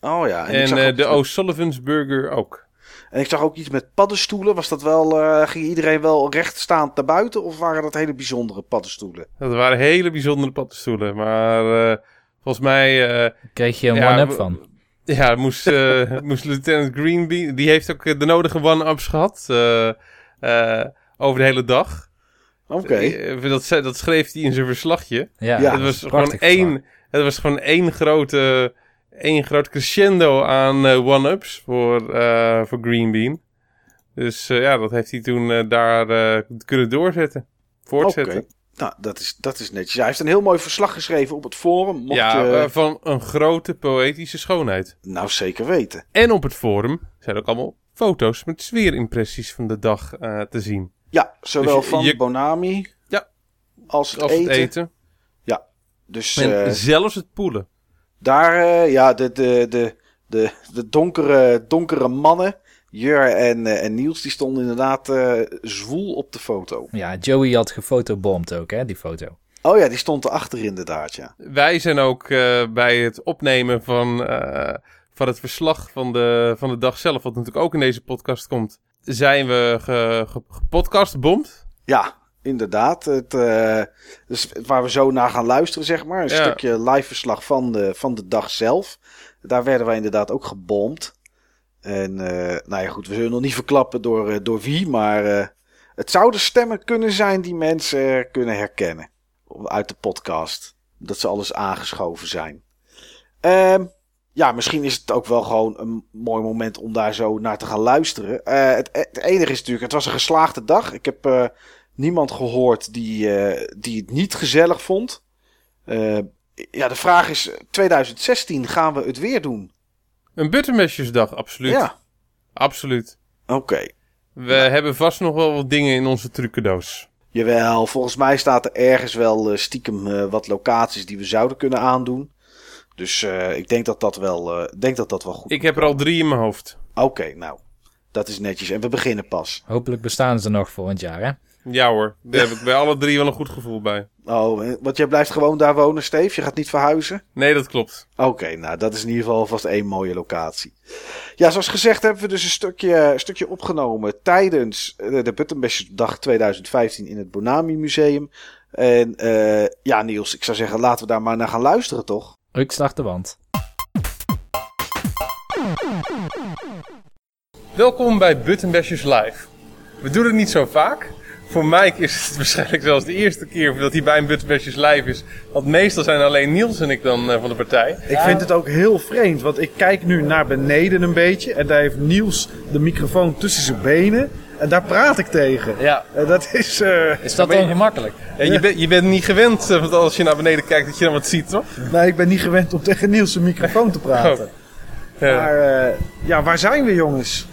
Oh ja. En, ik En de O'Sullivan's Burger ook. en ik zag ook iets met paddenstoelen. Was dat wel, eh, ging iedereen wel rechtstaand naar buiten? Of waren dat hele bijzondere paddenstoelen? Dat waren hele bijzondere paddenstoelen. Maar eh, volgens mij eh, Kreeg je een Ja, one-up van. Ja, moest, eh, [laughs] moest Lieutenant Greenby... Die heeft ook eh, de nodige one-ups gehad. eh, eh, over de hele dag. Oké. Dat, dat schreef hij in zijn verslagje. Ja, Ja, het, dat was gewoon verslag. één, het was gewoon één grote... één groot crescendo aan eh, one-ups voor, eh, voor Green Bean. Dus eh, ja, dat heeft hij toen daar eh, kunnen doorzetten. Voortzetten. Oké. Nou, dat is, dat is netjes. Hij heeft een heel mooi verslag geschreven op het forum. Mocht ja, je... eh, van een grote poëtische schoonheid. Nou, zeker weten. En op het forum zijn ook allemaal foto's met sfeerimpressies van de dag eh, te zien. Ja, zowel Dus je- van je- Bonami Ja. als het eten. het eten. Dus En eh, zelfs het poelen. daar, ja, de, de, de, de, de donkere, donkere mannen, Jur en, eh, en Niels, die stonden inderdaad eh, zwoel op de foto. Ja, Joey had gefotobomd ook, hè, die foto. Oh ja, die stond erachter inderdaad, ja. Wij zijn ook eh, bij het opnemen van, eh, van het verslag van de, van de dag zelf, wat natuurlijk ook in deze podcast komt, zijn we ge, ge- gepodcastbomd. Ja, inderdaad. Het, eh, dus waar we zo naar gaan luisteren, zeg maar. Een Ja. stukje live verslag van de, van de dag zelf. Daar werden wij inderdaad ook gebomd. En eh, nou ja, goed, we zullen nog niet verklappen door, eh, door wie, maar eh, het zouden stemmen kunnen zijn die mensen kunnen herkennen uit de podcast. Dat ze alles aangeschoven zijn. Ehm, ja, misschien is het ook wel gewoon een mooi moment om daar zo naar te gaan luisteren. Het, het enige is natuurlijk, het was een geslaagde dag. Ik heb niemand gehoord die, die het niet gezellig vond. Ja, de vraag is, 2016 gaan we het weer doen? Een Buttermesjesdag, absoluut. Ja, Absoluut. oké. We hebben vast nog wel wat dingen in onze trucendoos. Jawel, volgens mij staat er ergens wel eh, stiekem eh, wat locaties die we zouden kunnen aandoen. Dus eh, ik denk dat dat, wel, eh, denk dat dat wel goed Ik heb er al drie in mijn hoofd. Oké, nou. Dat is netjes. En we beginnen pas. Hopelijk bestaan ze nog volgend jaar, hè? Ja hoor, daar heb ik bij alle drie wel een goed gevoel bij. Oh, eh, want jij blijft gewoon daar wonen, Steef? Je gaat niet verhuizen? Nee, dat klopt. Oké, nou dat is in ieder geval vast één mooie locatie. Ja, zoals gezegd hebben we dus een stukje, een stukje opgenomen tijdens eh, de Buttonbashers 2015 in het Bonami Museum. En eh, ja, Niels, ik zou zeggen laten we daar maar naar gaan luisteren, toch? Ik start de wand. Welkom bij Button Bashers Live. We doen het niet zo vaak. Voor Mike is het waarschijnlijk zelfs de eerste keer dat hij bij een Button Bashers Live is. Want meestal zijn alleen Niels en ik dan eh, van de partij. Ik vind het ook heel vreemd, want ik kijk nu naar beneden een beetje en daar heeft Niels de microfoon tussen zijn benen en daar praat ik tegen. Ja. En dat is. eh, Is dat ongemakkelijk? En je, bent je bent niet gewend, eh, want als je naar beneden kijkt, dat je dan wat ziet, toch? nee, ik ben niet gewend om tegen Niels zijn microfoon te praten. Ja. Maar eh, ja, waar zijn we, jongens?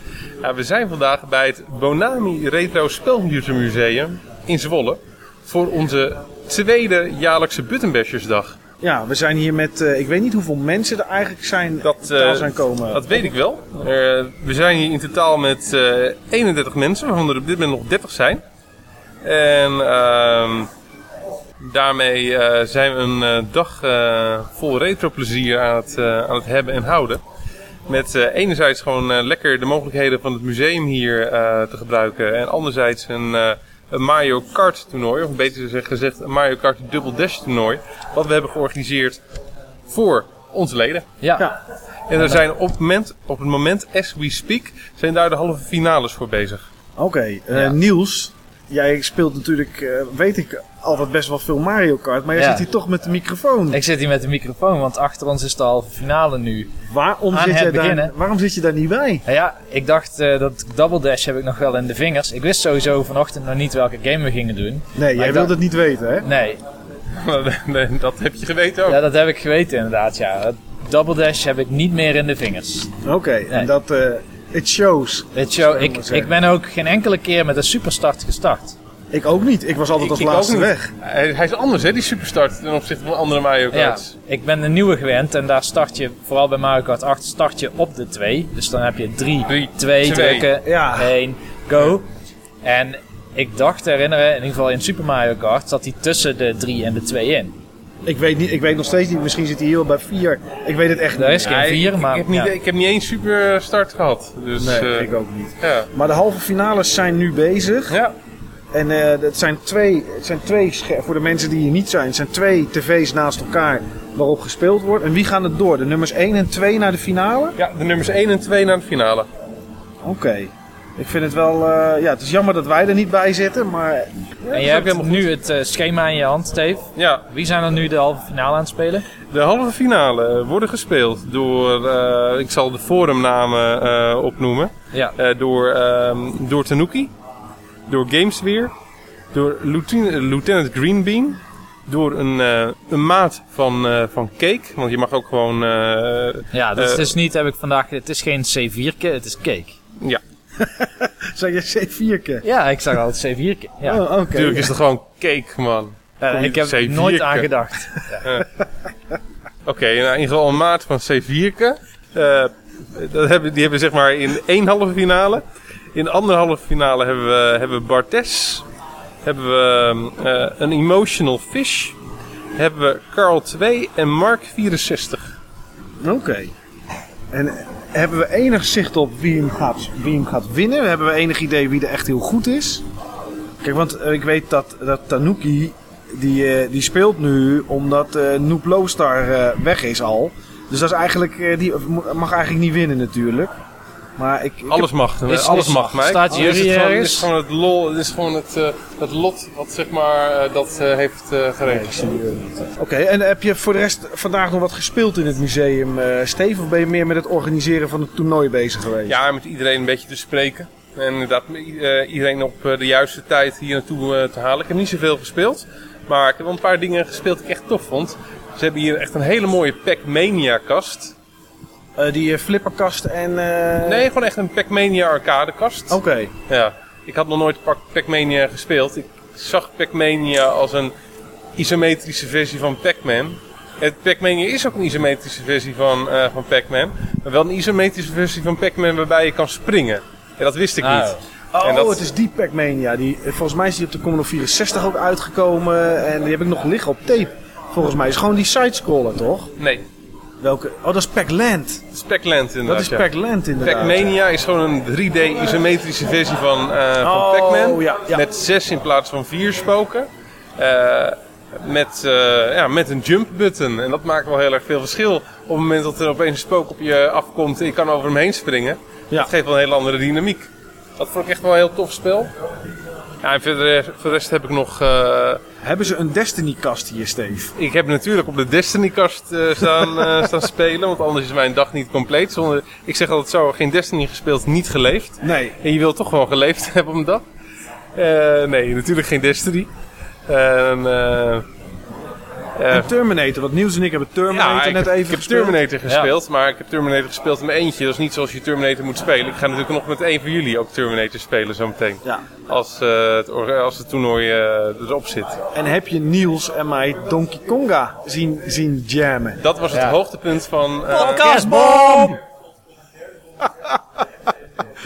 Ja, we zijn vandaag bij het Bonami Retro Spelcomputermuseum in Zwolle. Voor onze tweede jaarlijkse Buttonbashersdag. Ja, we zijn hier met. eh, ik weet niet hoeveel mensen er eigenlijk zijn, Dat, eh, daar zijn komen. Dat weet ik wel. Eh, we zijn hier in totaal met eh 31 mensen, waarvan er op dit moment nog 30 zijn. En ehm, daarmee eh, zijn we een eh, dag eh, vol retro plezier aan het, eh, aan het hebben en houden. Met eh, enerzijds gewoon eh, lekker de mogelijkheden van het museum hier eh, te gebruiken. En anderzijds een, eh, een Mario Kart toernooi, of beter gezegd een Mario Kart Double Dash toernooi. Wat we hebben georganiseerd voor onze leden. Ja. Ja. En er zijn op het moment, op het moment as we speak, zijn daar de halve finales voor bezig. Oké, eh, Ja. Niels, jij speelt natuurlijk, eh, weet ik, altijd best wel veel Mario Kart, maar jij Ja. zit hier toch met de microfoon. Ik zit hier met de microfoon, want achter ons is de halve finale nu. Waarom zit, jij daar, waarom zit je daar niet bij? Nou ja, ik dacht eh, dat Double Dash heb ik nog wel in de vingers. Ik wist sowieso vanochtend nog niet welke game we gingen doen. Nee, jij dacht- het niet weten, hè? Nee, Nee, [laughs] dat heb je geweten ook. ja, dat heb ik geweten inderdaad, ja. Double Dash heb ik niet meer in de vingers. Oké, en Nee. dat, eh it shows. Wel, je ik, ik ben ook geen enkele keer met een superstart gestart. Ik ook niet. Ik was altijd als Ik- ik laatste weg. Hij, hij is anders, hè, die superstart ten opzichte van andere Mario Ja, Karts. ik ben de nieuwe gewend en daar start je, vooral bij Mario Kart 8, start je op de 2. Dus dan heb je 3, Drie, 2 twee. drukken, Ja. 1, go. En ik dacht te herinneren, in ieder geval in Super Mario Kart, zat hij tussen de 3 en de 2 in. Ik weet, niet, ik weet nog steeds niet. Misschien zit hij hier wel bij vier. Ik weet het echt niet. is geen Ja, 4, ik, maar ik, heb niet, ja. ik heb niet eens superstart gehad. Dus, Nee, eh, ik ook niet. Ja. Maar de halve finales zijn nu bezig. ja. En eh het zijn twee, het zijn twee voor de mensen die hier niet zijn, het zijn twee tv's naast elkaar waarop gespeeld wordt. En wie gaan het door? De nummers 1 en 2 naar de finale? ja, de nummers 1 en 2 naar de finale. Oké. Ik vind het wel, eh, ja, het is jammer dat wij er niet bij zitten, maar En ook hebt helemaal nu het eh, schema in je hand, Steve. Ja, Wie zijn er nu de halve finale aan het spelen? de halve finale worden gespeeld door, eh, ik zal de forumnamen eh, opnoemen. Ja. Eh, door, ehm door Tanuki, door Gamesweer, door Lieutenant, Lieutenant Greenbean, door een, eh, een maat van, eh, van Cake, want je mag ook gewoon, eh, Ja, dat Eh, is niet, heb ik vandaag, het is geen C4, het is cake. ja, [laughs] zeg je C4 Ja, ik zag altijd C4. Ja. Oh, oké. natuurlijk is het gewoon Cake, man. Je ik heb er C4 nooit aan gedacht. [laughs] Oké, nou, in ieder geval een maat van C4. Eh, dat hebben, die hebben we zeg maar in één halve finale. In de andere halve finale hebben we, hebben we Bartes. Hebben we eh, een Emotional Fish. Hebben we Carl 2 en Mark 64. Oké. En hebben we enig zicht op wie hem, gaat, wie hem gaat winnen? Hebben we enig idee wie er echt heel goed is? Kijk, want eh, ik weet dat, dat Tanuki, die, eh, die speelt nu omdat eh Noop Lowstar weg is al. Dus dat is eigenlijk, die mag eigenlijk niet winnen natuurlijk. Maar ik, ik Alles mag, Is- alles is- mag, Mike. staat jury is het gewoon, is gewoon het lol, is gewoon het, eh, het lot wat zeg maar eh, dat eh, heeft geregeld. Oké, en heb je voor de rest vandaag nog wat gespeeld in het museum, eh Steve? Of ben je meer met het organiseren van het toernooi bezig geweest? Ja, met iedereen een beetje te spreken. En inderdaad, eh, iedereen op de juiste tijd hier naartoe te halen. Ik heb niet zoveel gespeeld. Maar ik heb wel een paar dingen gespeeld die ik echt tof vond. Ze hebben hier echt een hele mooie Pac-Mania kast. Eh, die eh, flipperkast en... eh, Nee, gewoon echt een Pac-Mania arcade kast. Oké. Ja, ik had nog nooit Pac- Pac-Mania gespeeld. Ik zag Pac-Mania als een isometrische versie van Pac-Man. Het Pac-Mania is ook een isometrische versie van, eh, van Pac-Man. Maar wel een isometrische versie van Pac-Man waarbij je kan springen. En dat wist ik Ah, niet. Oh, En dat- het is die Pac-Mania. Die, volgens mij is die op de Commodore 64 ook uitgekomen. En die heb ik nog liggen op tape. Volgens mij is gewoon die sidescroller, toch? Nee, Welke? Oh, dat is Pac-Land. het is Pac-Land inderdaad. Dat is ja. Pac-Land inderdaad. Pac-Mania is gewoon een 3D isometrische versie van, eh, van Oh, Pac-Man. ja, ja. Met zes in plaats van vier spoken. Eh, met, eh, ja, met een jump button. En dat maakt wel heel erg veel verschil. Op het moment dat er opeens een spook op je afkomt en je kan over hem heen springen. Dat geeft wel een hele andere dynamiek. Dat vond ik echt wel een heel tof spel. Ja, en verder, voor de rest heb ik nog... Hebben ze een Destiny-kast hier, Steve? ik heb natuurlijk op de Destiny-kast eh, staan, eh, [laughs] staan spelen. Want anders is mijn dag niet compleet. Zonder, ik zeg altijd zo, geen Destiny gespeeld, niet geleefd. Nee. En je wilt toch gewoon geleefd [laughs] hebben op een dag? Eh, nee, natuurlijk geen Destiny. En, eh, En Terminator. Want Niels en ik hebben Terminator ja, ik, net heb- even ik heb gespeeld. Terminator gespeeld, maar ik heb Terminator gespeeld in mijn eentje. Dat is niet zoals je Terminator moet spelen. Ik ga natuurlijk nog met een van jullie ook Terminator spelen zometeen. Ja. Als, eh, het, als het toernooi eh, erop zit. En heb je Niels en mij Donkey Konga zien, zien jammen? Dat was het Ja. hoogtepunt van... eh, Podcastbom! [laughs]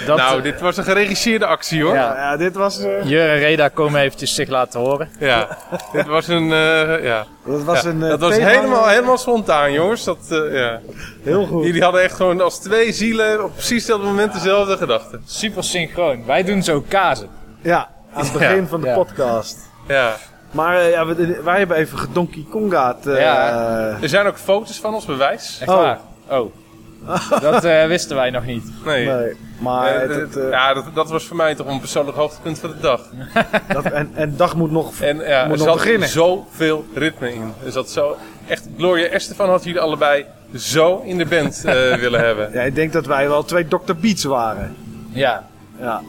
Dat, nou, dit was een geregisseerde actie hoor. Ja. Ja, dit was, eh, Jur en Reda komen eventjes zich laten horen. Ja, dit was een. eh, ja. dat was Ja, een eh, dat was helemaal, helemaal spontaan, jongens. Dat, eh, ja. Heel goed. Jullie hadden echt gewoon als twee zielen op precies hetzelfde moment dezelfde gedachten. Super synchroon. Wij doen zo kazen. Ja, aan het begin Ja. van de Ja. podcast. Ja. Maar eh, ja, wij hebben even gedonkey Kongaat. eh, Ja. Er zijn ook foto's van als bewijs. Echt Oh. waar? Oh. Dat eh, wisten wij nog niet. Nee. Nee, maar Eh, het, eh, ja, dat, dat was voor mij toch een persoonlijk hoogtepunt van de dag. [laughs] dat, en, en dag moet nog... En ja, Moet er nog zat beginnen. zoveel ritme in. Er zat zo, echt, Gloria Estefan had jullie allebei zo in de band eh, [laughs] willen hebben. Ja, ik denk dat wij wel twee Dr. Beats waren. Ja. Ja.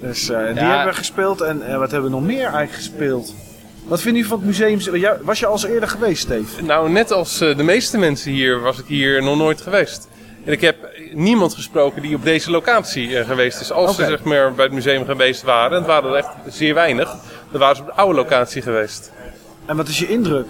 Dus eh, die Ja. hebben we gespeeld. En wat hebben we nog meer eigenlijk gespeeld? Wat vind je van het museum? Was je al eens eerder geweest, Steve? Nou, net als de meeste mensen hier was ik hier nog nooit geweest. En ik heb niemand gesproken die op deze locatie eh, geweest is. Als ze zeg maar, bij het museum geweest waren, en het waren er echt zeer weinig, dan waren ze op de oude locatie geweest. En wat is je indruk?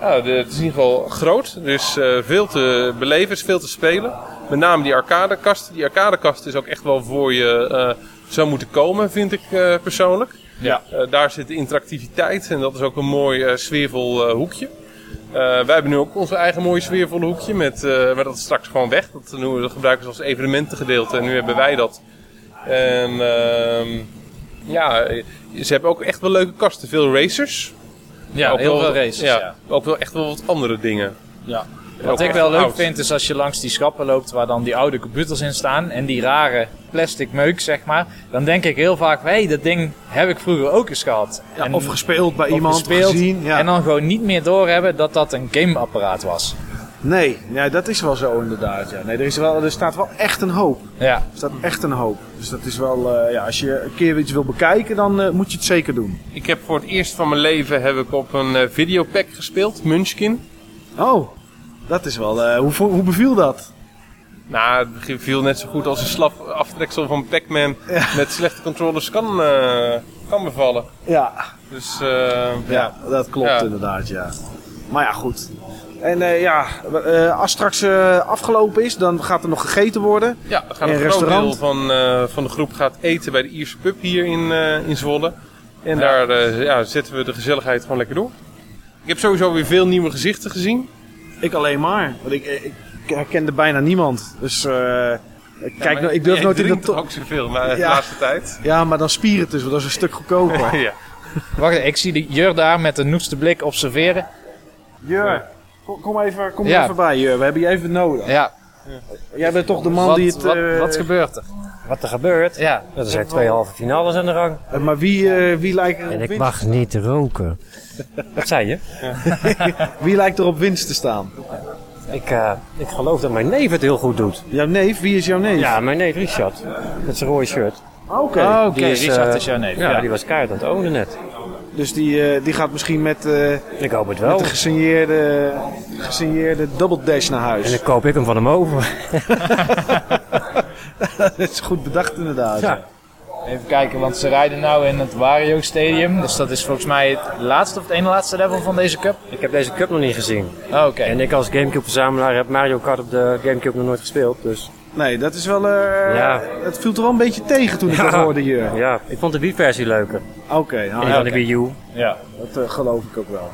Ja, de, het is in ieder geval groot, er is eh, veel te beleven, er is veel te spelen. Met name die arcadekast. Die arcadekast is ook echt wel voor je eh, zou moeten komen, vind ik persoonlijk. Ja. Daar zit de interactiviteit en dat is ook een mooi sfeervol hoekje. Eh, wij hebben nu ook onze eigen mooie sfeervolle hoekje, met, eh, maar dat is straks gewoon weg. Dat, noemen we, dat gebruiken we als evenementengedeelte en nu hebben wij dat. En ehm, ja, ze hebben ook echt wel leuke kasten, veel racers. Ja, ook heel wel, veel races. Ja, Ja. ook wel echt wel wat andere dingen. Ja. Wat ik wel leuk oud. vind is als je langs die schappen loopt waar dan die oude computers in staan en die rare plastic meuk zeg maar, dan denk ik heel vaak, hé, hey, dat ding heb ik vroeger ook eens gehad. Ja, En- of gespeeld bij of iemand, gespeeld, gezien. Ja. En dan gewoon niet meer doorhebben dat dat een gameapparaat was. Nee, ja, dat is wel zo inderdaad. Ja. Nee, er, is wel, er staat wel echt een hoop. Ja, Er staat echt een hoop. Dus dat is wel, eh, ja, als je een keer iets wil bekijken, dan eh, moet je het zeker doen. Ik heb voor het eerst van mijn leven heb ik op een eh, videopack gespeeld, Munchkin. Oh, dat is wel, eh, hoe, hoe beviel dat? Nou, het viel net zo goed als een slap aftreksel van Pac-Man met slechte controllers kan, eh, kan bevallen. Ja, Dus eh, ja, dat klopt Ja. inderdaad, ja. Maar ja, goed. En ja, als straks afgelopen is, dan gaat er nog gegeten worden. ja, gaat In een groot deel van, van de groep gaat eten bij de Ierse pub hier in, in Zwolle. En daar ja, zetten we de gezelligheid gewoon lekker door. Ik heb sowieso weer veel nieuwe gezichten gezien. Ik alleen maar. Want ik, ik, ik herkende bijna niemand. Dus eh, ik, kijk, maar nou, ik durf nooit in ook zoveel maar de Ja. laatste tijd. Ja, maar dan spieren dus, want dat is een stuk goedkoper. [laughs] ja. wacht, ik zie de Jur daar met een noeste blik observeren. Jur, kom, kom even, kom Ja. even bij, Jur. We hebben je even nodig. Ja, Jij bent toch de man wat, die het... wat, eh, wat gebeurt er? Wat er gebeurt? Ja, Er zijn twee halve finales aan de gang. eh, maar wie, eh, wie, lijkt er En ik mag niet roken. Wat zei je? [laughs] wie lijkt er op winst te staan? Ik, eh, ik geloof dat mijn neef het heel goed doet. Jouw neef? Wie is jouw neef? Ja, mijn neef Richard. Met zijn rode shirt. Oké. Oh, oké, Die is, Richard eh, is jouw neef. Ja, Ja, die was keihard aan het ownen net. Dus die, eh, die gaat misschien met, eh, Ik hoop het met wel. de gesigneerde, gesigneerde double dash naar En huis. dan koop ik hem van hem over. [laughs] dat is goed bedacht inderdaad. Ja. Even kijken, want ze rijden nou in het Wario Stadium. Dus dat is volgens mij het laatste of het ene laatste level van deze cup. Ik heb deze cup nog niet gezien. Oh, Oké. En ik als Gamecube-verzamelaar heb Mario Kart op de Gamecube nog nooit gespeeld. Dus Nee, dat is wel... eh Ja. Het viel er wel een beetje tegen toen ik Ja. dat hoorde hier. ja, ik vond de Wii-versie leuker. Oké, nou, En dan de Wii U. Ja. dat eh, geloof ik ook wel.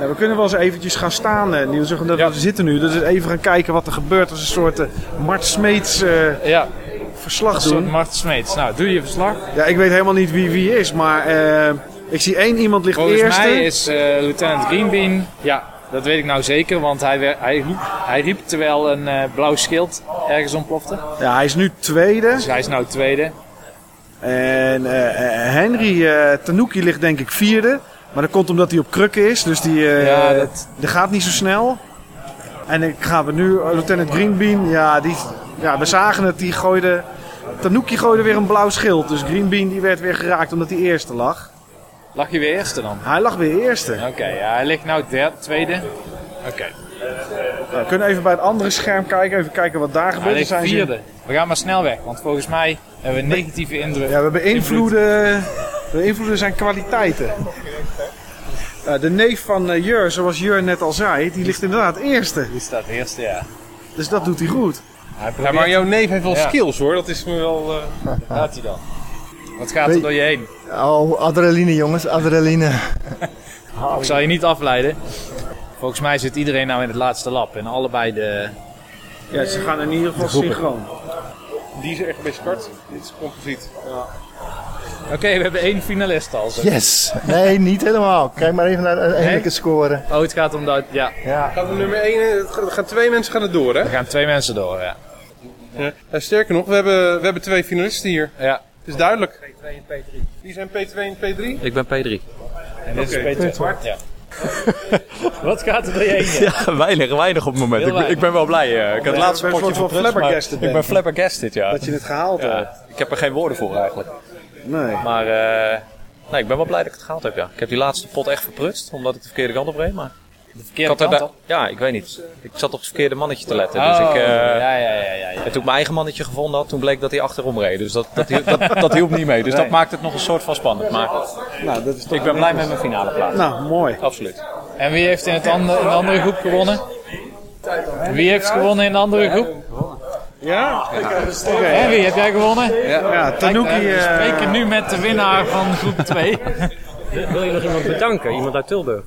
Ja, we kunnen wel eens eventjes gaan staan, eh, Niels. Want We zitten nu, dus even gaan kijken wat er gebeurt. als een soort Mart Smeets eh, Ja, verslag doen. Mart Smeets. Nou, doe je verslag. Ja, ik weet helemaal niet wie wie is, maar eh, ik zie één iemand ligt Volgens eerste. mij is eh, Lieutenant Greenbean, ja, dat weet ik nou zeker, want hij, hij, riep, hij riep terwijl een eh, blauw schild ergens ontplofte. Ja, hij is nu tweede. Dus hij is nou tweede. En Henry Tanuki ligt denk ik vierde. Maar dat komt omdat hij op krukken is, dus die, Ja, dat- gaat niet zo snel. En dan gaan we nu, Lieutenant Greenbean, ja, die, ja, we zagen het, die gooide... Tanuki gooide weer een blauw schild, dus Greenbean die werd weer geraakt omdat hij eerste lag. Lag je weer eerste dan? Hij lag weer eerste. Oké, ja, hij ligt nou derde, tweede. Oké, Ja, we kunnen even bij het andere scherm kijken, even kijken wat daar hij gebeurt. ligt Dan zijn vierde. We gaan maar snel weg, want volgens mij hebben we negatieve indruk. Ja, we beïnvloeden, we beïnvloeden zijn kwaliteiten. De neef van eh, Jur, zoals Jur net al zei, die ligt inderdaad eerste. Die staat eerste, ja. Dus dat doet hij goed. Hij Ja, maar jouw neef heeft wel Ja. skills hoor, dat is me wel... eh, [laughs] Gaat hij dan? Wat gaat er door je heen? Oh, adrenaline jongens, adrenaline. [laughs] Ik zal je niet afleiden. Volgens mij zit iedereen nou in het laatste lab. En allebei de... Ja, ze gaan in ieder geval synchroon. Die is echt best kort. Dit is composiet. Oké, we hebben één finalist al. zo. Yes. Nee, niet helemaal. Kijk maar even naar de uiteindelijke score. Oh, het gaat om dat... Ja, Ja. Gaat de nummer 1, er gaan twee mensen gaan het door hè? er gaan twee mensen door, ja. Ja. Ja, sterker nog, we hebben, we hebben twee finalisten hier. Ja, Het is duidelijk. P2 en P3. Wie zijn P2 en P3? Ik ben P3. en dit is Peter Zwart. Ja. [laughs] Wat gaat er door je heen? Ja. Weinig, weinig op het moment. Ik ben, ik ben wel blij. eh. ik heb het laatste potje soort van flabbergasted Ik ben. flabbergasted, ja. Dat je het gehaald ja. hebt. Ik heb er geen woorden voor eigenlijk. Nee. Maar eh, nee, ik ben wel blij dat ik het gehaald heb, ja. Ik heb die laatste pot echt verprutst, omdat ik de verkeerde kant op reed. Maar De ik verkeerde had er kant da- op. Ja, ik weet niet. Ik zat op het verkeerde mannetje te letten. Oh, dus ik, eh, ja, ja, ja, ja, ja. En toen ik mijn eigen mannetje gevonden had, toen bleek dat hij achterom reed. Dus dat, dat, hielp, dat, dat hielp niet mee. Dus dat maakt het nog een soort van spannend. Maar Nou, dat is toch ik ben blij met mijn finale plaats. Nou, mooi. Absoluut. En wie heeft in, het andere, in de andere groep gewonnen? Wie heeft gewonnen in de andere groep? Ja? Hè, wie heb jij gewonnen? Ja, Tanuki... Kijk, we eh, spreken nu met de winnaar van groep 2. [laughs] Wil je nog iemand bedanken? Iemand uit Tilburg?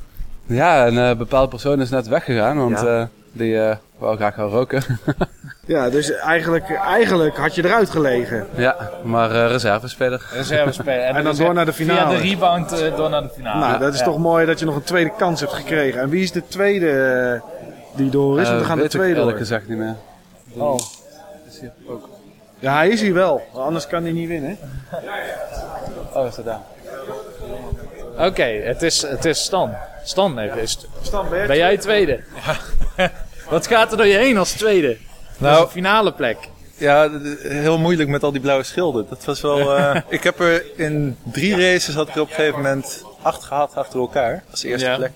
Ja, een eh, bepaalde persoon is net weggegaan, want Ja. eh, die eh wou graag gaan roken. [laughs] ja, dus eigenlijk, eigenlijk had je eruit gelegen. ja, maar eh reservespeler. Reservespeler. En dan door naar de finale. Via de rebound door naar de finale. Nou, dat is Ja. toch mooi dat je nog een tweede kans hebt gekregen. En wie is de tweede die door is? Want we gaan de tweede eerlijk door. gezegd niet meer. Oh. Ja, hij is hier wel. Anders kan hij niet winnen. Oh, is dat daar? Oké, het, is, het is Stan. Stan heeft is Stan, ben Ben jij tweede? [laughs] Wat gaat er door je heen als tweede? Nou- een finale plek. Ja, heel moeilijk met al die blauwe schilden. Dat was wel. eh, [laughs] ik heb er in drie races had ik er op een gegeven moment acht gehad achter elkaar als eerste Ja. plek.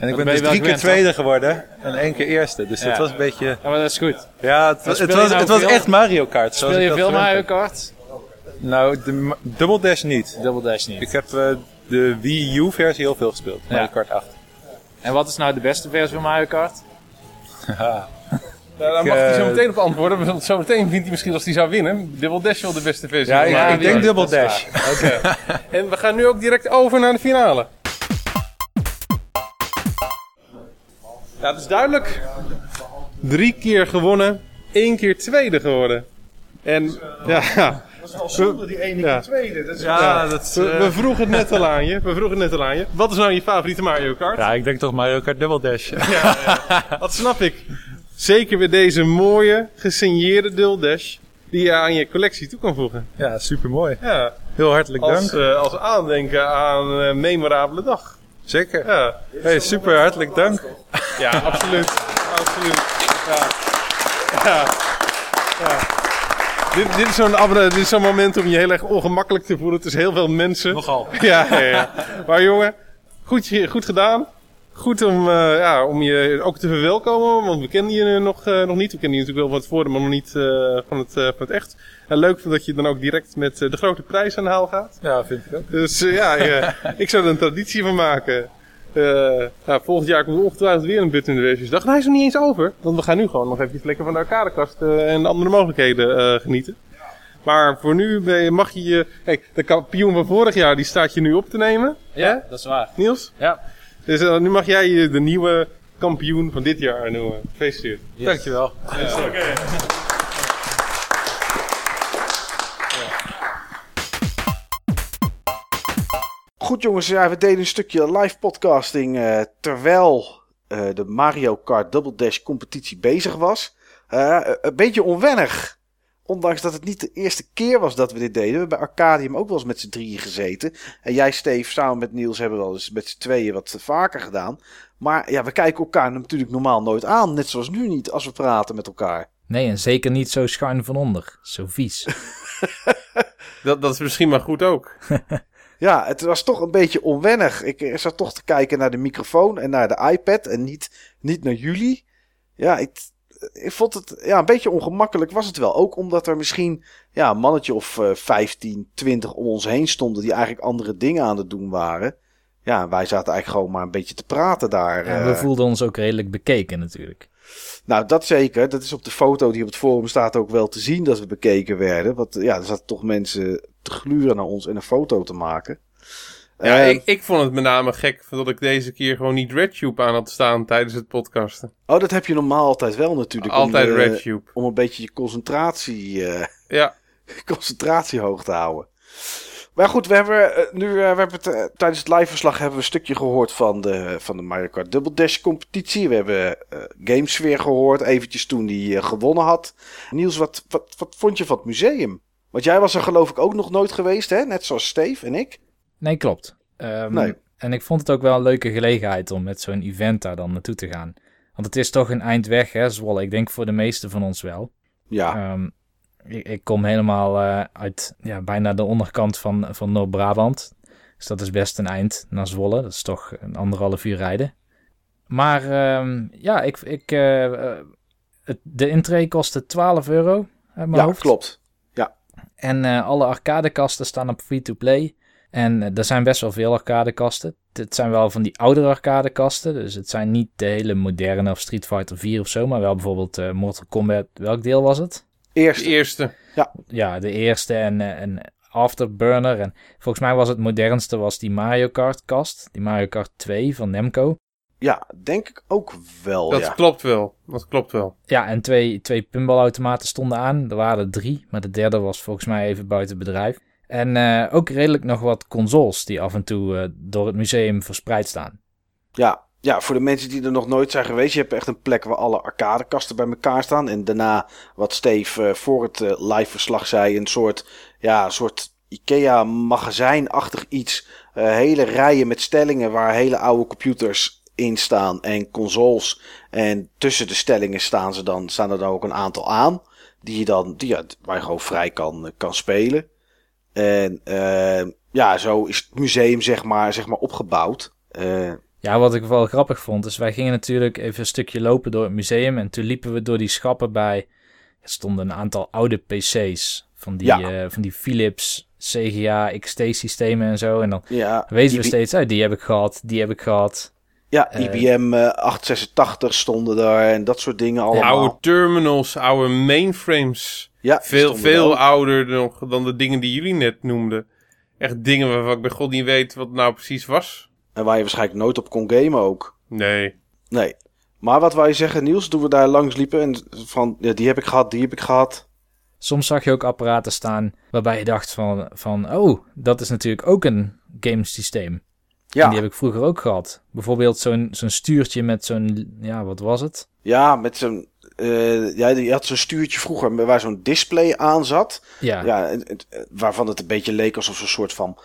En ik ben dus drie keer tweede geworden en één keer eerste. Dus Ja. dat was een beetje. Ja, maar dat is goed. Ja, het, was- het was, nou het was veel? echt Mario Kart. Speel je veel Mario. Kart? Nou, de Double Dash niet. Double Dash niet. Ik heb eh, de Wii U versie heel veel gespeeld. Ja. Mario Kart 8. En wat is nou de beste versie van Mario Kart? Ja, [laughs] daar mag eh, hij zo meteen op antwoorden. Want zo meteen vindt hij misschien als hij zou winnen. Double Dash wel de beste versie. Ja, van ik, denk. Double Dat Dash. Oké. [laughs] en we gaan nu ook direct over naar de finale. Ja, het is duidelijk. Drie keer gewonnen, één keer tweede geworden. En ja, Zonder die ene Ja. keer tweede. Dat is Ja, dat is, we, eh, we vroegen het net al aan je. We vroegen het net al aan je. Wat is nou je favoriete Mario Kart? Ja, ik denk toch Mario Kart Double Dash. Dat snap ik. Zeker weer deze mooie, gesigneerde Double Dash. Die je aan je collectie toe kan voegen. Ja, super mooi. Ja, Heel hartelijk als, dank. eh, als aandenken aan een memorabele dag. Zeker. Ja, Hey, super hartelijk dank. ja absoluut. absoluut. Ja. Ja. ja. Dit, dit is zo'n is moment om je heel erg ongemakkelijk te voelen tussen heel veel mensen. Nogal. [laughs] Ja, ja, ja. Maar jongen, goed, goed gedaan. goed om, eh, ja, om je ook te verwelkomen, want we kennen je nog, eh, nog niet. We kennen je natuurlijk wel wat voor, maar nog niet eh, van, het, van het echt. En leuk dat je dan ook direct met de grote prijs aan de haal gaat. Ja, vind ik ook. Dus ja, ik zou er een traditie van maken. Eh, nou, volgend jaar komt er ongetwijfeld weer een Button Innovations dag. En hij is nog niet eens over. Want we gaan nu gewoon nog even lekker van de arcadekast eh, en de andere mogelijkheden eh, genieten. Maar voor nu ben je- mag je je... Kijk, de kampioen van vorig jaar die staat je nu op te nemen. Ja, dat is waar. Niels? Ja. Dus nu mag jij je de nieuwe kampioen van dit jaar noemen. Gefeliciteerd. Dankjewel. Goed jongens, ja, we deden een stukje live podcasting eh, terwijl eh, de Mario Kart Double Dash competitie bezig was. Eh, een beetje onwennig. Ondanks dat het niet de eerste keer was dat we dit deden. We hebben bij Arcadium ook wel eens met z'n drieën gezeten. En jij, Steve, samen met Niels hebben we wel eens met z'n tweeën wat vaker gedaan. Maar ja, we kijken elkaar natuurlijk normaal nooit aan. Net zoals nu niet, als we praten met elkaar. Nee, en zeker niet zo schuin van onder. Zo vies. [laughs] [laughs] Dat, dat is misschien maar goed ook. [laughs] Ja, het was toch een beetje onwennig. Ik zat toch te kijken naar de microfoon en naar de iPad en niet, niet naar jullie. Ja, ik, ik vond het ja, een beetje ongemakkelijk was het wel. Ook omdat er misschien ja, een mannetje of eh 15, 20 om ons heen stonden die eigenlijk andere dingen aan het doen waren. Ja, wij zaten eigenlijk gewoon maar een beetje te praten daar. Ja, we eh. voelden ons ook redelijk bekeken natuurlijk. Nou, dat zeker. Dat is op de foto die op het forum staat ook wel te zien dat we bekeken werden. Want ja, er zaten toch mensen te gluren naar ons en een foto te maken. Ja, Eh, ik, ik vond het met name gek dat ik deze keer gewoon niet RedTube aan had staan tijdens het podcasten. Oh, dat heb je normaal altijd wel natuurlijk. Altijd om, eh, RedTube. Om een beetje je concentratie, eh, Ja. [laughs] concentratie hoog te houden. Maar goed, we hebben nu we hebben het, tijdens het liveverslag hebben we een stukje gehoord van de, van de Mario Kart Double Dash competitie. We hebben eh Games weer gehoord, eventjes toen die gewonnen had. Niels, wat, wat, wat vond je van het museum? Want jij was er geloof ik ook nog nooit geweest, hè? Net zoals Steve en ik. Nee, klopt. Ehm, Nee. En ik vond het ook wel een leuke gelegenheid om met zo'n event daar dan naartoe te gaan. Want het is toch een eind weg, hè, Zwolle. Ik denk voor de meesten van ons wel. Ja. Ehm, ik, ik kom helemaal eh, uit ja, bijna de onderkant van, van Noord-Brabant. Dus dat is best een eind naar Zwolle. Dat is toch een anderhalf uur rijden. Maar ehm, ja, ik, ik, eh, eh, de intree kostte 12 euro uit mijn Ja, hoofd. klopt. En eh, alle arcadekasten staan op free-to-play. En eh, er zijn best wel veel arcadekasten. Het zijn wel van die oudere arcadekasten. Dus het zijn niet de hele moderne of Street Fighter 4 of zo. Maar wel bijvoorbeeld eh, Mortal Kombat. Welk deel was het? Eerste. De eerste. Ja. Ja, de eerste en, eh, en Afterburner. En volgens mij was het modernste was die Mario Kart kast. Die Mario Kart 2 van Namco. Ja, denk ik ook wel, Dat ja. klopt wel. Dat klopt wel. Ja, en twee, twee pinballautomaten stonden aan. Er waren er drie, maar de derde was volgens mij even buiten bedrijf. En eh, ook redelijk nog wat consoles die af en toe eh, door het museum verspreid staan. Ja, ja, voor de mensen die er nog nooit zijn geweest, je hebt echt een plek waar alle arcadekasten bij elkaar staan. En daarna, wat Steve eh, voor het live verslag zei, een soort, ja, een soort IKEA-magazijnachtig iets. Eh, hele rijen met stellingen waar hele oude computers in staan en consoles. En tussen de stellingen staan, ze dan, staan er dan ook een aantal aan. Die je dan, die, ja, waar je gewoon vrij kan, eh, kan spelen. En eh, ja, zo is het museum zeg maar, zeg maar opgebouwd. Eh, Ja, wat ik wel grappig vond, is wij gingen natuurlijk even een stukje lopen door het museum. En toen liepen we door die schappen bij. Er stonden een aantal oude PC's. Van die, Ja. eh, van die Philips CGA XT systemen en zo. En dan Ja, wezen we steeds uit. Die heb ik gehad, die heb ik gehad. Ja, Eh, IBM eh, 886 stonden daar en dat soort dingen allemaal. Oude terminals, oude mainframes. Ja, veel, veel er ouder nog dan de dingen die jullie net noemden. Echt dingen waarvan ik bij god niet weet wat het nou precies was. En waar je waarschijnlijk nooit op kon gamen ook. Nee. Nee. Maar wat wij zeggen, Niels, toen we daar langs liepen en van, ja, die heb ik gehad, die heb ik gehad. Soms zag je ook apparaten staan waarbij je dacht van, van oh, dat is natuurlijk ook een gamesysteem. Ja. En die heb ik vroeger ook gehad. Bijvoorbeeld zo'n zo'n stuurtje met zo'n, ja, wat was het? Ja, met zo'n, eh, ja, die had zo'n stuurtje vroeger waar zo'n display aan zat. Ja. Ja, het- waarvan het een beetje leek alsof een soort van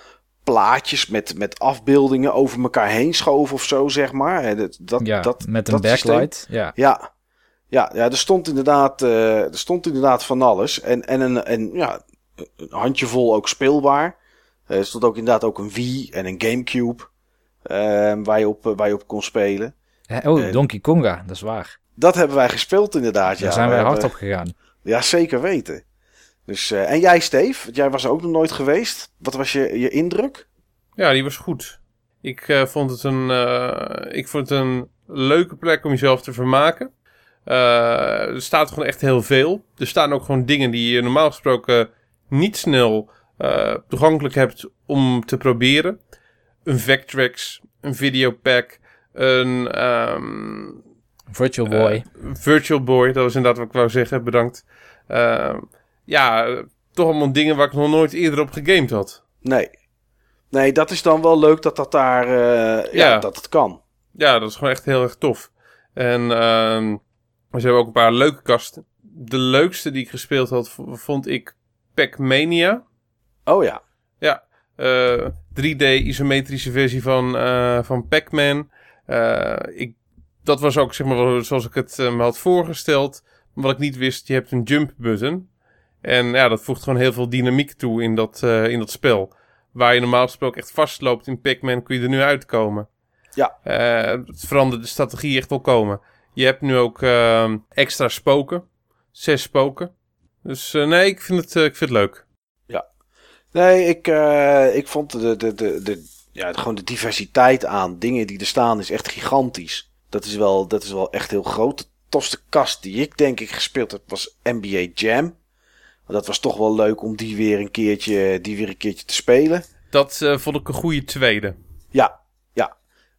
plaatjes met, met afbeeldingen over elkaar heen schoven of zo, zeg maar. Dat, dat, Ja, dat, met een dat systeem. backlight. Ja. Ja, ja, ja er, stond inderdaad, eh, er stond inderdaad van alles. En, en, een, en ja, een handjevol ook speelbaar. Er stond ook inderdaad ook een Wii en een Gamecube. Ehm, waar, je op, eh, waar je op kon spelen. Hè, Oh, Eh, Donkey Konga, dat is waar. Dat hebben wij gespeeld inderdaad. Daar ja. zijn We wij hard op gegaan. Ja, zeker weten. Dus, eh, en jij, Steve? Jij was er ook nog nooit geweest. Wat was je, je indruk? Ja, die was goed. Ik eh, vond het een, eh, ik vond het een leuke plek om jezelf te vermaken. Eh, er staat gewoon echt heel veel. Er staan ook gewoon dingen die je normaal gesproken niet snel eh, toegankelijk hebt om te proberen. Een Vectrex, een Videopack, een ehm, Virtual Boy. eh, Virtual Boy, dat was inderdaad wat ik wou zeggen, bedankt. Ehm, ja, toch allemaal dingen waar ik nog nooit eerder op gegamed had. Nee. Nee, dat is dan wel leuk dat dat daar... eh, ja, Ja. dat het kan. Ja, dat is gewoon echt heel erg tof. En ehm ze hebben ook een paar leuke kasten. De leukste die ik gespeeld had, vond ik Pac-Mania. Oh ja. Ja, eh, 3D isometrische versie van, eh, van Pac-Man. Eh, ik, dat was ook zeg maar zoals ik het eh, me had voorgesteld. Wat ik niet wist, je hebt een jump button. En ja, dat voegt gewoon heel veel dynamiek toe in dat, in dat spel. Waar je normaal gesproken echt vastloopt in Pac-Man, kun je er nu uitkomen. Ja. Het verandert de strategie echt wel komen. Je hebt nu ook ehm, extra spoken. Zes spoken. Dus nee, ik vind, het, ik vind het leuk. Nee, ik, eh, ik vond de, de, de, de, ja, gewoon de diversiteit aan dingen die er staan is echt gigantisch. Dat is wel, dat is wel echt heel groot. De tofste kast die ik denk ik gespeeld heb was NBA Jam. Dat was toch wel leuk om die weer een keertje, die weer een keertje te spelen. Dat eh, vond ik een goede tweede. Ja, ja.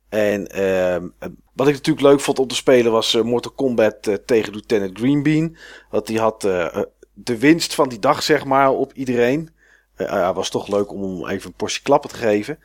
En ehm, eh, wat ik natuurlijk leuk vond om te spelen was Mortal Kombat tegen Lieutenant Greenbean. Want die had de winst van die dag, zeg maar, op iedereen. Eh ja, was toch leuk om even een portie klappen te geven.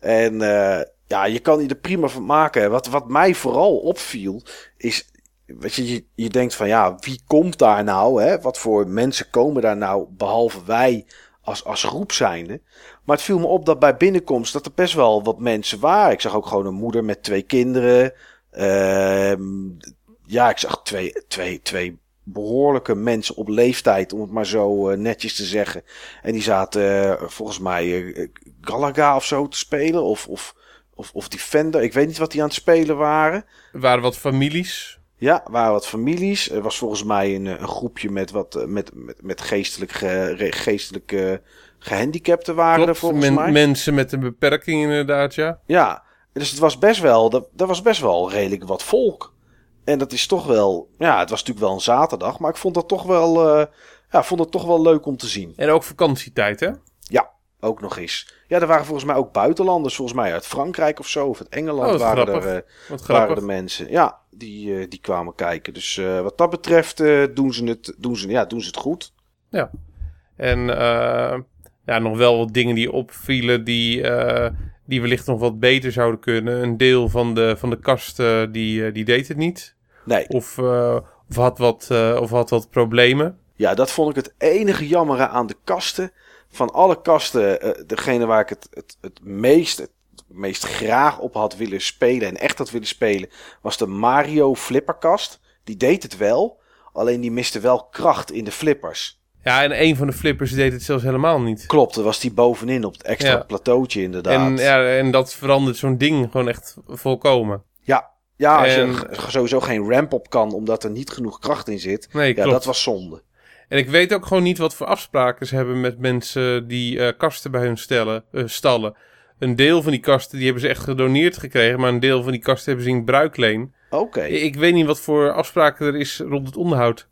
En eh, ja, je kan er prima van maken. Wat, wat mij vooral opviel, is... Weet je, je, je denkt van ja, wie komt daar nou? Hè? Wat voor mensen komen daar nou, behalve wij als, als groep zijnde? Maar het viel me op dat bij binnenkomst dat er best wel wat mensen waren. Ik zag ook gewoon een moeder met twee kinderen. Ehm, ja, ik zag twee, twee, twee behoorlijke mensen op leeftijd, om het maar zo eh, netjes te zeggen. En die zaten eh, volgens mij eh, Galaga of zo te spelen. Of, of, of, of Defender. Ik weet niet wat die aan het spelen waren. Er waren wat families. Ja, waren wat families. Er was volgens mij een, een groepje met wat met, met, met geestelijk, ge, re- geestelijk eh, gehandicapten waren er volgens men- mij. mensen met een beperking inderdaad, ja. Ja, dus het was best wel, dat, dat was best wel redelijk wat volk. En dat is toch wel, ja, het was natuurlijk wel een zaterdag, maar ik vond dat toch wel, eh, ja, vond het toch wel leuk om te zien. En ook vakantietijd, hè? Ja, ook nog eens. Ja, er waren volgens mij ook buitenlanders, volgens mij uit Frankrijk of zo, of uit Engeland Oh, waren, grappig. er, Wat waren de mensen. Ja, die, eh, die kwamen kijken. Dus wat dat betreft doen, ze het, doen, ze, ja, doen ze het goed. Ja. En ja, nog wel wat dingen die opvielen die, die wellicht nog wat beter zouden kunnen. Een deel van de, van de kast eh, die, eh, die deed het niet. Nee. Of, eh, of, had wat, of had wat problemen. Ja, dat vond ik het enige jammere aan de kasten. Van alle kasten, degene waar ik het, het, het meest, het meest graag op had willen spelen en echt had willen spelen, was de Mario flipperkast. Die deed het wel, alleen die miste wel kracht in de flippers. Ja, en een van de flippers deed het zelfs helemaal niet. Klopt, er was die bovenin op het extra Ja. plateautje inderdaad. En, ja, en dat verandert zo'n ding gewoon echt volkomen. Ja, ja als En- je sowieso geen ramp op kan omdat er niet genoeg kracht in zit. Nee, ja, klopt. dat was zonde. En ik weet ook gewoon niet wat voor afspraken ze hebben met mensen die eh, kasten bij hun stellen, eh, stallen. Een deel van die kasten die hebben ze echt gedoneerd gekregen, maar een deel van die kasten hebben ze in bruikleen. Oké. Ik weet niet wat voor afspraken er is rond het onderhoud.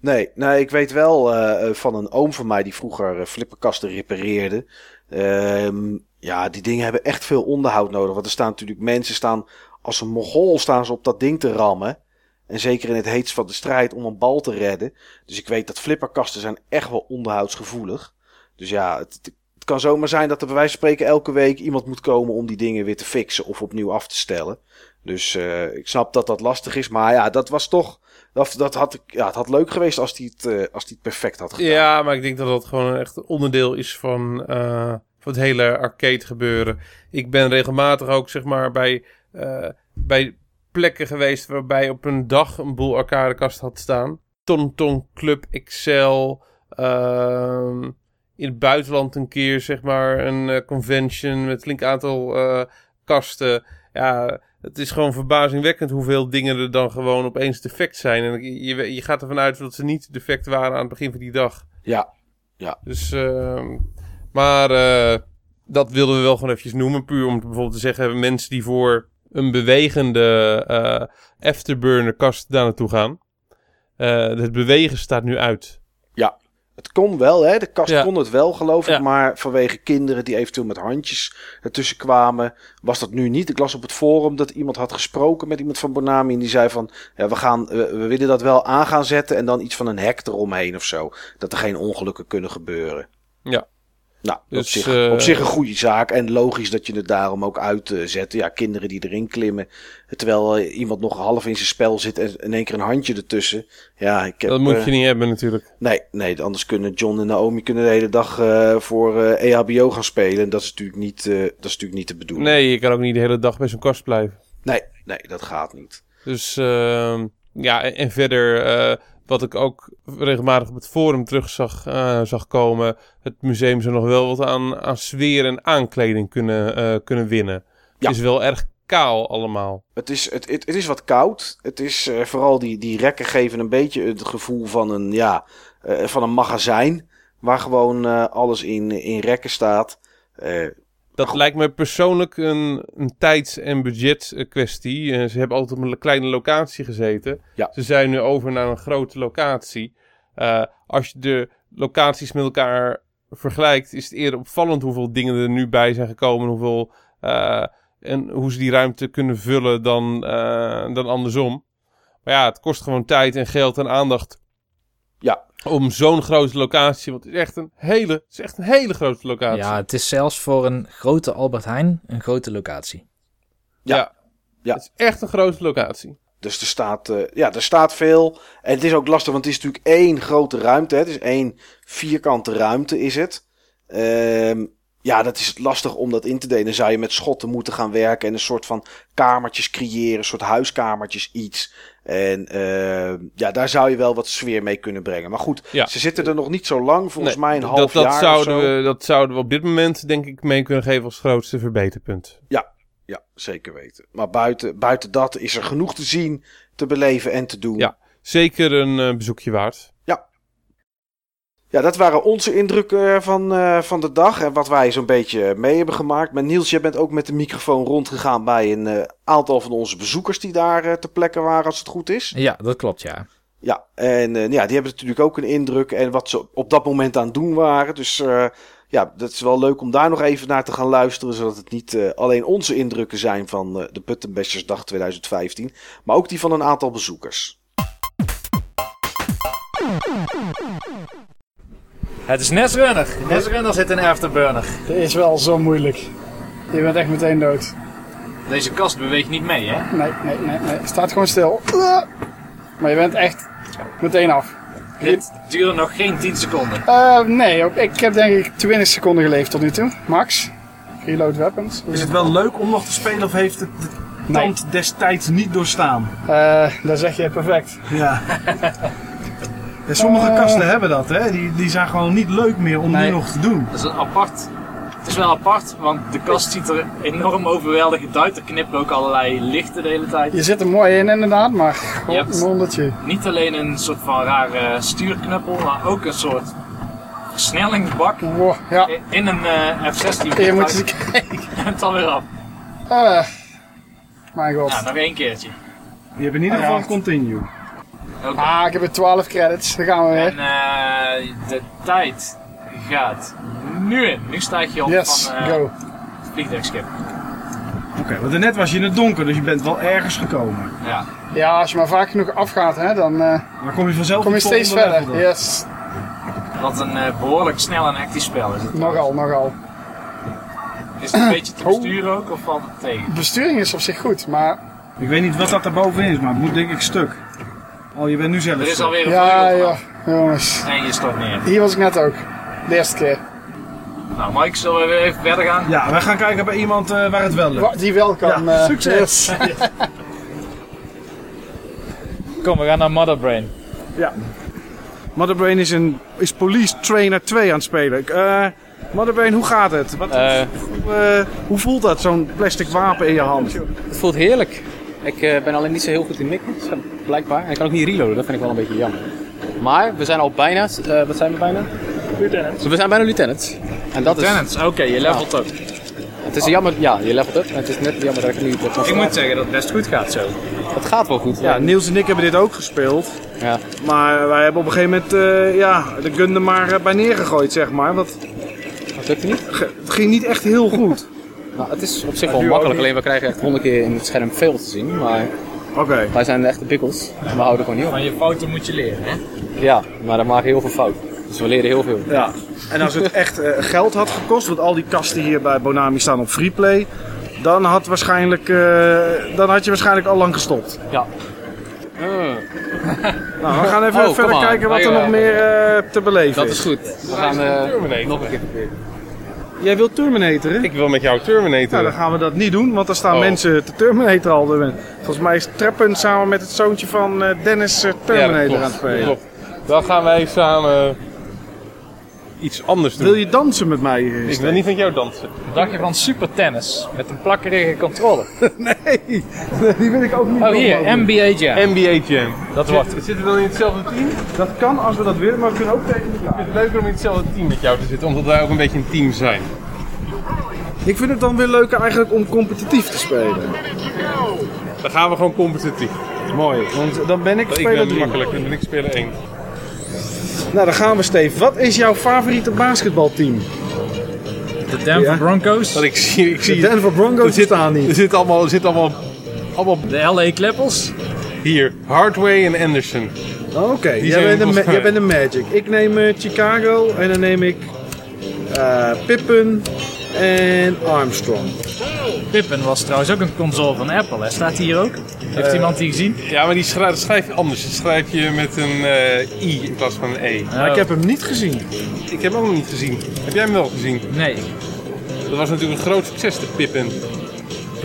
Nee, nee, ik weet wel eh, eh, van een oom van mij die vroeger eh, flipperkasten repareerde. Ehm, ja, die dingen hebben echt veel onderhoud nodig. Want er staan natuurlijk mensen staan als een mogol staan ze op dat ding te rammen. En zeker in het heetst van de strijd om een bal te redden. Dus ik weet dat flipperkasten zijn echt wel onderhoudsgevoelig. Dus ja, het, het- kan zomaar zijn dat er bij wijze van spreken elke week iemand moet komen om die dingen weer te fixen of opnieuw af te stellen. Dus ik snap dat dat lastig is. Maar ja, dat was toch. Dat, dat had, ik- ja, het had leuk geweest als hij het, eh, als het perfect had gedaan. Ja, maar ik denk dat dat gewoon echt onderdeel is van, eh, van het hele arcade gebeuren. Ik ben regelmatig ook zeg maar bij, eh, bij plekken geweest waarbij op een dag een boel arcadekast had staan. Tonton Club Excel. ehm, in het buitenland een keer zeg maar een convention met een flink aantal kasten. Ja, het is gewoon verbazingwekkend hoeveel dingen er dan gewoon opeens defect zijn. En je, je gaat ervan uit dat ze niet defect waren aan het begin van die dag. Ja, ja. Dus, ehm, maar eh, dat wilden we wel gewoon eventjes noemen. Puur om bijvoorbeeld te zeggen, mensen die voor een bewegende eh, afterburner kast daar naartoe gaan. Eh, het bewegen staat nu uit. Het kon wel, hè? De kast Ja. kon het wel, geloof ik. Ja. Maar vanwege kinderen die eventueel met handjes ertussen kwamen, was dat nu niet. Ik las op het forum dat iemand had gesproken met iemand van Bonami. En die zei van, ja, we, gaan, we, we willen dat wel aan gaan zetten. En dan iets van een hek eromheen of zo. Dat er geen ongelukken kunnen gebeuren. Ja. Nou, op, Dus, zich, eh, op zich een goede zaak. En logisch dat je het daarom ook uitzet. Ja, kinderen die erin klimmen. Terwijl eh, iemand nog half in zijn spel zit en in één keer een handje ertussen. Ja, ik heb, Dat moet eh, je niet hebben natuurlijk. Nee, nee, anders kunnen John en Naomi kunnen de hele dag voor eh, EHBO gaan spelen. En dat is natuurlijk niet, dat is natuurlijk niet de bedoeling. Nee, je kan ook niet de hele dag bij zo'n kast blijven. Nee, nee, dat gaat niet. Dus ehm, ja, en, en verder wat ik ook regelmatig op het forum terug zag, eh, zag komen. Het museum zou nog wel wat aan, aan sfeer en aankleding kunnen, eh, kunnen winnen. Ja. Het is wel erg kaal allemaal. Het is, het, het, het is wat koud. Het is eh, vooral die, die rekken geven een beetje het gevoel van een, ja, van een magazijn. Waar gewoon alles in, in rekken staat. Dat lijkt me persoonlijk een, een tijds- en budget kwestie. Eh, ze hebben altijd op een kleine locatie gezeten. Ja. Ze zijn nu over naar een grote locatie. Eh, als je de locaties met elkaar vergelijkt, is het eerder opvallend hoeveel dingen er nu bij zijn gekomen. Hoeveel, eh, en hoe ze die ruimte kunnen vullen dan, dan andersom. Maar ja, het kost gewoon tijd en geld en aandacht om zo'n grote locatie. Want het is echt een hele, het is echt een hele grote locatie. Ja, het is zelfs voor een grote Albert Heijn een grote locatie. ja. Ja. Het is echt een grote locatie. Dus er staat, eh, ja, er staat veel. En het is ook lastig, want het is natuurlijk één grote ruimte. Hè. Het is één vierkante ruimte, is het. Ehm, ja, dat is lastig om dat in te delen. Dan zou je met schotten moeten gaan werken en een soort van kamertjes creëren, een soort huiskamertjes, iets. En ehm, ja, daar zou je wel wat sfeer mee kunnen brengen. Maar goed, Ja. ze zitten er nog niet zo lang, volgens Nee, mij een dat, half dat jaar zouden of zo. We, dat zouden we op dit moment denk ik mee kunnen geven als grootste verbeterpunt. Ja, ja, zeker weten. Maar buiten, buiten dat is er genoeg te zien, te beleven en te doen. Ja, zeker een eh, bezoekje waard. Ja. Dat waren onze indrukken van, eh, van de dag en wat wij zo'n beetje mee hebben gemaakt. Maar Niels, jij bent ook met de microfoon rondgegaan bij een eh, aantal van onze bezoekers die daar eh, ter plekke waren, als het goed is. Ja, dat klopt, ja. Ja, en eh, ja, die hebben natuurlijk ook een indruk en wat ze op dat moment aan het doen waren. Dus eh, ja, dat is wel leuk om daar nog even naar te gaan luisteren, zodat het niet eh, alleen onze indrukken zijn van eh, de Puttenbestersdag 2015, maar ook die van een aantal bezoekers. Het is Netrunner. Netrunner zit in Afterburner. Dat is wel zo moeilijk. Je bent echt meteen dood. Deze kast beweegt niet mee, hè? Nee, nee, nee, nee. Staat gewoon stil. Maar je bent echt meteen af. Dit duurde nog geen 10 seconden. Eh, nee, ik heb denk ik 20 seconden geleefd tot nu toe. Max. Reload weapons. Is het wel leuk om nog te spelen of heeft het de tand destijds niet doorstaan? Eh, dat zeg je perfect. Ja. [laughs] Ja, sommige Eh. kasten hebben dat, hè? Die, die zijn gewoon niet leuk meer om nu Nee. nog te doen. Dat is een apart. Het is wel apart, want de kast ziet er enorm overweldigend uit. Er knippen ook allerlei lichten de hele tijd. Je zit er mooi in inderdaad, maar Je hebt- god, een honderdje. Niet alleen een soort van rare stuurknuppel, maar ook een soort versnellingsbak ja. in- een eh, F-16. Je moet eens kijken. En het alweer af. Eh, mijn god. Ja, nog één keertje. Je hebt in ieder geval Ja. continue. Ah, ik heb er 12 credits. Daar gaan we weer. En eh, de tijd gaat nu in. Nu stijg je op Yes, van eh go. vliegtuigschip. Oké, want daarnet was je in het donker, dus je bent wel ergens gekomen. Ja. Ja, als je maar vaak genoeg afgaat, hè, dan eh, Maar kom je vanzelf kom je het steeds verder. dan? Yes, Wat een eh, behoorlijk snel en actief spel is het. nogal, nogal. Is het een [coughs] beetje te besturen ook of valt het tegen? Besturing is op zich goed, maar... Ik weet niet wat dat daarboven is, maar het moet denk ik stuk. Oh, je bent nu zelf Er is alweer een Ja, ja, jongens. En je stort neer. Hier was ik net ook. De eerste keer. Nou, Mike, zullen we weer even verder gaan? Ja, wij gaan kijken bij iemand eh, waar het wel lukt. Die wel kan. Ja, eh, succes. yes. [laughs] Kom, we gaan naar Ja. Motherbrain is, een, is Police Trainer 2 aan het spelen. Ik, eh, Motherbrain, hoe gaat het? Wat, hoe, eh, hoe voelt dat, zo'n plastic wapen in je hand? het voelt heerlijk. Ik eh, ben alleen niet zo heel goed in mikken, blijkbaar. En ik kan ook niet reloaden, dat vind ik wel een beetje jammer. Maar we zijn al bijna, eh, wat zijn we bijna? Lieutenant. We zijn bijna lieutenant. En dat Lieutenant, is... oké, je levelt Ja. up. Het is jammer, ja, je levelt up. En het is net jammer dat ik nu... Dat Ik moet zeggen dat het best goed gaat zo. Het gaat wel goed. Ja, Niels en ik hebben dit ook gespeeld. Ja. Maar wij hebben op een gegeven moment eh, ja, de gun er maar bij neergegooid, zeg maar. Want Dat lukte niet? het ging niet echt heel goed. Nou, het is op zich wel makkelijk, alleen we krijgen echt honderd keer in het scherm veel te zien. Maar Oké. wij zijn de echte pikkels en we houden gewoon niet op. Van je fouten moet je leren, hè? Ja, maar dan maken heel veel fout. Dus we leren heel veel. Ja. En als het [laughs] echt eh, geld had gekost, want al die kasten hier bij Bonami staan op freeplay, dan had, waarschijnlijk, eh, dan had je waarschijnlijk al lang gestopt. Ja. [laughs] Nou, we gaan even Oh, verder kijken wat er nog meer eh, te beleven Dat is. is goed. We gaan eh, nog een keer proberen. Jij wilt Terminatoren? Ik wil met jou Terminator. Nou, dan gaan we dat niet doen, want dan staan Oh. mensen te Terminator al. Volgens mij is Treppen samen met het zoontje van eh, Dennis eh, Terminator aan het spelen. klopt. Dan gaan wij samen iets anders doen. Wil je dansen met mij? eh, Ik wil niet met jou dansen. Wat dacht je van super tennis met een plakkerige controle? [laughs] nee, die wil ik ook niet. Oh hier. NBA Jam. NBA Jam. Dat wordt. Zitten we dan in hetzelfde team? Dat kan als we dat willen, maar we kunnen ook tegen Ik vind het leuker om in hetzelfde team met jou te zitten, omdat wij ook een beetje een team zijn. Ik vind het dan weer leuker eigenlijk om competitief te spelen. Dan gaan we gewoon competitief. Mooi, want dan ben ik Ik speler ben 3. makkelijk, dan ben ik speler 1. Nou, dan gaan we Steve. Wat is jouw favoriete basketbalteam? De Denver Ja. Broncos. Dat ik zie, ik De zie Denver Broncos er zit, staan er niet. zit allemaal, er zit allemaal, allemaal De LA Clippers. hier. Hardway en Anderson. Oké, jij, de jij bent de Magic. Ik neem eh, Chicago en dan neem ik eh, Pippen en Armstrong. Pippen was trouwens ook een console van Apple, hè? Staat hier ook? Heeft Eh, iemand die gezien? Ja, maar die schrijf, je anders. Dat schrijf je met een eh, i in plaats van een e. Maar ik heb hem niet gezien. Ik heb hem ook nog niet gezien. Heb jij hem wel gezien? Nee. Dat was natuurlijk een groot succes, de Pippin.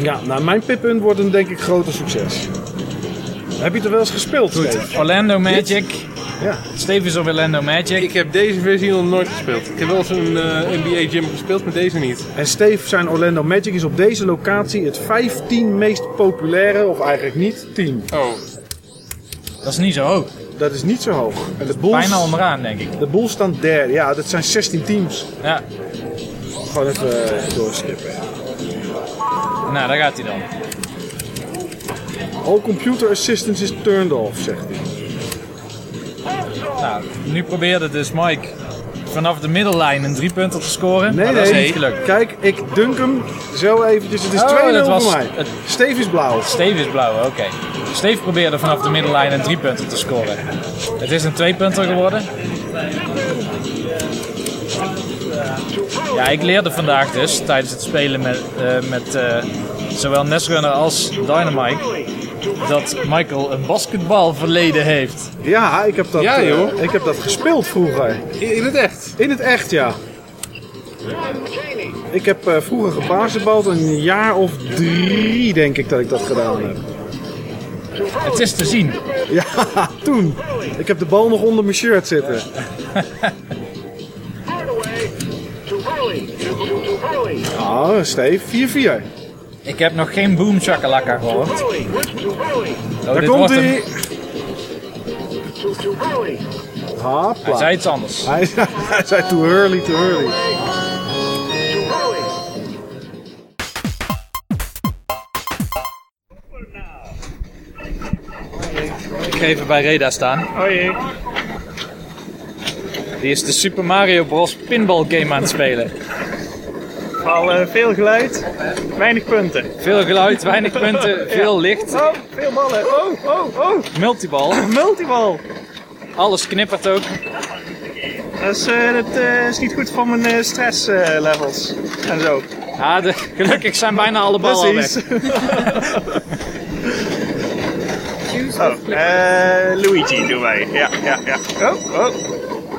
Ja, nou mijn Pippen wordt een denk ik groter succes. Heb je het er wel eens gespeeld, Steve? Orlando Magic. Ja. Steve is op Orlando Magic. Ik heb deze versie nog nooit gespeeld. Ik heb wel eens een eh, NBA Jam gespeeld, maar deze niet. En Steve zijn Orlando Magic is op deze locatie het 15 meest populaire, of eigenlijk niet, team. Oh. Dat is niet zo hoog. Dat is niet zo hoog. En de Bulls, Bijna onderaan, denk ik. de Bulls staan derde. Ja, dat zijn 16 teams. Ja. Gewoon even eh, doorskippen. Nou, daar gaat hij dan. All computer assistance is turned off, zegt hij. Nou, nu probeerde dus Mike vanaf de middellijn een driepunter te scoren. Nee, maar dat is nee. niet gelukt. Kijk, ik dunk hem zo eventjes. Het is Oh, 2-0 dat was voor mij. het- Steve is blauw. Steve is blauw, oké. Steve probeerde vanaf de middellijn een driepunter te scoren. Het is een tweepunter geworden. Ja, ik leerde vandaag dus tijdens het spelen met, eh, met eh, zowel Netrunner als Dynamite dat Michael een basketbalverleden heeft. Ja, ik heb dat, Ja, eh, joh. ik heb dat gespeeld vroeger. In, in het echt? In het echt, ja. Ik heb eh, vroeger gebasketbald, een jaar of drie denk ik dat ik dat gedaan heb. Het is te zien. Ja, [laughs] toen. Ik heb de bal nog onder mijn shirt zitten. Ah, Steve, 4-4. Ik heb nog geen boom shakalaka gehoord. Oh, Daar komt hij. een- Hopla. Hij zei iets anders. Hij, [laughs] hij zei too early, too early. Ik ga even bij Reda staan. Hoi. Die is de Super Mario Bros. pinball game aan het spelen. Al eh, veel geluid, weinig punten. Veel geluid, weinig punten, [laughs] veel licht. Oh, veel ballen. Oh, oh, oh. Multibal. [clears throat] Multibal. Alles knippert ook. Dat is, eh, dat, eh, is niet goed voor mijn eh, stresslevels en zo. Ja, de, gelukkig zijn bijna alle ballen al weg. Precies. oh, eh, Luigi doen wij. Ja, ja, ja. Oh, oh.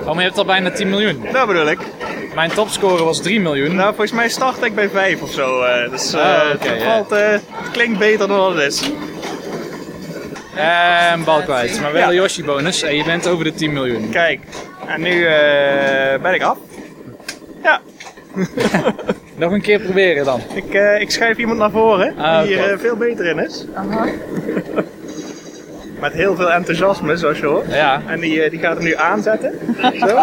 Oh, maar je hebt al bijna 10 miljoen. Dat bedoel ik. Mijn topscore was 3 miljoen. Nou, volgens mij start ik bij 5 of zo. eh, dus eh, Ah, oké, het, valt, eh, het klinkt beter dan wat het is. En bal kwijt. Maar wel Ja. een Yoshi bonus. En je bent over de 10 miljoen. Kijk, en nu eh, ben ik af. Ja, [laughs] Nog een keer proberen dan. Ik, eh, ik schuif iemand naar voren Ah, die hier eh, veel beter in is. [laughs] Met heel veel enthousiasme, zoals je hoort. Ja. En die, eh, die gaat hem nu aanzetten. [laughs] Zo.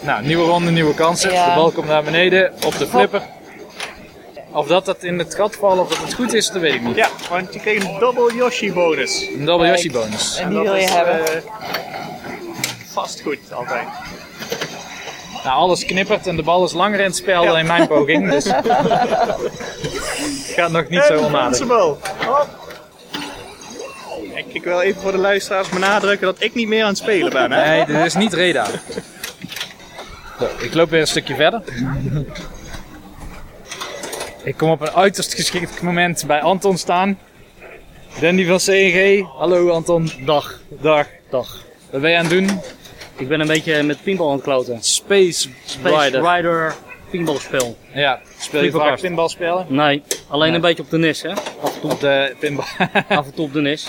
Nou, nieuwe ronde, nieuwe kansen. Ja. De bal komt naar beneden op de flipper. Of dat dat in het gat valt of dat het goed is, dat weet ik niet. Ja, want je kreeg een double Yoshi bonus. Een double Yoshi bonus. En die wil je hebben. hebben. vast goed, altijd. Nou, alles knippert en de bal is langer in het spel dan in mijn poging. Dus [laughs] gaat nog niet zo En onaardig. Runcible. Hop. Ik, ik wil even voor de luisteraars benadrukken dat ik niet meer aan het spelen ben. Hè? Nee, dit is niet Reda. Ik loop weer een stukje verder. Ik kom op een uiterst geschikt moment bij Anton staan. Danny van CNG. Hallo Anton. Dag. Dag. Dag. Wat ben je aan het doen? Ik ben een beetje met pinball aan het kloten. Space, Space Rider. Rider, pinballspel. Ja, speel je vaak pinball spelen? Nee, alleen Nee. een beetje op de NIS, hè? Af en toe. Op de pinball. Af en toe op de NIS.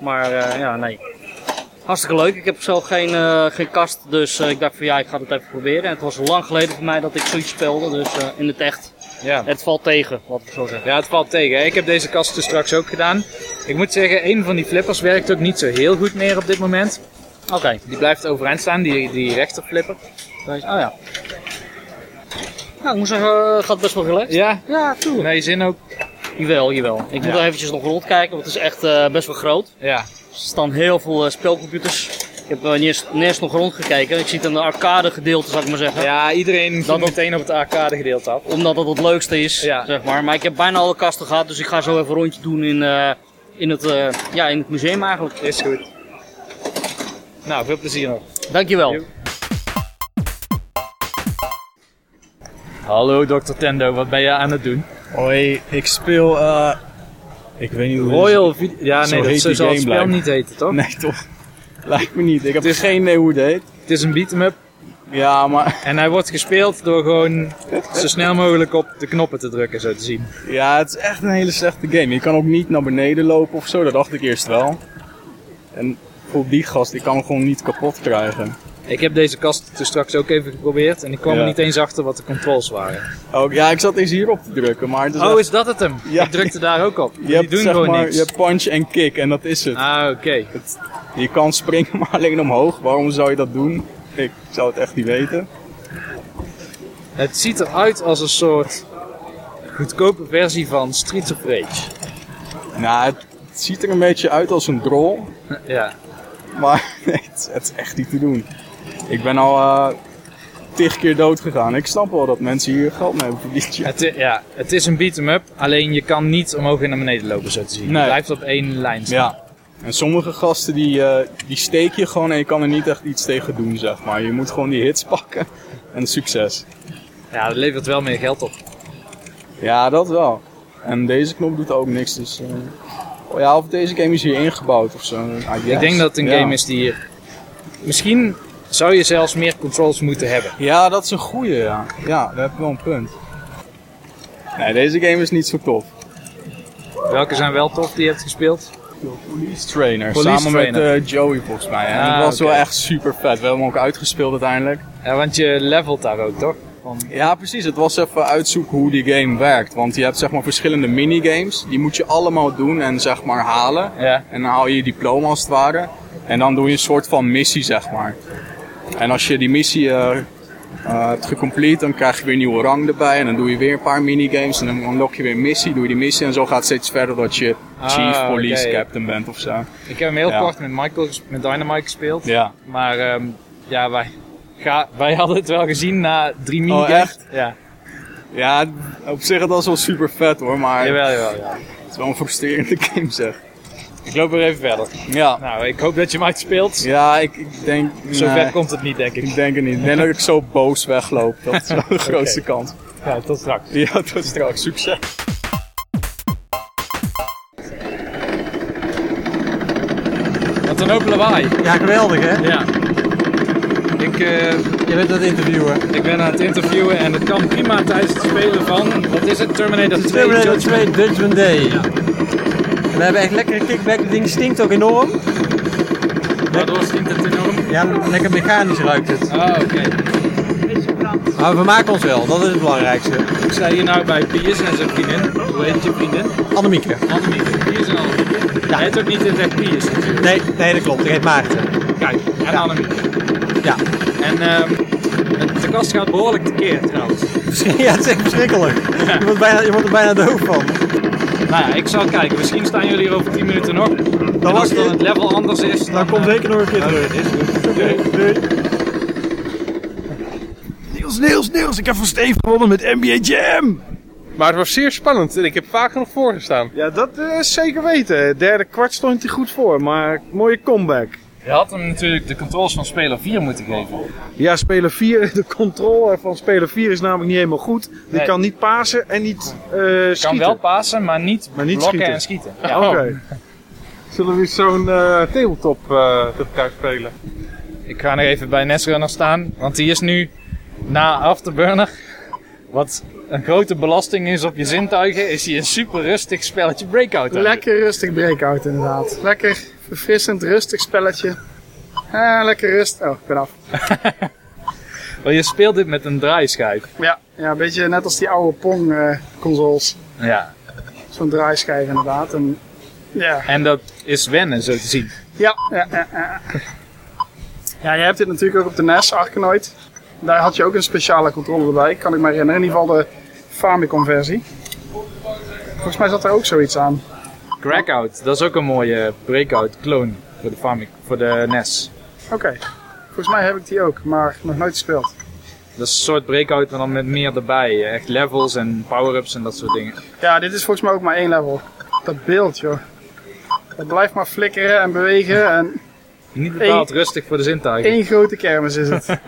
Maar eh, ja, nee. Hartstikke leuk. Ik heb zelf geen, eh, geen kast, dus eh, ik dacht van ja, ik ga het even proberen. En het was lang geleden voor mij dat ik zoiets speelde, dus eh, in het echt. Ja. Het valt tegen, wat ik zo zeggen. Ja, het valt tegen. hè. Ik heb deze kast dus straks ook gedaan. Ik moet zeggen, een van die flippers werkt ook niet zo heel goed meer op dit moment. Oké. Die blijft overeind staan, die, die rechterflipper. Oh ja. Nou, ik moet zeggen, gaat best wel relaxed. Ja? Ja, tuurlijk. Nee, zin ook. Jawel, jawel. Ik moet Ja. er eventjes nog rondkijken, want het is echt best wel groot. Ja. Er staan heel veel eh, spelcomputers. Ik heb eh, niet, eens, niet eens nog rondgekeken. Ik zie het aan de arcade gedeelte, zou ik maar zeggen. Ja, iedereen Dat meteen op het arcade gedeelte af. Omdat dat het leukste is, Ja. zeg maar. Maar ik heb bijna alle kasten gehad, dus ik ga zo even een rondje doen in, eh, in, het, eh, ja, in het museum eigenlijk. Is goed. Nou, veel plezier nog. Dankjewel. Hallo Dr. Tendo, wat ben je aan het doen? Hoi, ik speel. Ik weet niet hoe. Royal Vid- Ja, Zo nee, dat zo die zal het spel niet heten, toch? Nee, toch? Lijkt me niet. Ik heb geen idee hoe het heet. Het is een beat-em-up. Ja, maar. En hij wordt gespeeld door gewoon zo [laughs] snel mogelijk op de knoppen te drukken, zo te zien. Ja, het is echt een hele slechte game. Je kan ook niet naar beneden lopen of zo, dat dacht ik eerst wel. En voor die gast, ik kan hem gewoon niet kapot krijgen. Ik heb deze kast dus straks ook even geprobeerd en ik kwam Ja. er niet eens achter wat de controls waren. Ook, ja, ik zat eens hierop te drukken, maar het is Oh, echt- is dat het hem? Ja. Ik drukte daar ook op. [laughs] Je Die hebt, doen zeg gewoon maar, niks. je hebt punch en kick en dat is het. Ah, oké. Je kan springen, [laughs] maar alleen omhoog. Waarom zou je dat doen? Ik zou het echt niet weten. Het ziet eruit als een soort goedkope versie van Streets of Rage. Nou, het, ziet er een beetje uit als een drol. [laughs] Ja. Maar nee, het is echt niet te doen. Ik ben al eh tig keer dood gegaan. Ik snap wel dat mensen hier geld mee hebben verdiend. Het, ja, het is een beat-em-up, alleen je kan niet omhoog en naar beneden lopen, zo te zien. Nee. Je blijft op één lijn staan. Ja. En sommige gasten die, eh, die steek je gewoon en je kan er niet echt iets tegen doen, zeg maar. Je moet gewoon die hits pakken [laughs] en succes. Ja, dat levert wel meer geld op. Ja, dat wel. En deze knop doet ook niks, dus... eh, oh ja, of deze game is hier ingebouwd of zo. Ik denk dat het een Ja. game is die hier... Misschien zou je zelfs meer controls moeten hebben. Ja, dat is een goeie, ja. Ja, daar heb je wel een punt. Nee, deze game is niet zo tof. Welke zijn wel tof die je hebt gespeeld? Police Trainer, Police samen Trainer. met eh, Joey volgens mij. En Ah, dat was wel echt super vet. We hebben hem ook uitgespeeld uiteindelijk. Ja, want je levelt daar ook, toch? Ja, precies. Het was even uitzoeken hoe die game werkt. Want je hebt zeg maar verschillende minigames. Die moet je allemaal doen en zeg maar halen. Ja. En dan haal je je diploma als het ware. En dan doe je een soort van missie zeg maar. En als je die missie eh, eh, hebt gecomplete, dan krijg je weer een nieuwe rang erbij. En dan doe je weer een paar minigames. En dan unlock je weer een missie, doe je die missie. En zo gaat het steeds verder dat je chief, Ah, police, oké. captain bent of zo. Ik heb hem heel Ja. kort met Michael, met Dynamite gespeeld. Ja. Maar ehm, ja, wij, ga, wij hadden het wel gezien na drie minigames. Oh, echt? Ja. Ja, op zich het was wel super vet hoor, maar Jawel, jawel, ja. het is wel een frustrerende [laughs] game zeg. Ik loop weer even verder. Ja. Nou, ik hoop dat je hem uitspeelt. Ja, ik, ik denk... Zo nee, ver komt het niet, denk ik. Ik denk het niet. Ik denk dat ik zo boos wegloop. Dat is wel de [laughs] grootste Oké. kans. Ja, tot straks. Ja, tot straks. Succes. Wat een hoop lawaai. Ja, geweldig hè? Ja. Ik, eh, Je bent aan het interviewen. ik ben aan het interviewen en het kan prima tijdens het spelen van, wat is het, Terminator 2 Terminator Judgment 2 Judgment Day. We hebben echt lekkere kickback. Het ding stinkt ook enorm. Waardoor stinkt het enorm? Ja, lekker mechanisch ruikt het. Oh, oké. Maar we maken ons wel, dat is het belangrijkste. Ik sta hier nou bij Piers en zijn vriendin. Hoe heet je vriendin? Annemieke. Annemieke. Piers en Annemieke. Hij heet ook niet in het echt Piers natuurlijk. Nee, nee, dat klopt. Ik heet Maarten. Kijk, en Annemieke. Ja. En ehm de kast gaat behoorlijk tekeer trouwens. [laughs] Ja, het is echt verschrikkelijk. Je wordt, bijna, je wordt er bijna doof van. Nou ja, ik zal kijken. Misschien staan jullie hier over 10 minuten nog. en wacht als dan het level anders is, dan, Dan komt eh, zeker nog een keer terug. Doei. Niels, Niels, Niels, ik heb van Steve gewonnen met NBA Jam. Maar het was zeer spannend en ik heb vaak genoeg voorgestaan. Ja, dat eh, is zeker weten. Derde kwart stond hij goed voor, maar mooie comeback. Je had hem natuurlijk de controls van speler 4 moeten geven. Ja, speler 4, [laughs] de controle van speler 4 is namelijk niet helemaal goed. Die Nee. kan niet pasen en niet eh Je schieten. kan wel pasen, maar niet, Maar niet blokken schieten. en schieten. Ja. [laughs] Oké. Zullen we eens zo'n eh, tabletop eh met elkaar spelen? Ik ga nog even bij Netrunner staan, want die is nu na Afterburner, wat een grote belasting is op je zintuigen, is hij een super rustig spelletje Breakout. Lekker rustig breakout inderdaad. Lekker verfrissend, rustig spelletje. Eh, lekker rust. Oh, ik ben af. [laughs] Want je speelt dit met een draaischijf. Ja, ja een beetje net als die oude Pong-consoles. Ja. Zo'n draaischijf inderdaad. En, ja. En dat is wennen, zo te zien. Ja, ja, ja, ja. [laughs] Ja, je hebt dit natuurlijk ook op de NES, Arkanoid. Daar had je ook een speciale controle erbij, kan ik me herinneren. In ieder geval de Famicom-versie. Volgens mij zat er ook zoiets aan. Crackout, dat is ook een mooie Breakout clone voor de, Famic, voor de NES. Oké, volgens mij heb ik die ook, maar nog nooit gespeeld. Dat is een soort Breakout, maar dan met meer erbij. Echt levels en power-ups en dat soort dingen. Ja, dit is volgens mij ook maar één level. Dat beeld, joh. Het blijft maar flikkeren en bewegen en... Niet bepaald Eén- rustig voor de zintuigen. Één grote kermis is het. [laughs]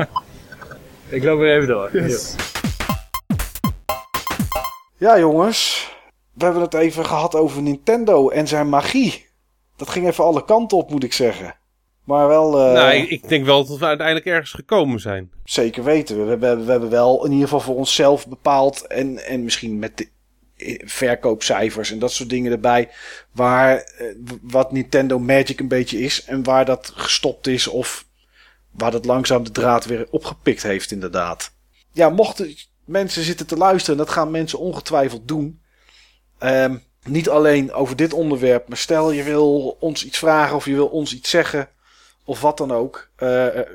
Ik loop weer even door. Yes. Ja, jongens. We hebben het even gehad over Nintendo en zijn magie. Dat ging even alle kanten op, moet ik zeggen. Maar wel. eh, nou, ik, ik denk wel dat we uiteindelijk ergens gekomen zijn. Zeker weten. We, we, hebben- we hebben wel in ieder geval voor onszelf bepaald. En, en misschien met de eh, verkoopcijfers en dat soort dingen erbij. Waar eh, wat Nintendo Magic een beetje is. En waar dat gestopt is. Of waar dat langzaam de draad weer opgepikt heeft, inderdaad. Ja, mochten mensen zitten te luisteren. En dat gaan mensen ongetwijfeld doen. Ehm, niet alleen over dit onderwerp. Maar stel je wil ons iets vragen. Of je wil ons iets zeggen. Of wat dan ook. eh, eh,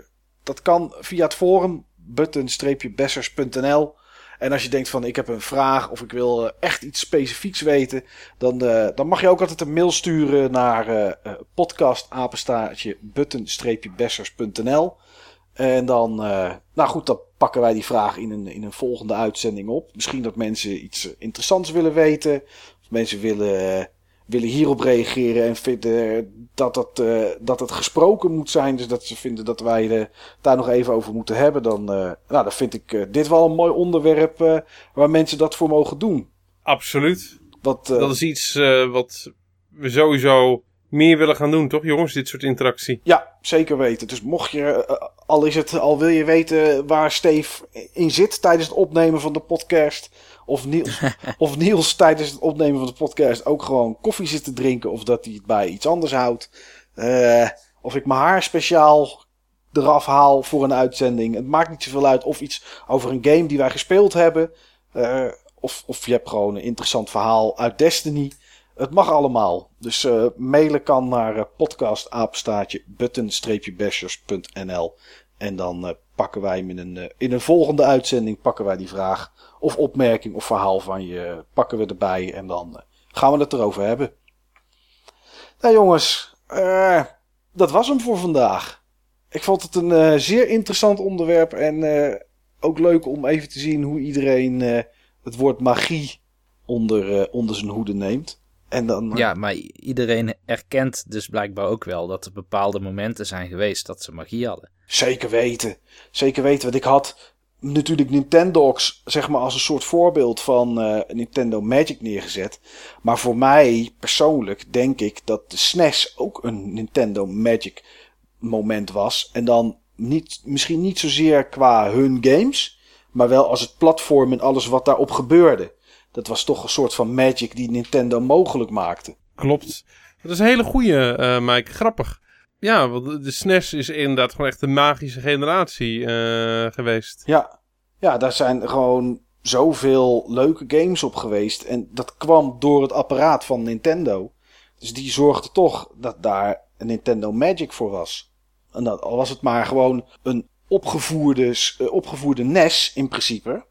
dat kan via het forum button-bessers.nl. En als je denkt van ik heb een vraag of ik wil eh, echt iets specifieks weten, dan, dan mag je ook altijd een mail sturen naar eh, podcastapenstaartje button-bessers.nl. En dan, eh, nou goed, dan pakken wij die vraag in een, in een volgende uitzending op. Misschien dat mensen iets eh, interessants willen weten. Of mensen willen, eh, willen hierop reageren en vinden dat het, dat het gesproken moet zijn. Dus dat ze vinden dat wij daar nog even over moeten hebben. Dan, nou, dan vind ik dit wel een mooi onderwerp waar mensen dat voor mogen doen. Absoluut. Wat, Dat is iets wat we sowieso meer willen gaan doen, toch jongens? Dit soort interactie. Ja, zeker weten. Dus mocht je, eh, al is het, al wil je weten waar Steve in zit tijdens het opnemen van de podcast. Of Niels, [laughs] of Niels tijdens het opnemen van de podcast ook gewoon koffie zit te drinken. Of dat hij het bij iets anders houdt. Eh, of ik mijn haar speciaal eraf haal voor een uitzending. Het maakt niet zoveel uit of iets over een game die wij gespeeld hebben. Eh, of, of je hebt gewoon een interessant verhaal uit Destiny. Het mag allemaal. Dus eh, mailen kan naar uh, En dan eh, pakken wij hem in een, in een volgende uitzending pakken wij die vraag of opmerking of verhaal van je pakken we erbij en dan gaan we het erover hebben. Nou jongens, dat was hem voor vandaag. Ik vond het een zeer interessant onderwerp en ook leuk om even te zien hoe iedereen het woord magie onder, onder zijn hoede neemt. En dan, Ja, maar iedereen erkent dus blijkbaar ook wel dat er bepaalde momenten zijn geweest dat ze magie hadden. Zeker weten. Zeker weten. Want ik had natuurlijk Nintendox zeg maar als een soort voorbeeld van eh, Nintendo Magic neergezet. Maar voor mij persoonlijk denk ik dat de SNES ook een Nintendo Magic moment was. En dan niet, misschien niet zozeer qua hun games, maar wel als het platform en alles wat daarop gebeurde. Dat was toch een soort van magic die Nintendo mogelijk maakte. Klopt. Dat is een hele goede, eh Mike. Grappig. Ja, want de- SNES is inderdaad gewoon echt de magische generatie eh, geweest. Ja. ja, daar zijn gewoon zoveel leuke games op geweest. En dat kwam door het apparaat van Nintendo. Dus die zorgde toch dat daar een Nintendo Magic voor was. En dat, al was het maar gewoon een opgevoerde, eh, opgevoerde NES in principe.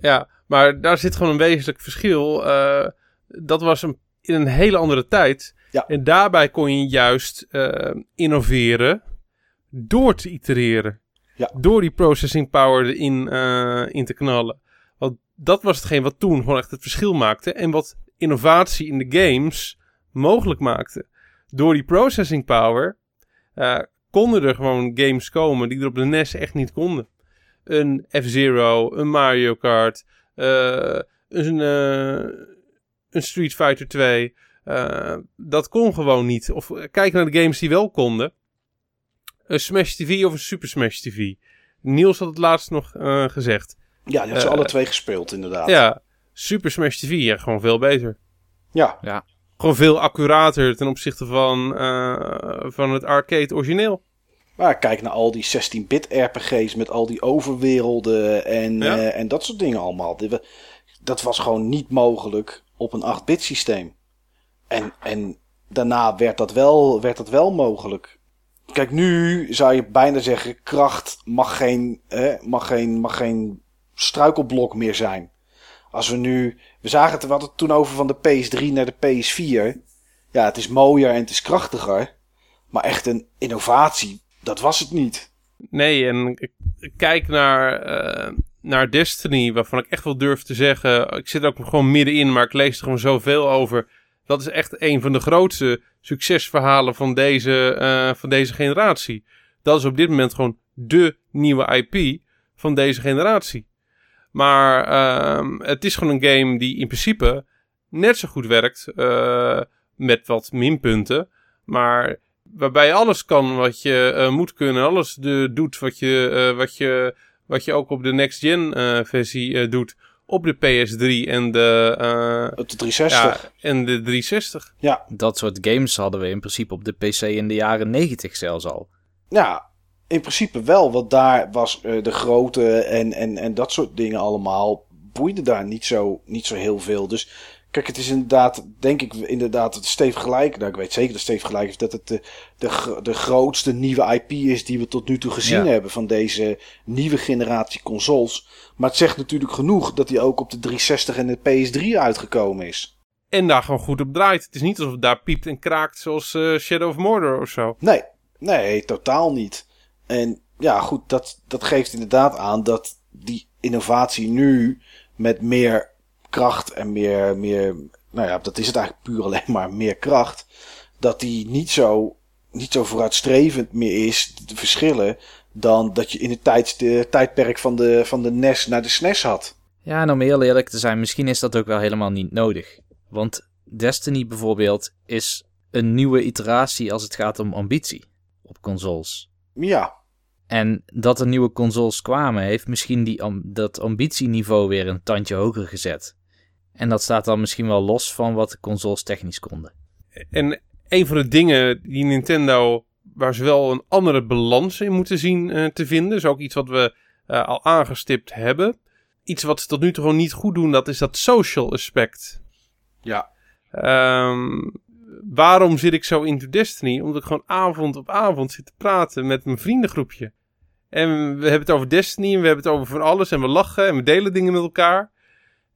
Ja, maar daar zit gewoon een wezenlijk verschil. Eh, dat was een, in een hele andere tijd. En daarbij kon je juist eh, innoveren door te itereren. Door die processing power erin eh, in te knallen. Want dat was hetgeen wat toen gewoon echt het verschil maakte. En wat innovatie in de games mogelijk maakte. Door die processing power konden er gewoon games komen die er op de NES echt niet konden. Een F-Zero, een Mario Kart, een, eh, een Street Fighter 2. eh, dat kon gewoon niet. Of eh, kijk naar de games die wel konden. Een Smash TV of een Super Smash TV. Niels had het laatst nog eh, gezegd. Ja, die had ze Eh, alle twee gespeeld inderdaad. Ja, Super Smash TV, ja, gewoon veel beter. Ja. ja. Gewoon veel accurater ten opzichte van, eh, van het arcade origineel. Maar kijk naar al die 16-bit RPG's met al die overwerelden en, Ja. eh, en dat soort dingen allemaal. Dat was gewoon niet mogelijk op een 8-bit systeem. En, en daarna werd dat, wel, werd dat wel mogelijk. Kijk, nu zou je bijna zeggen: kracht mag geen, eh, mag geen, mag geen struikelblok meer zijn. Als we nu. We zagen het, we hadden het toen over van de PS3 naar de PS4. Ja, het is mooier en het is krachtiger. Maar echt een innovatie, dat was het niet. Nee, en kijk naar, eh, naar Destiny, waarvan ik echt wel durf te zeggen. Ik zit ook gewoon middenin, maar ik lees er gewoon zoveel over. Dat is echt een van de grootste succesverhalen van deze, eh, van deze generatie. Dat is op dit moment gewoon de nieuwe IP van deze generatie. Maar ehm, het is gewoon een game die in principe net zo goed werkt. eh, met wat minpunten. Maar waarbij alles kan wat je eh, moet kunnen. Alles de, doet wat je, eh, wat, je, wat je ook op de next gen eh, versie eh, doet. Op de PS3 en de, eh, Op de 360. Ja, en de 360. Ja. Dat soort games hadden we in principe op de PC in de jaren 90 zelfs al. Ja, in principe wel. Want daar was eh, de grootte en, en, en dat soort dingen allemaal. boeide daar niet zo, niet zo heel veel. Dus kijk, het is inderdaad, denk ik inderdaad, Steve gelijk. Nou, ik weet zeker dat Steve gelijk heeft dat het de, de, de grootste nieuwe IP is die we tot nu toe gezien Ja. hebben van deze nieuwe generatie consoles. Maar het zegt natuurlijk genoeg dat hij ook op de 360 en de PS3 uitgekomen is. En daar gewoon goed op draait. Het is niet alsof het daar piept en kraakt zoals eh, Shadow of Mordor of zo. Nee, nee, totaal niet. En ja, goed, dat, dat geeft inderdaad aan dat die innovatie nu met meer kracht en meer, meer, nou ja, dat is het eigenlijk puur alleen [laughs] maar meer kracht, dat die niet zo, niet zo vooruitstrevend meer is, de verschillen, dan dat je in het tijd, de, tijdperk van de, van de NES naar de SNES had. Ja, en om heel eerlijk te zijn, misschien is dat ook wel helemaal niet nodig. Want Destiny bijvoorbeeld is een nieuwe iteratie als het gaat om ambitie op consoles. Ja. En dat er nieuwe consoles kwamen, heeft misschien die dat ambitieniveau weer een tandje hoger gezet. En dat staat dan misschien wel los van wat de consoles technisch konden. En een van de dingen die Nintendo, waar ze wel een andere balans in moeten zien eh, te vinden, is ook iets wat we eh, al aangestipt hebben. Iets wat ze tot nu toe gewoon niet goed doen, dat is dat social aspect. Ja. Ehm, waarom zit ik zo into Destiny? Omdat ik gewoon avond op avond zit te praten met mijn vriendengroepje. En we hebben het over Destiny en we hebben het over van alles en we lachen en we delen dingen met elkaar.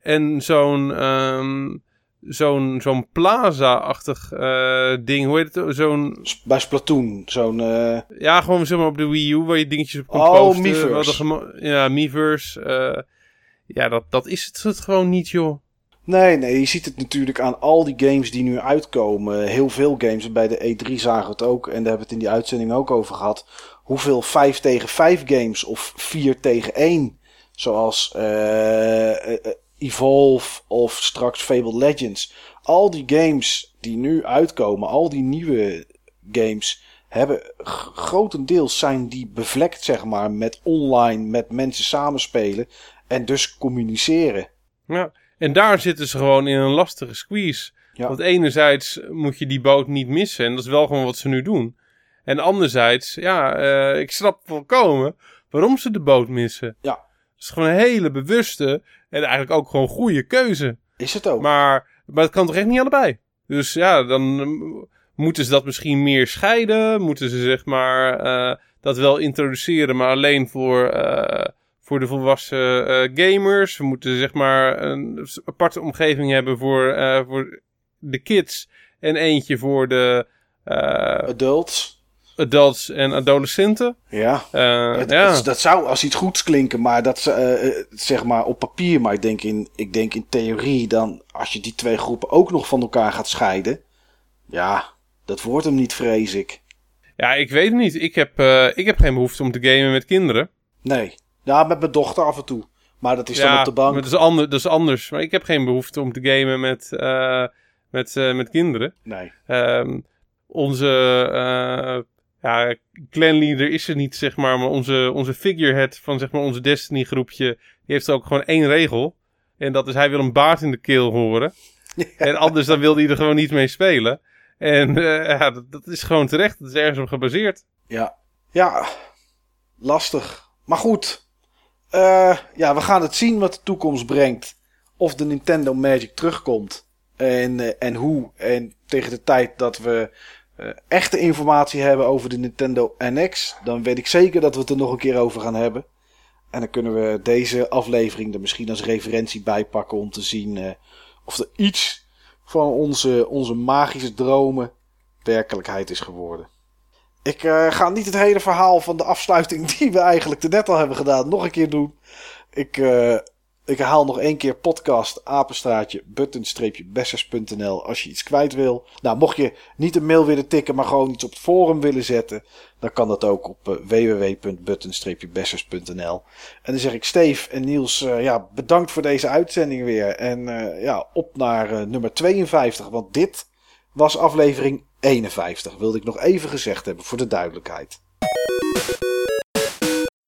En zo'n ehm, zo'n zo'n plaza-achtig eh, ding, hoe heet het? Zo'n... Bij Splatoon, zo'n... eh, Ja, gewoon zeg maar op de Wii U waar je dingetjes op kunt Oh, posten. Miiverse. Ja, Miiverse. eh, ja, dat, dat is het, het gewoon niet, joh. Nee, nee, je ziet het natuurlijk aan al die games die nu uitkomen. Heel veel games. Bij de E3 zagen we het ook. En daar hebben we het in die uitzending ook over gehad. Hoeveel 5 tegen 5 games of 4 tegen 1. Zoals eh, Evolve of straks Fable Legends. Al die games die nu uitkomen, al die nieuwe games, hebben grotendeels zijn die bevlekt, zeg maar, met online, met mensen samenspelen en dus communiceren. Ja, en daar zitten ze gewoon in een lastige squeeze. Want enerzijds moet je die boot niet missen. En dat is wel gewoon wat ze nu doen. En anderzijds, ja, eh, ik snap volkomen waarom ze de boot missen. Ja. Het is gewoon een hele bewuste en eigenlijk ook gewoon goede keuze. Is het ook. Maar, maar het kan toch echt niet allebei? Dus ja, dan eh, moeten ze dat misschien meer scheiden. Moeten ze zeg maar eh, dat wel introduceren, maar alleen voor, eh, voor de volwassen gamers. We moeten zeg maar een aparte omgeving hebben voor, voor de kids. En eentje voor de... adults. Adults en adolescenten. Ja. Eh, Het- ja. het- dat zou als iets goeds klinken, maar dat ze, eh, zeg maar op papier, maar ik denk, in, ik denk in theorie dan, als je die twee groepen ook nog van elkaar gaat scheiden, ja, dat wordt hem niet, vrees ik. Ja, ik weet het niet. Ik heb, ik heb geen behoefte om te gamen met kinderen. Nee. Ja, met mijn dochter af en toe. Maar dat is dan op de bank. maar Dat is, ander, dat is anders. Maar ik heb geen behoefte om te gamen met, met, met kinderen. Nee. Ehm, onze ja, clanleader is er niet, zeg maar. Maar onze, onze figurehead van zeg maar, onze Destiny groepje... die heeft ook gewoon één regel. En dat is hij wil een baard in de keel horen. En anders dan wil hij er gewoon niet mee spelen. En eh, ja, dat, dat is gewoon terecht. Dat is ergens op gebaseerd. Ja. Ja, lastig. Maar goed. Eh, ja, we gaan het zien wat de toekomst brengt. Of de Nintendo Magic terugkomt. En, eh, en hoe. En tegen de tijd dat we echte informatie hebben over de Nintendo NX. Dan weet ik zeker dat we het er nog een keer over gaan hebben. En dan kunnen we deze aflevering er misschien als referentie bij pakken. Om te zien eh, of er iets van onze, onze magische dromen werkelijkheid is geworden. Ik eh, ga niet het hele verhaal van de afsluiting [laughs] die we eigenlijk net al hebben gedaan nog een keer doen. Ik, eh, ik herhaal nog één keer podcast apenstraatje button-bessers.nl als je iets kwijt wil. Nou, mocht je niet een mail willen tikken, maar gewoon iets op het forum willen zetten, dan kan dat ook op eh, www.button-bessers.nl. En dan zeg ik Steve en Niels, eh, ja, bedankt voor deze uitzending weer. En eh, ja, op naar nummer 52, want dit was aflevering 51. Wilde ik nog even gezegd hebben voor de duidelijkheid.